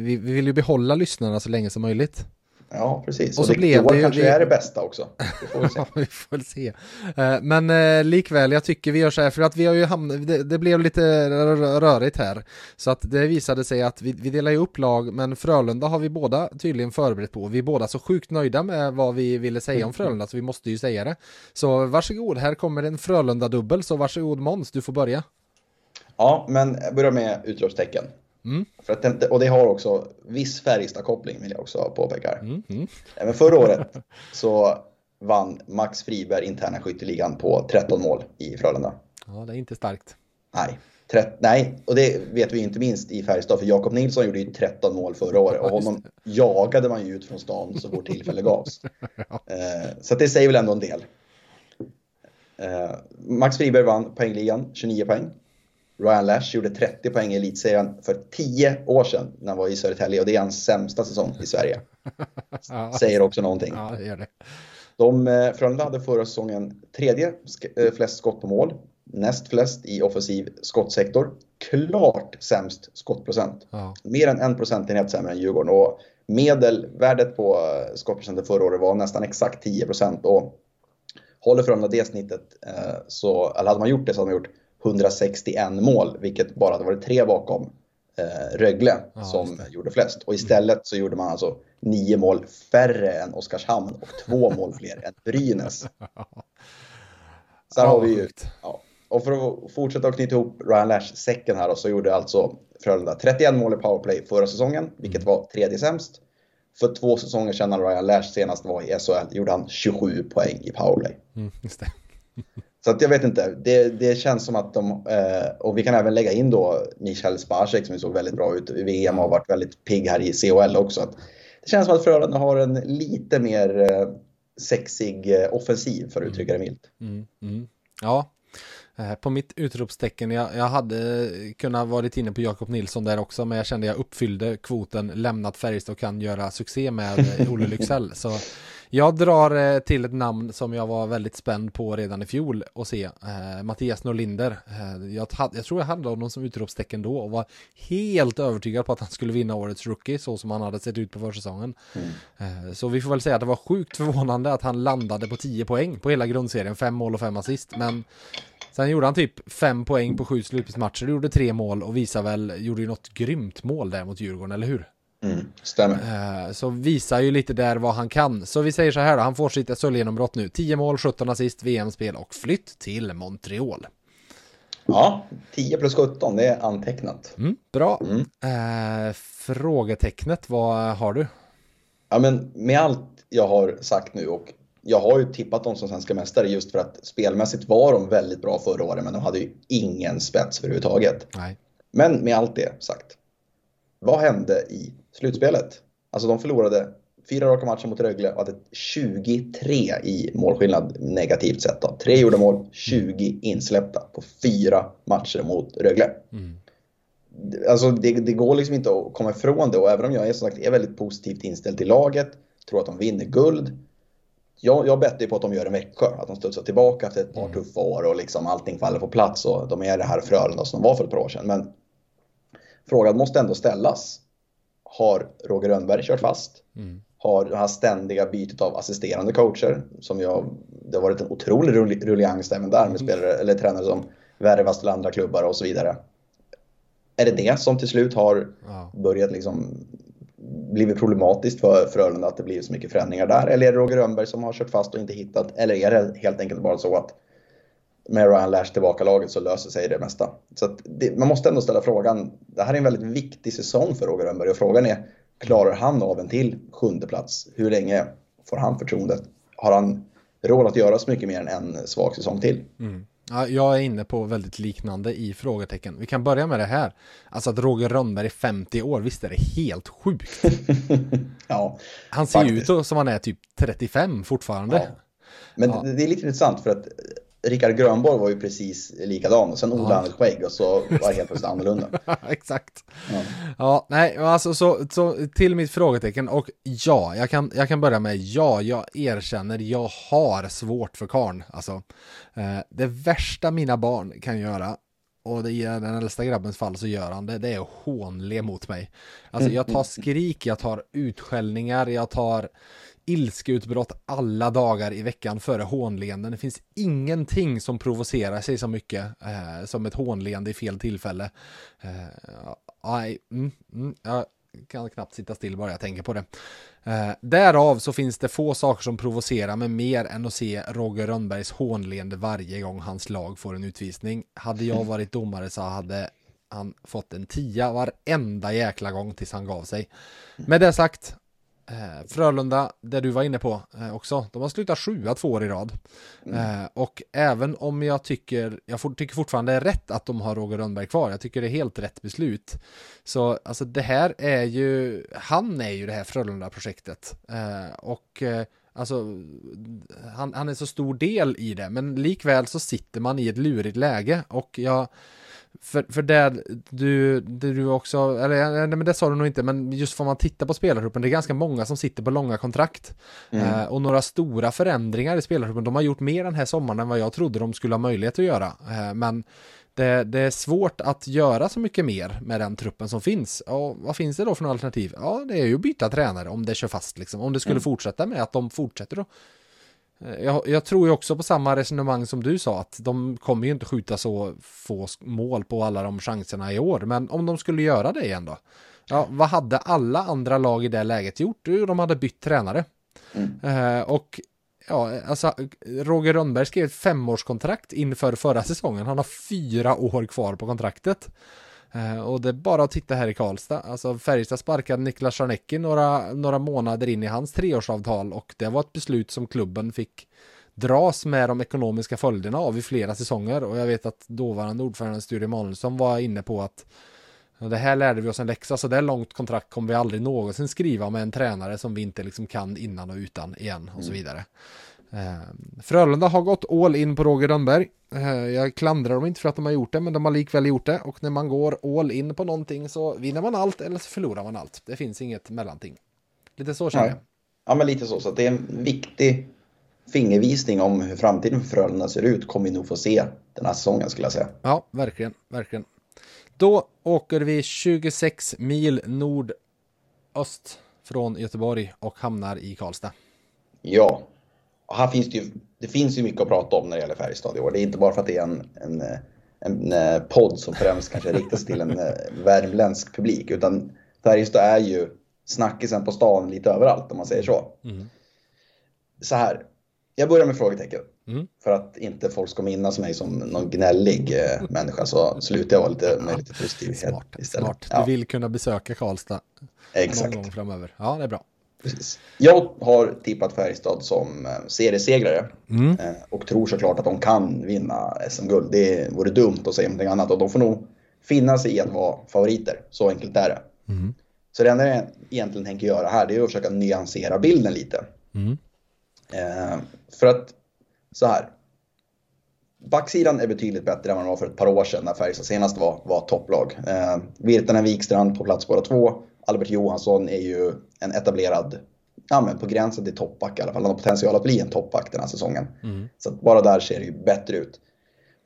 vi, vi vill ju behålla lyssnarna så länge som möjligt. Ja, precis. Och, så och det, blev det kanske det... är det bästa också. Det får vi se. vi får se. Eh, men eh, likväl, jag tycker vi gör så här, för att vi har ju hamnat, det, det blev lite rörigt här. Så att det visade sig att vi, vi delar ju upp lag, men Frölunda har vi båda tydligen förberett på. Vi är båda så sjukt nöjda med vad vi ville säga om Frölunda, så vi måste ju säga det. Så varsågod, här kommer en Frölunda-dubbel, så varsågod Måns, du får börja. Ja, men börja med utropstecken. Mm. För att och det har också viss Färjestad-koppling vill jag också påpeka. Mm. Mm. Förra året så vann Max Friberg interna skytteligan på 13 mål i Frölunda. Ja, det är inte starkt. Nej. Trett, nej, och det vet vi inte minst i Färjestad, för Jakob Nilsson gjorde ju 13 mål förra året och honom jagade man ju ut från stan så fort tillfälle gavs. Eh, så det säger väl ändå en del. Eh, Max Friberg vann poängligan, 29 poäng. Ryan Lash gjorde 30 poäng i elitserien för 10 år sedan när han var i Södertälje och det är hans sämsta säsong i Sverige. Säger också någonting. Ja, det gör det. De, eh, Frölunda hade förra säsongen tredje eh, flest skott på mål, näst flest i offensiv skottsektor. Klart sämst skottprocent. Ja. Mer än en procentenhet sämre än Djurgården. Och medelvärdet på eh, skottprocenten förra året var nästan exakt 10 procent. Och håller Frölunda det snittet, så, eller hade man gjort det så hade man gjort 161 mål, vilket bara hade varit tre bakom eh, Rögle ja, som gjorde flest. Och istället så gjorde man alltså nio mål färre än Oskarshamn och två mål fler än Brynäs. Så här har vi ju, ja. Och för att fortsätta att knyta ihop Ryan Lash-säcken här då, så gjorde alltså Frölunda 31 mål i powerplay förra säsongen, vilket mm. var tredje sämst. För två säsonger sedan när Ryan Lash senast var i SHL gjorde han 27 poäng i powerplay. Mm, så att jag vet inte, det, det känns som att de, eh, och vi kan även lägga in då Michael Spacek som såg väldigt bra ut i VM och har varit väldigt pigg här i CHL också. Att det känns som att Frölunda har en lite mer eh, sexig eh, offensiv för att uttrycka det milt. Mm, mm. Ja, på mitt utropstecken, jag, jag hade kunnat varit inne på Jakob Nilsson där också, men jag kände jag uppfyllde kvoten, lämnat Färjestad och kan göra succé med Olle Lycksell. Så jag drar eh, till ett namn som jag var väldigt spänd på redan i fjol att se. Eh, Mattias Norlinder. Eh, jag, jag, tror jag hade honom som utropstecken då och var helt övertygad på att han skulle vinna årets rookie så som han hade sett ut på försäsongen. Mm. så vi får väl säga att det var sjukt förvånande att han landade på 10 poäng på hela grundserien. Fem mål och fem assist. Men Sen gjorde han typ fem poäng på sju slutspelsmatcher, gjorde tre mål och visar väl, gjorde ju något grymt mål där mot Djurgården, eller hur? Mm, stämmer. Eh, så visar ju lite där vad han kan. Så vi säger så här då, han får sitt SHL-genombrott nu. 10 mål, 17 assist, VM-spel och flytt till Montreal. Ja, 10 plus 17, det är antecknat. Mm, bra. Mm. Eh, frågetecknet, vad har du? Ja, men med allt jag har sagt nu och jag har ju tippat dem som svenska mästare just för att spelmässigt var de väldigt bra förra året, men de hade ju ingen spets överhuvudtaget. Nej. Men med allt det sagt, vad hände i slutspelet? Alltså de förlorade fyra raka matcher mot Rögle och hade 23 i målskillnad negativt sett. Då. Tre gjorda mål, 20 insläppta på fyra matcher mot Rögle. Mm. Alltså det, det, går liksom inte att komma ifrån det och även om jag är, som sagt, är väldigt positivt inställd till laget, tror att de vinner guld. Jag, jag bettar på att de gör en Växjö, att de studsar tillbaka efter ett par mm. tuffa år och liksom allting faller på plats och de är det här Frölunda som de var för ett par år sedan. Men frågan måste ändå ställas. Har Roger Rönnberg kört fast? Mm. Har det här ständiga bytet av assisterande coacher som jag, det har varit en otrolig rullians även där med mm. spelare eller tränare som värvas till andra klubbar och så vidare. Är det det som till slut har ja. börjat liksom blivit problematiskt för Frölunda att det blir så mycket förändringar där? Eller är det Roger Rönnberg som har kört fast och inte hittat? Eller är det helt enkelt bara så att med Ryan Lash tillbaka laget så löser sig det mesta. Så det, man måste ändå ställa frågan. Det här är en väldigt viktig säsong för Roger Rönnberg och frågan är klarar han av en till sjunde plats? Hur länge får han förtroendet? Har han råd att göra så mycket mer än en svag säsong till? Mm. Ja, jag är inne på väldigt liknande i frågetecken. Vi kan börja med det här. Alltså att Roger Rönnberg är 50 år, visst är det helt sjukt? ja, Han ser ju ut som han är typ 35 fortfarande. Ja. Men ja. det är lite intressant för att Rickard Grönborg var ju precis likadan och sen odlade han ett skägg och så var det helt plötsligt annorlunda. Exakt. Ja. ja, nej, alltså så, så till mitt frågetecken och ja, jag kan, jag kan börja med ja, jag erkänner, jag har svårt för karn. Alltså, eh, det värsta mina barn kan göra och det i den äldsta grabbens fall så gör han det, det är att hånle mot mig. Alltså jag tar skrik, jag tar utskällningar, jag tar ilskeutbrott alla dagar i veckan före hånleenden. Det finns ingenting som provocerar sig så mycket eh, som ett hånleende i fel tillfälle. Eh, mm, mm, jag kan knappt sitta still bara jag tänker på det. Eh, därav så finns det få saker som provocerar mig mer än att se Roger Rönnbergs hånleende varje gång hans lag får en utvisning. Hade jag varit domare så hade han fått en tia varenda jäkla gång tills han gav sig. Med det sagt, Frölunda, det du var inne på eh, också, de har slutat sjua två år i rad. Mm. Eh, och även om jag tycker, jag for, tycker fortfarande det är rätt att de har Roger Rönnberg kvar, jag tycker det är helt rätt beslut. Så alltså det här är ju, han är ju det här Frölunda-projektet. Eh, och eh, Alltså, han, han är så stor del i det, men likväl så sitter man i ett lurigt läge och jag för, för det du, det du också, eller nej, men det sa du nog inte, men just får man titta på spelargruppen, det är ganska många som sitter på långa kontrakt. Mm. Eh, och några stora förändringar i spelargruppen, de har gjort mer den här sommaren än vad jag trodde de skulle ha möjlighet att göra. Eh, men det, det, är svårt att göra så mycket mer med den truppen som finns. Och vad finns det då för några alternativ? Ja, det är ju att byta tränare om det kör fast liksom. Om det skulle mm. fortsätta med att de fortsätter Eh, jag, jag, tror ju också på samma resonemang som du sa att de kommer ju inte skjuta så få mål på alla de chanserna i år. Men om de skulle göra det igen då? Ja, vad hade alla andra lag i det läget gjort? Jo, de hade bytt tränare. Mm. Eh, och ja, alltså Roger Rönnberg skrev ett femårskontrakt inför förra säsongen. Han har fyra år kvar på kontraktet. Eh, och det är bara att titta här i Karlstad. Alltså Färjestad sparkade Niklas Czarnecki några, några månader in i hans treårsavtal och det var ett beslut som klubben fick dras med de ekonomiska följderna av i flera säsonger och jag vet att dåvarande ordförande Sture Emanuelsson var inne på att det här lärde vi oss en läxa, så det långt kontrakt kommer vi aldrig någonsin skriva med en tränare som vi inte liksom kan innan och utan igen och så mm. vidare. Eh, Frölunda har gått all in på Roger Rönnberg. Eh, jag klandrar dem inte för att de har gjort det, men de har likväl gjort det. Och när man går all in på någonting så vinner man allt eller så förlorar man allt. Det finns inget mellanting. Lite så känner jag. Ja, men lite så. Så det är en viktig fingervisning om hur framtiden för Frölunda ser ut kommer vi nog få se den här säsongen skulle jag säga. Ja, verkligen, verkligen. Då åker vi 26 mil nordöst från Göteborg och hamnar i Karlstad. Ja, här finns det ju, det finns ju mycket att prata om när det gäller Färjestad i år. Det är inte bara för att det är en, en, en, en podd som främst kanske riktas till en eh, värmländsk publik. Utan Färjestad är ju snackisen på stan lite överallt om man säger så. Mm. Så här, jag börjar med frågetecken. Mm. För att inte folk ska minnas mig som någon gnällig eh, människa så slutar jag vara lite, med lite positiv smart, istället. Smart. Du ja. vill kunna besöka Karlstad Exakt. någon gång framöver. Ja, det är bra. Precis. Jag har tippat Färjestad som eh, seriesegrare mm. Eh, och tror såklart att de kan vinna SM-guld. Det vore dumt att säga någonting annat och de får nog finna sig i att vara favoriter. Så enkelt är det. Mm. Så det enda jag egentligen tänker göra här det är att försöka nyansera bilden lite. Mm. Eh, för att så här. Backsidan är betydligt bättre än vad den var för ett par år sedan när Färjestad senast var, var topplag. Eh, Virtanen Wikstrand på plats båda två. Albert Johansson är ju en etablerad, ja men på gränsen till toppback i alla fall. Han har potential att bli en toppback den här säsongen. Mm. Så bara där ser det ju bättre ut.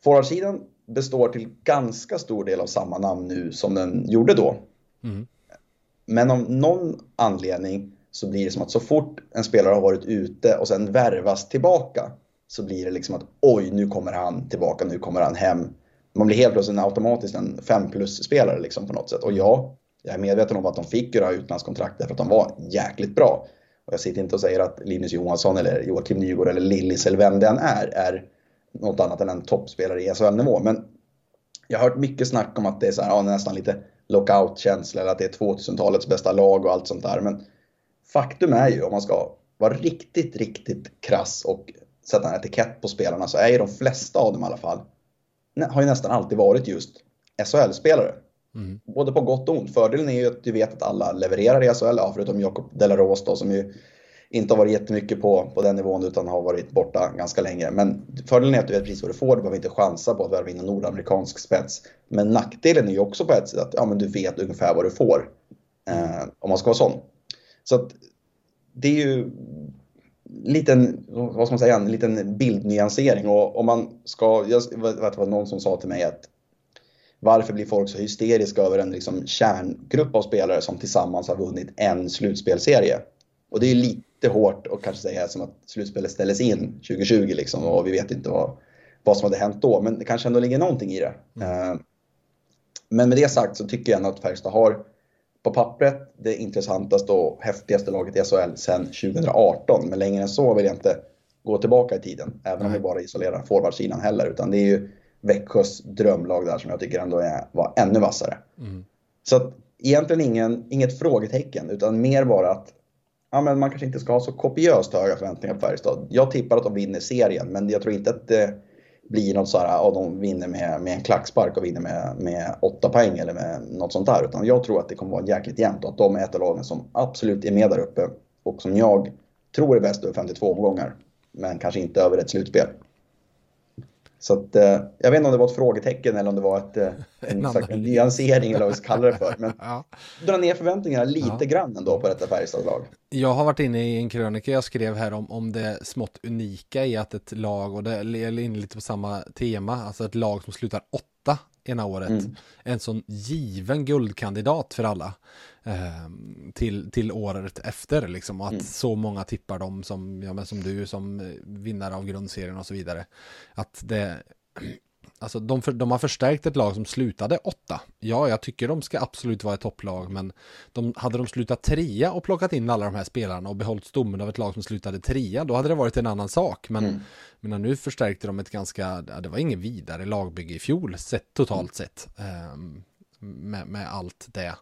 Forwardsidan består till ganska stor del av samma namn nu som den gjorde då. Mm. Men av någon anledning så blir det som att så fort en spelare har varit ute och sen värvas tillbaka så blir det liksom att oj, nu kommer han tillbaka, nu kommer han hem. Man blir helt plötsligt automatiskt en 5 plus-spelare liksom på något sätt. Och ja, jag är medveten om att de fick ju det här utlandskontraktet därför att de var jäkligt bra. Och jag sitter inte och säger att Linus Johansson eller Joakim Nygård eller Lillis eller vem den är, är något annat än en toppspelare i SHL-nivå. Men jag har hört mycket snack om att det är så här, ja, nästan lite lockout-känsla eller att det är 2000-talets bästa lag och allt sånt där. Men faktum är ju, om man ska vara riktigt, riktigt krass och sätta en etikett på spelarna så är ju de flesta av dem i alla fall, har ju nästan alltid varit just SHL-spelare. Mm. Både på gott och ont. Fördelen är ju att du vet att alla levererar i SHL, ja, förutom Jakob Delaros då som ju inte har varit jättemycket på, på den nivån utan har varit borta ganska länge. Men fördelen är att du vet precis vad du får, du behöver inte chansa på att värva in en nordamerikansk spets. Men nackdelen är ju också på ett sätt att ja, men du vet ungefär vad du får. Eh, om man ska vara sån. Så att det är ju liten, vad ska man säga, en liten bildnyansering. Och om man ska, jag vet det var någon som sa till mig att varför blir folk så hysteriska över en liksom kärngrupp av spelare som tillsammans har vunnit en slutspelserie? Och det är lite hårt att kanske säga som att slutspelet ställdes in 2020 liksom och vi vet inte vad, vad som hade hänt då. Men det kanske ändå ligger någonting i det. Mm. Men med det sagt så tycker jag ändå att Färjestad har på pappret det intressantaste och häftigaste laget i SHL sedan 2018. Men längre än så vill jag inte gå tillbaka i tiden. Även om vi bara isolerar forwardsidan heller. Utan det är ju Växjös drömlag där som jag tycker ändå är, var ännu vassare. Mm. Så att egentligen ingen, inget frågetecken utan mer bara att ja, men man kanske inte ska ha så kopiöst höga förväntningar på Färjestad. Jag tippar att de vinner serien, men jag tror inte att det blir något så här, ja, de vinner med, med en klackspark och vinner med, med åtta poäng eller med något sånt där. Utan jag tror att det kommer vara jäkligt jämnt och att de är ett av lagen som absolut är med där uppe och som jag tror är bäst över 52 omgångar. Men kanske inte över ett slutspel. Så att, eh, jag vet inte om det var ett frågetecken eller om det var ett, eh, en, en, en nyansering eller vad vi ska kalla det för. Men ja. dra ner förväntningarna lite ja. grann ändå på detta Färjestadslag. Jag har varit inne i en krönika jag skrev här om, om det smått unika i att ett lag, och det är inne lite på samma tema, alltså ett lag som slutar åtta ena året, mm. en sån given guldkandidat för alla eh, till, till året efter liksom, att mm. så många tippar dem som, ja, men som du som vinnare av grundserien och så vidare. Att det Alltså de, för, de, har förstärkt ett lag som slutade åtta. Ja, jag tycker de ska absolut vara ett topplag, men de, hade de slutat trea och plockat in alla de här spelarna och behållit stommen av ett lag som slutade trea, då hade det varit en annan sak. Men, mm. men nu förstärkte de ett ganska, det var ingen vidare lagbygge i fjol, sett, totalt sett. Um, med, med, allt det.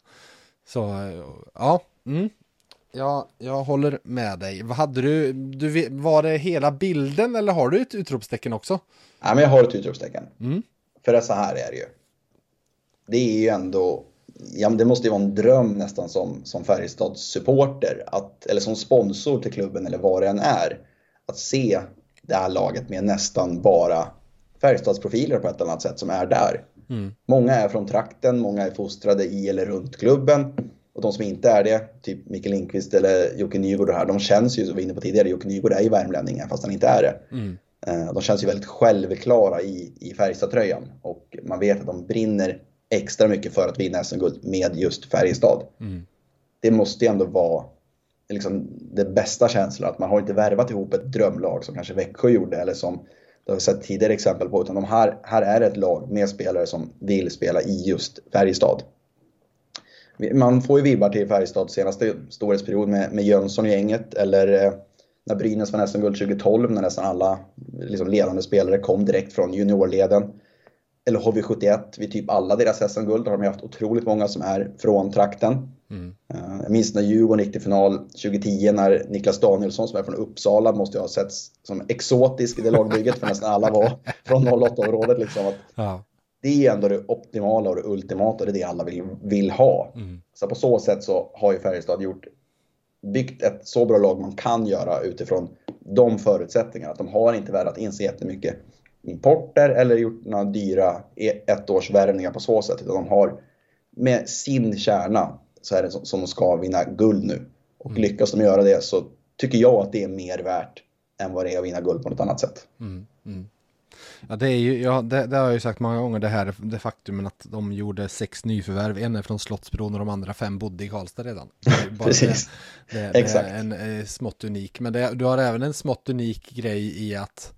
Så, ja. Mm. Ja, jag håller med dig. Vad hade du, du, var det hela bilden eller har du ett utropstecken också? Ja, men jag har ett utropstecken. Mm. För det så här är det ju. Det är ju ändå, ja, det måste ju vara en dröm nästan som, som Färjestads supporter, att, eller som sponsor till klubben eller vad det än är, att se det här laget med nästan bara Färjestadsprofiler på ett annat sätt som är där. Mm. Många är från trakten, många är fostrade i eller runt klubben. Och de som inte är det, typ Mikael Lindqvist eller Jocke Nygård och här, de känns ju, som vi var inne på tidigare, Jocke Nygård är ju värmlänning fast han inte är det. Mm. Eh, de känns ju väldigt självklara i, i Färjestad-tröjan och man vet att de brinner extra mycket för att vinna SM-guld med just Färjestad. Mm. Det måste ju ändå vara liksom det bästa känslan, att man har inte värvat ihop ett drömlag som kanske Växjö gjorde eller som det har vi sett tidigare exempel på, utan de här, här är ett lag med spelare som vill spela i just Färjestad. Man får ju vibbar till Färjestads senaste storhetsperiod med, med Jönsson i gänget eller eh, när Brynäs vann SM-guld 2012 när nästan alla liksom, ledande spelare kom direkt från juniorleden. Eller HV71, vid typ alla deras SM-guld har de haft otroligt många som är från trakten. Mm. Uh, jag minns när Djurgården gick till final 2010 när Niklas Danielsson som är från Uppsala måste ha setts som exotisk i det lagbygget för nästan alla var från 08-området. Liksom, ja. Det är ändå det optimala och det ultimata, det är det alla vill, vill ha. Mm. Så på så sätt så har ju Färjestad gjort byggt ett så bra lag man kan göra utifrån de förutsättningarna. Att de har inte värvat in sig jättemycket importer eller gjort några dyra e- ettårsvärvningar på så sätt. Utan de har med sin kärna så är det som de ska vinna guld nu. Och mm. lyckas de göra det så tycker jag att det är mer värt än vad det är att vinna guld på något annat sätt. Mm. Mm. Ja, det, är ju, ja, det, det, har jag ju sagt många gånger, det här det faktumen att de gjorde sex nyförvärv, en är från Slottsbron och de andra fem bodde i Karlstad redan. Precis, det, det, Exakt. är en eh, smått unik, men du har även en smått unik grej i att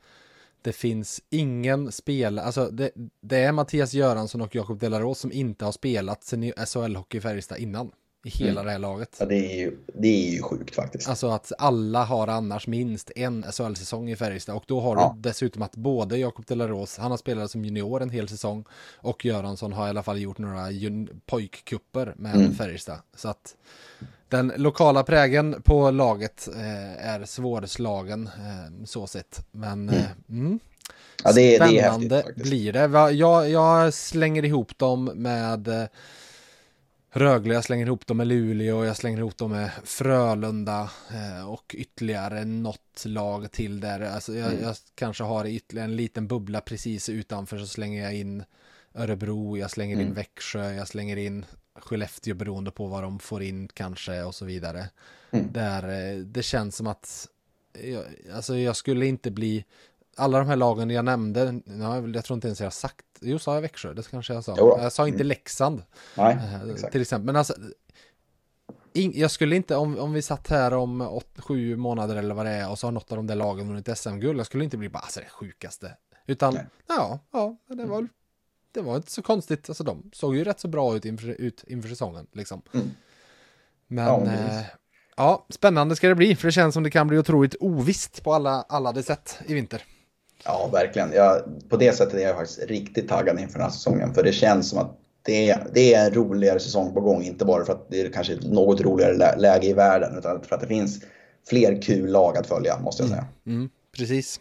det finns ingen spel, alltså det, det är Mattias Göransson och Jakob Delaros som inte har spelat SHL-hockey i Färjestad innan i hela mm. det här laget. Ja, det är, ju, det är ju sjukt faktiskt. Alltså att alla har annars minst en SHL-säsong i Färjestad och då har ja. du dessutom att både Jakob Delaros, han har spelat som junior en hel säsong och Göransson har i alla fall gjort några pojkkupper med mm. Färjestad. Så att den lokala prägen på laget eh, är svårslagen eh, så sett. Men mm. Eh, mm. Ja, det, spännande det är häftigt, blir det. Jag, jag slänger ihop dem med eh, Rögle, jag slänger ihop dem med Luleå, jag slänger ihop dem med Frölunda eh, och ytterligare något lag till där. Alltså jag, mm. jag, kanske har ytterligare en liten bubbla precis utanför så slänger jag in Örebro, jag slänger in mm. Växjö, jag slänger in Skellefteå beroende på vad de får in kanske och så vidare. Mm. Där eh, det känns som att jag, alltså jag skulle inte bli alla de här lagen jag nämnde, jag tror inte ens jag har sagt, jo sa jag Växjö, det kanske jag sa. Jo. Jag sa inte mm. Leksand. Nej, eh, exakt. Till exempel, men alltså, in, jag skulle inte, om, om vi satt här om åt, sju månader eller vad det är och så har något av de där lagen vunnit SM-guld, jag skulle inte bli bara, alltså det sjukaste. Utan, Nej. ja, ja, det var, det var inte så konstigt, alltså de såg ju rätt så bra ut inför, ut inför säsongen, liksom. Mm. Men, ja, eh, ja, spännande ska det bli, för det känns som det kan bli otroligt ovisst på alla, alla det sätt i vinter. Ja, verkligen. Jag, på det sättet är jag faktiskt riktigt taggad inför den här säsongen. För det känns som att det är, det är en roligare säsong på gång, inte bara för att det är kanske ett något roligare läge i världen, utan för att det finns fler kul lag att följa, måste jag säga. Mm, mm, precis.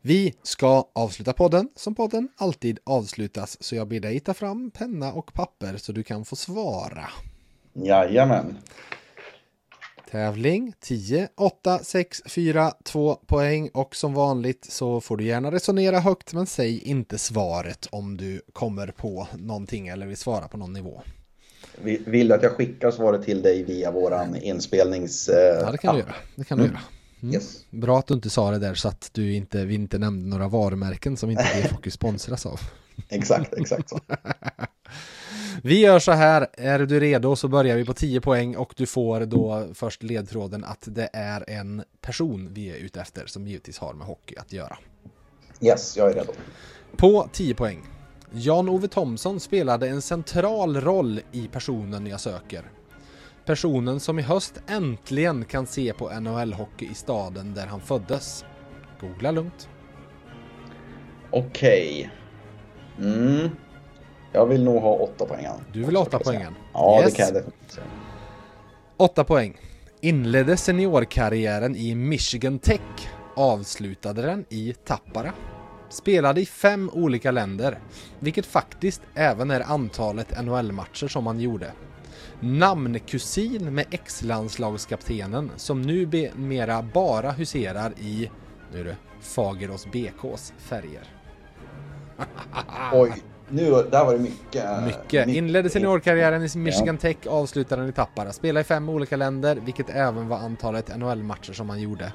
Vi ska avsluta podden som podden alltid avslutas, så jag ber dig ta fram penna och papper så du kan få svara. Jajamän. Tävling 10, 8, 6, 4, 2 poäng och som vanligt så får du gärna resonera högt men säg inte svaret om du kommer på någonting eller vill svara på någon nivå. Vill du att jag skickar svaret till dig via våran inspelnings... Ja, det kan du göra. Det kan du mm. göra. Mm. Yes. Bra att du inte sa det där så att du inte, vi inte nämnde några varumärken som inte G-Fokus sponsras av. exakt, exakt så. Vi gör så här, är du redo så börjar vi på 10 poäng och du får då först ledtråden att det är en person vi är ute efter som givetvis har med hockey att göra. Yes, jag är redo. På 10 poäng. Jan-Ove Thomsson spelade en central roll i personen jag söker. Personen som i höst äntligen kan se på NHL-hockey i staden där han föddes. Googla lugnt. Okej. Okay. Mm. Jag vill nog ha åtta poäng. Du vill ha åtta poängen? Ja, yes. det kan jag definitivt säga. Åtta poäng. Inledde seniorkarriären i Michigan Tech. Avslutade den i Tappara. Spelade i fem olika länder, vilket faktiskt även är antalet NHL-matcher som han gjorde. Namnkusin med ex-landslagskaptenen som nu mera bara huserar i, nu det, Fagerås BKs färger. Oj, nu, där var det mycket. Mycket. Inledde seniorkarriären i Michigan Tech, avslutade den i Tappara. Spelade i fem olika länder, vilket även var antalet NHL-matcher som han gjorde.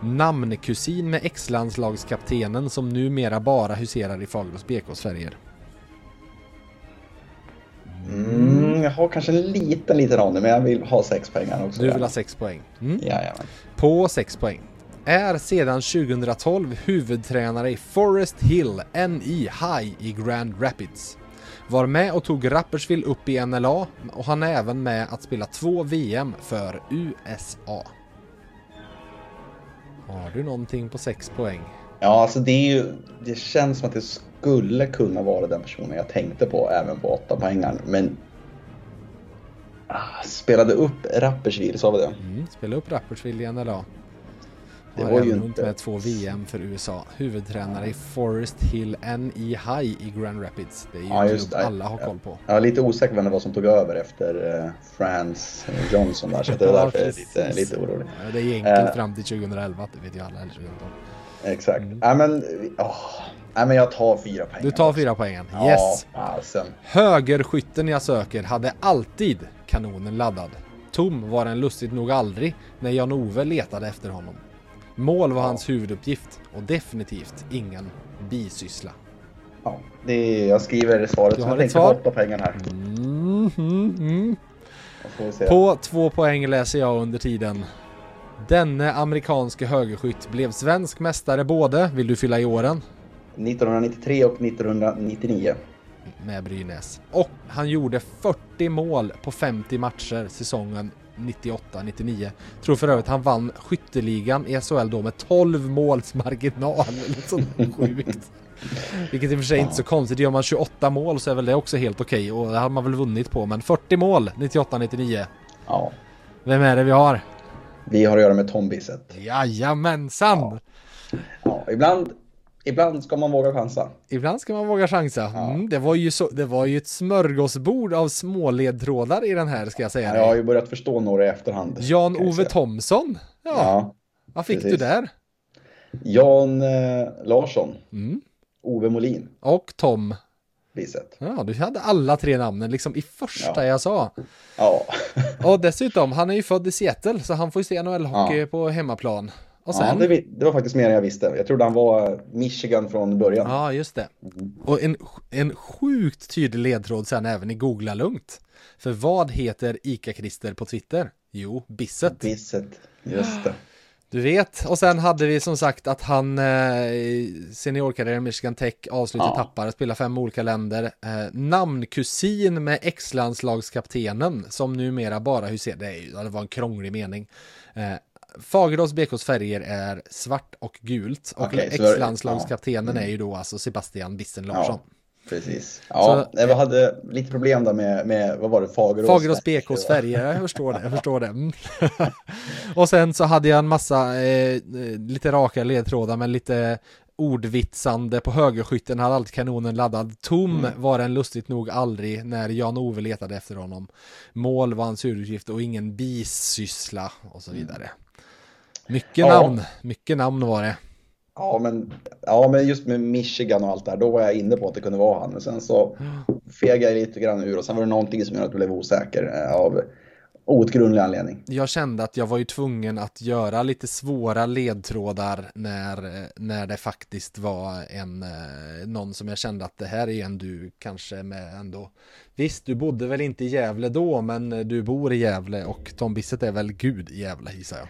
Namnkusin med ex-landslagskaptenen som numera bara huserar i Fagerås BKs färger. Mm, jag har kanske en liten, liten aning, men jag vill ha sex poäng också. Du vill ha sex poäng? Mm. Jajamän. På sex poäng är sedan 2012 huvudtränare i Forest Hill NI High i Grand Rapids. Var med och tog Rapperswil upp i NLA och han är även med att spela två VM för USA. Har du någonting på 6 poäng? Ja, alltså det är ju, det känns som att det skulle kunna vara den personen jag tänkte på även på 8 poängar, men ah, spelade upp Rapperswil, sa vi det? Mm, spelade upp Rapperswil i NLA. Det var ju inte... med två VM för USA. Huvudtränare i Forest Hill NE High i Grand Rapids. Det är ju ja, en klubb alla har koll på. Jag är lite osäker vem det var som tog över efter uh, Frans Johnson där. Så det är därför jag är lite, lite orolig. Ja, det är enkelt uh, fram till 2011, det vet ju alla. Eller 2012. Exakt. Mm. Ja, men, oh. Nej men jag tar fyra poäng. Du tar fyra poängen. Yes. Ja, alltså. Högerskytten jag söker hade alltid kanonen laddad. Tom var den lustigt nog aldrig när Jan-Ove letade efter honom. Mål var hans huvuduppgift och definitivt ingen bisyssla. Ja, det är, jag skriver svaret. Du har ett svar? Åtta pengar här. Mm, mm, mm. På två poäng läser jag under tiden. Denne amerikanske högerskytt blev svensk mästare både, vill du fylla i åren? 1993 och 1999. Med Brynäs. Och han gjorde 40 mål på 50 matcher säsongen 98-99. Tror för övrigt han vann skytteligan i SHL då med 12 måls marginal. sjukt. Vilket i och för sig ja. inte så konstigt. Gör man 28 mål så är väl det också helt okej okay. och det har man väl vunnit på. Men 40 mål 98-99. Ja. Vem är det vi har? Vi har att göra med Tom Bissett. Jajamensan! Ja. ja, ibland Ibland ska man våga chansa. Ibland ska man våga chansa. Ja. Mm, det, var ju så, det var ju ett smörgåsbord av småledtrådar i den här ska jag säga. Ja, jag har ju börjat förstå några i efterhand. Jan-Ove Thomsson. Ja. ja. Vad fick precis. du där? Jan eh, Larsson. Mm. Ove Molin. Och Tom. Biset. Ja, du hade alla tre namnen liksom i första ja. jag sa. Ja. och dessutom, han är ju född i Seattle så han får ju se NHL-hockey på hemmaplan. Och sen... Ja, det, det, var faktiskt mer än jag visste. Jag trodde han var Michigan från början. Ja, just det. Och en, en sjukt tydlig ledtråd sen även i Googla lugnt. För vad heter ICA-Christer på Twitter? Jo, Bisset. Bisset, just det. Du vet, och sen hade vi som sagt att han eh, seniorkarriären Michigan Tech avslutade ja. tappar, spelade fem olika länder. Eh, namnkusin med ex-landslagskaptenen som numera bara huserar, det, det var en krånglig mening. Eh, Fagerdals BKs färger är svart och gult och okay, ex-landslagskaptenen ja. mm. är ju då alltså Sebastian Bissen Larsson. Ja. Precis. Ja, så, vi hade lite problem där med, med vad var det, Fagerås? Fagerås BKs färger, jag förstår det. Jag förstår det. Mm. och sen så hade jag en massa eh, lite raka ledtrådar men lite ordvitsande på högerskytten hade alltid kanonen laddad. Tom mm. var den lustigt nog aldrig när Jan-Ove letade efter honom. Mål var hans huvuduppgift och ingen bisyssla och så vidare. Mm. Mycket ja. namn, mycket namn var det. Ja men, ja, men just med Michigan och allt där, då var jag inne på att det kunde vara han. Men sen så fegade jag lite grann ur och sen var det någonting som gjorde att jag blev osäker eh, av outgrundlig anledning. Jag kände att jag var ju tvungen att göra lite svåra ledtrådar när, när det faktiskt var en, eh, någon som jag kände att det här är en du kanske med ändå. Visst, du bodde väl inte i Gävle då, men du bor i Gävle och Tom Bissett är väl gud i Gävle gissar jag.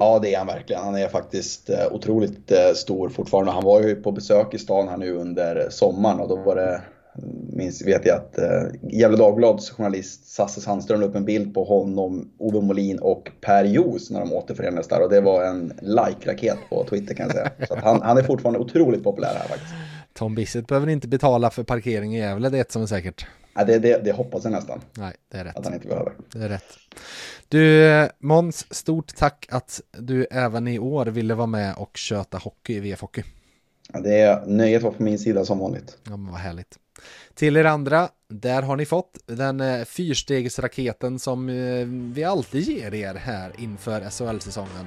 Ja, det är han verkligen. Han är faktiskt eh, otroligt eh, stor fortfarande. Han var ju på besök i stan här nu under sommaren och då var det minns, vet jag att eh, Gefle Dagblads journalist Sasse Sandström la upp en bild på honom, Ove Molin och Per Jos när de återförenades där och det var en like-raket på Twitter kan jag säga. Så han, han, är fortfarande otroligt populär här faktiskt. Tom Bissett behöver inte betala för parkering i Gävle, det är ett som är säkert. Ja, det, det, det hoppas jag nästan. Nej, det är rätt. Att han inte behöver. Det är rätt. Du, Måns, stort tack att du även i år ville vara med och köta hockey i VF Hockey. Ja, det är nöjet var på min sida som vanligt. Ja, men vad härligt. Till er andra, där har ni fått den eh, fyrstegsraketen som eh, vi alltid ger er här inför SHL-säsongen.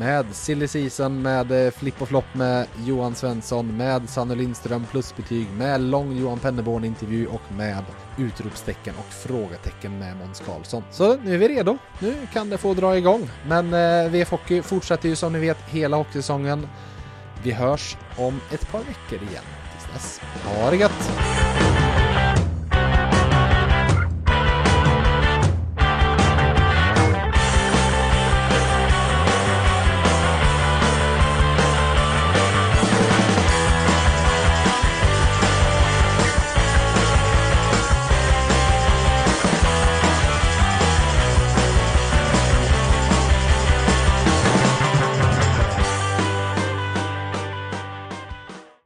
Med Silly Season, med eh, Flipp och Flopp med Johan Svensson, med Sanne Lindström plusbetyg, med lång Johan Penneborn intervju och med utropstecken och frågetecken med Måns Karlsson. Så nu är vi redo. Nu kan det få dra igång. Men eh, VF Hockey fortsätter ju som ni vet hela hockeysäsongen. Vi hörs om ett par veckor igen. Tills dess, ha det gött!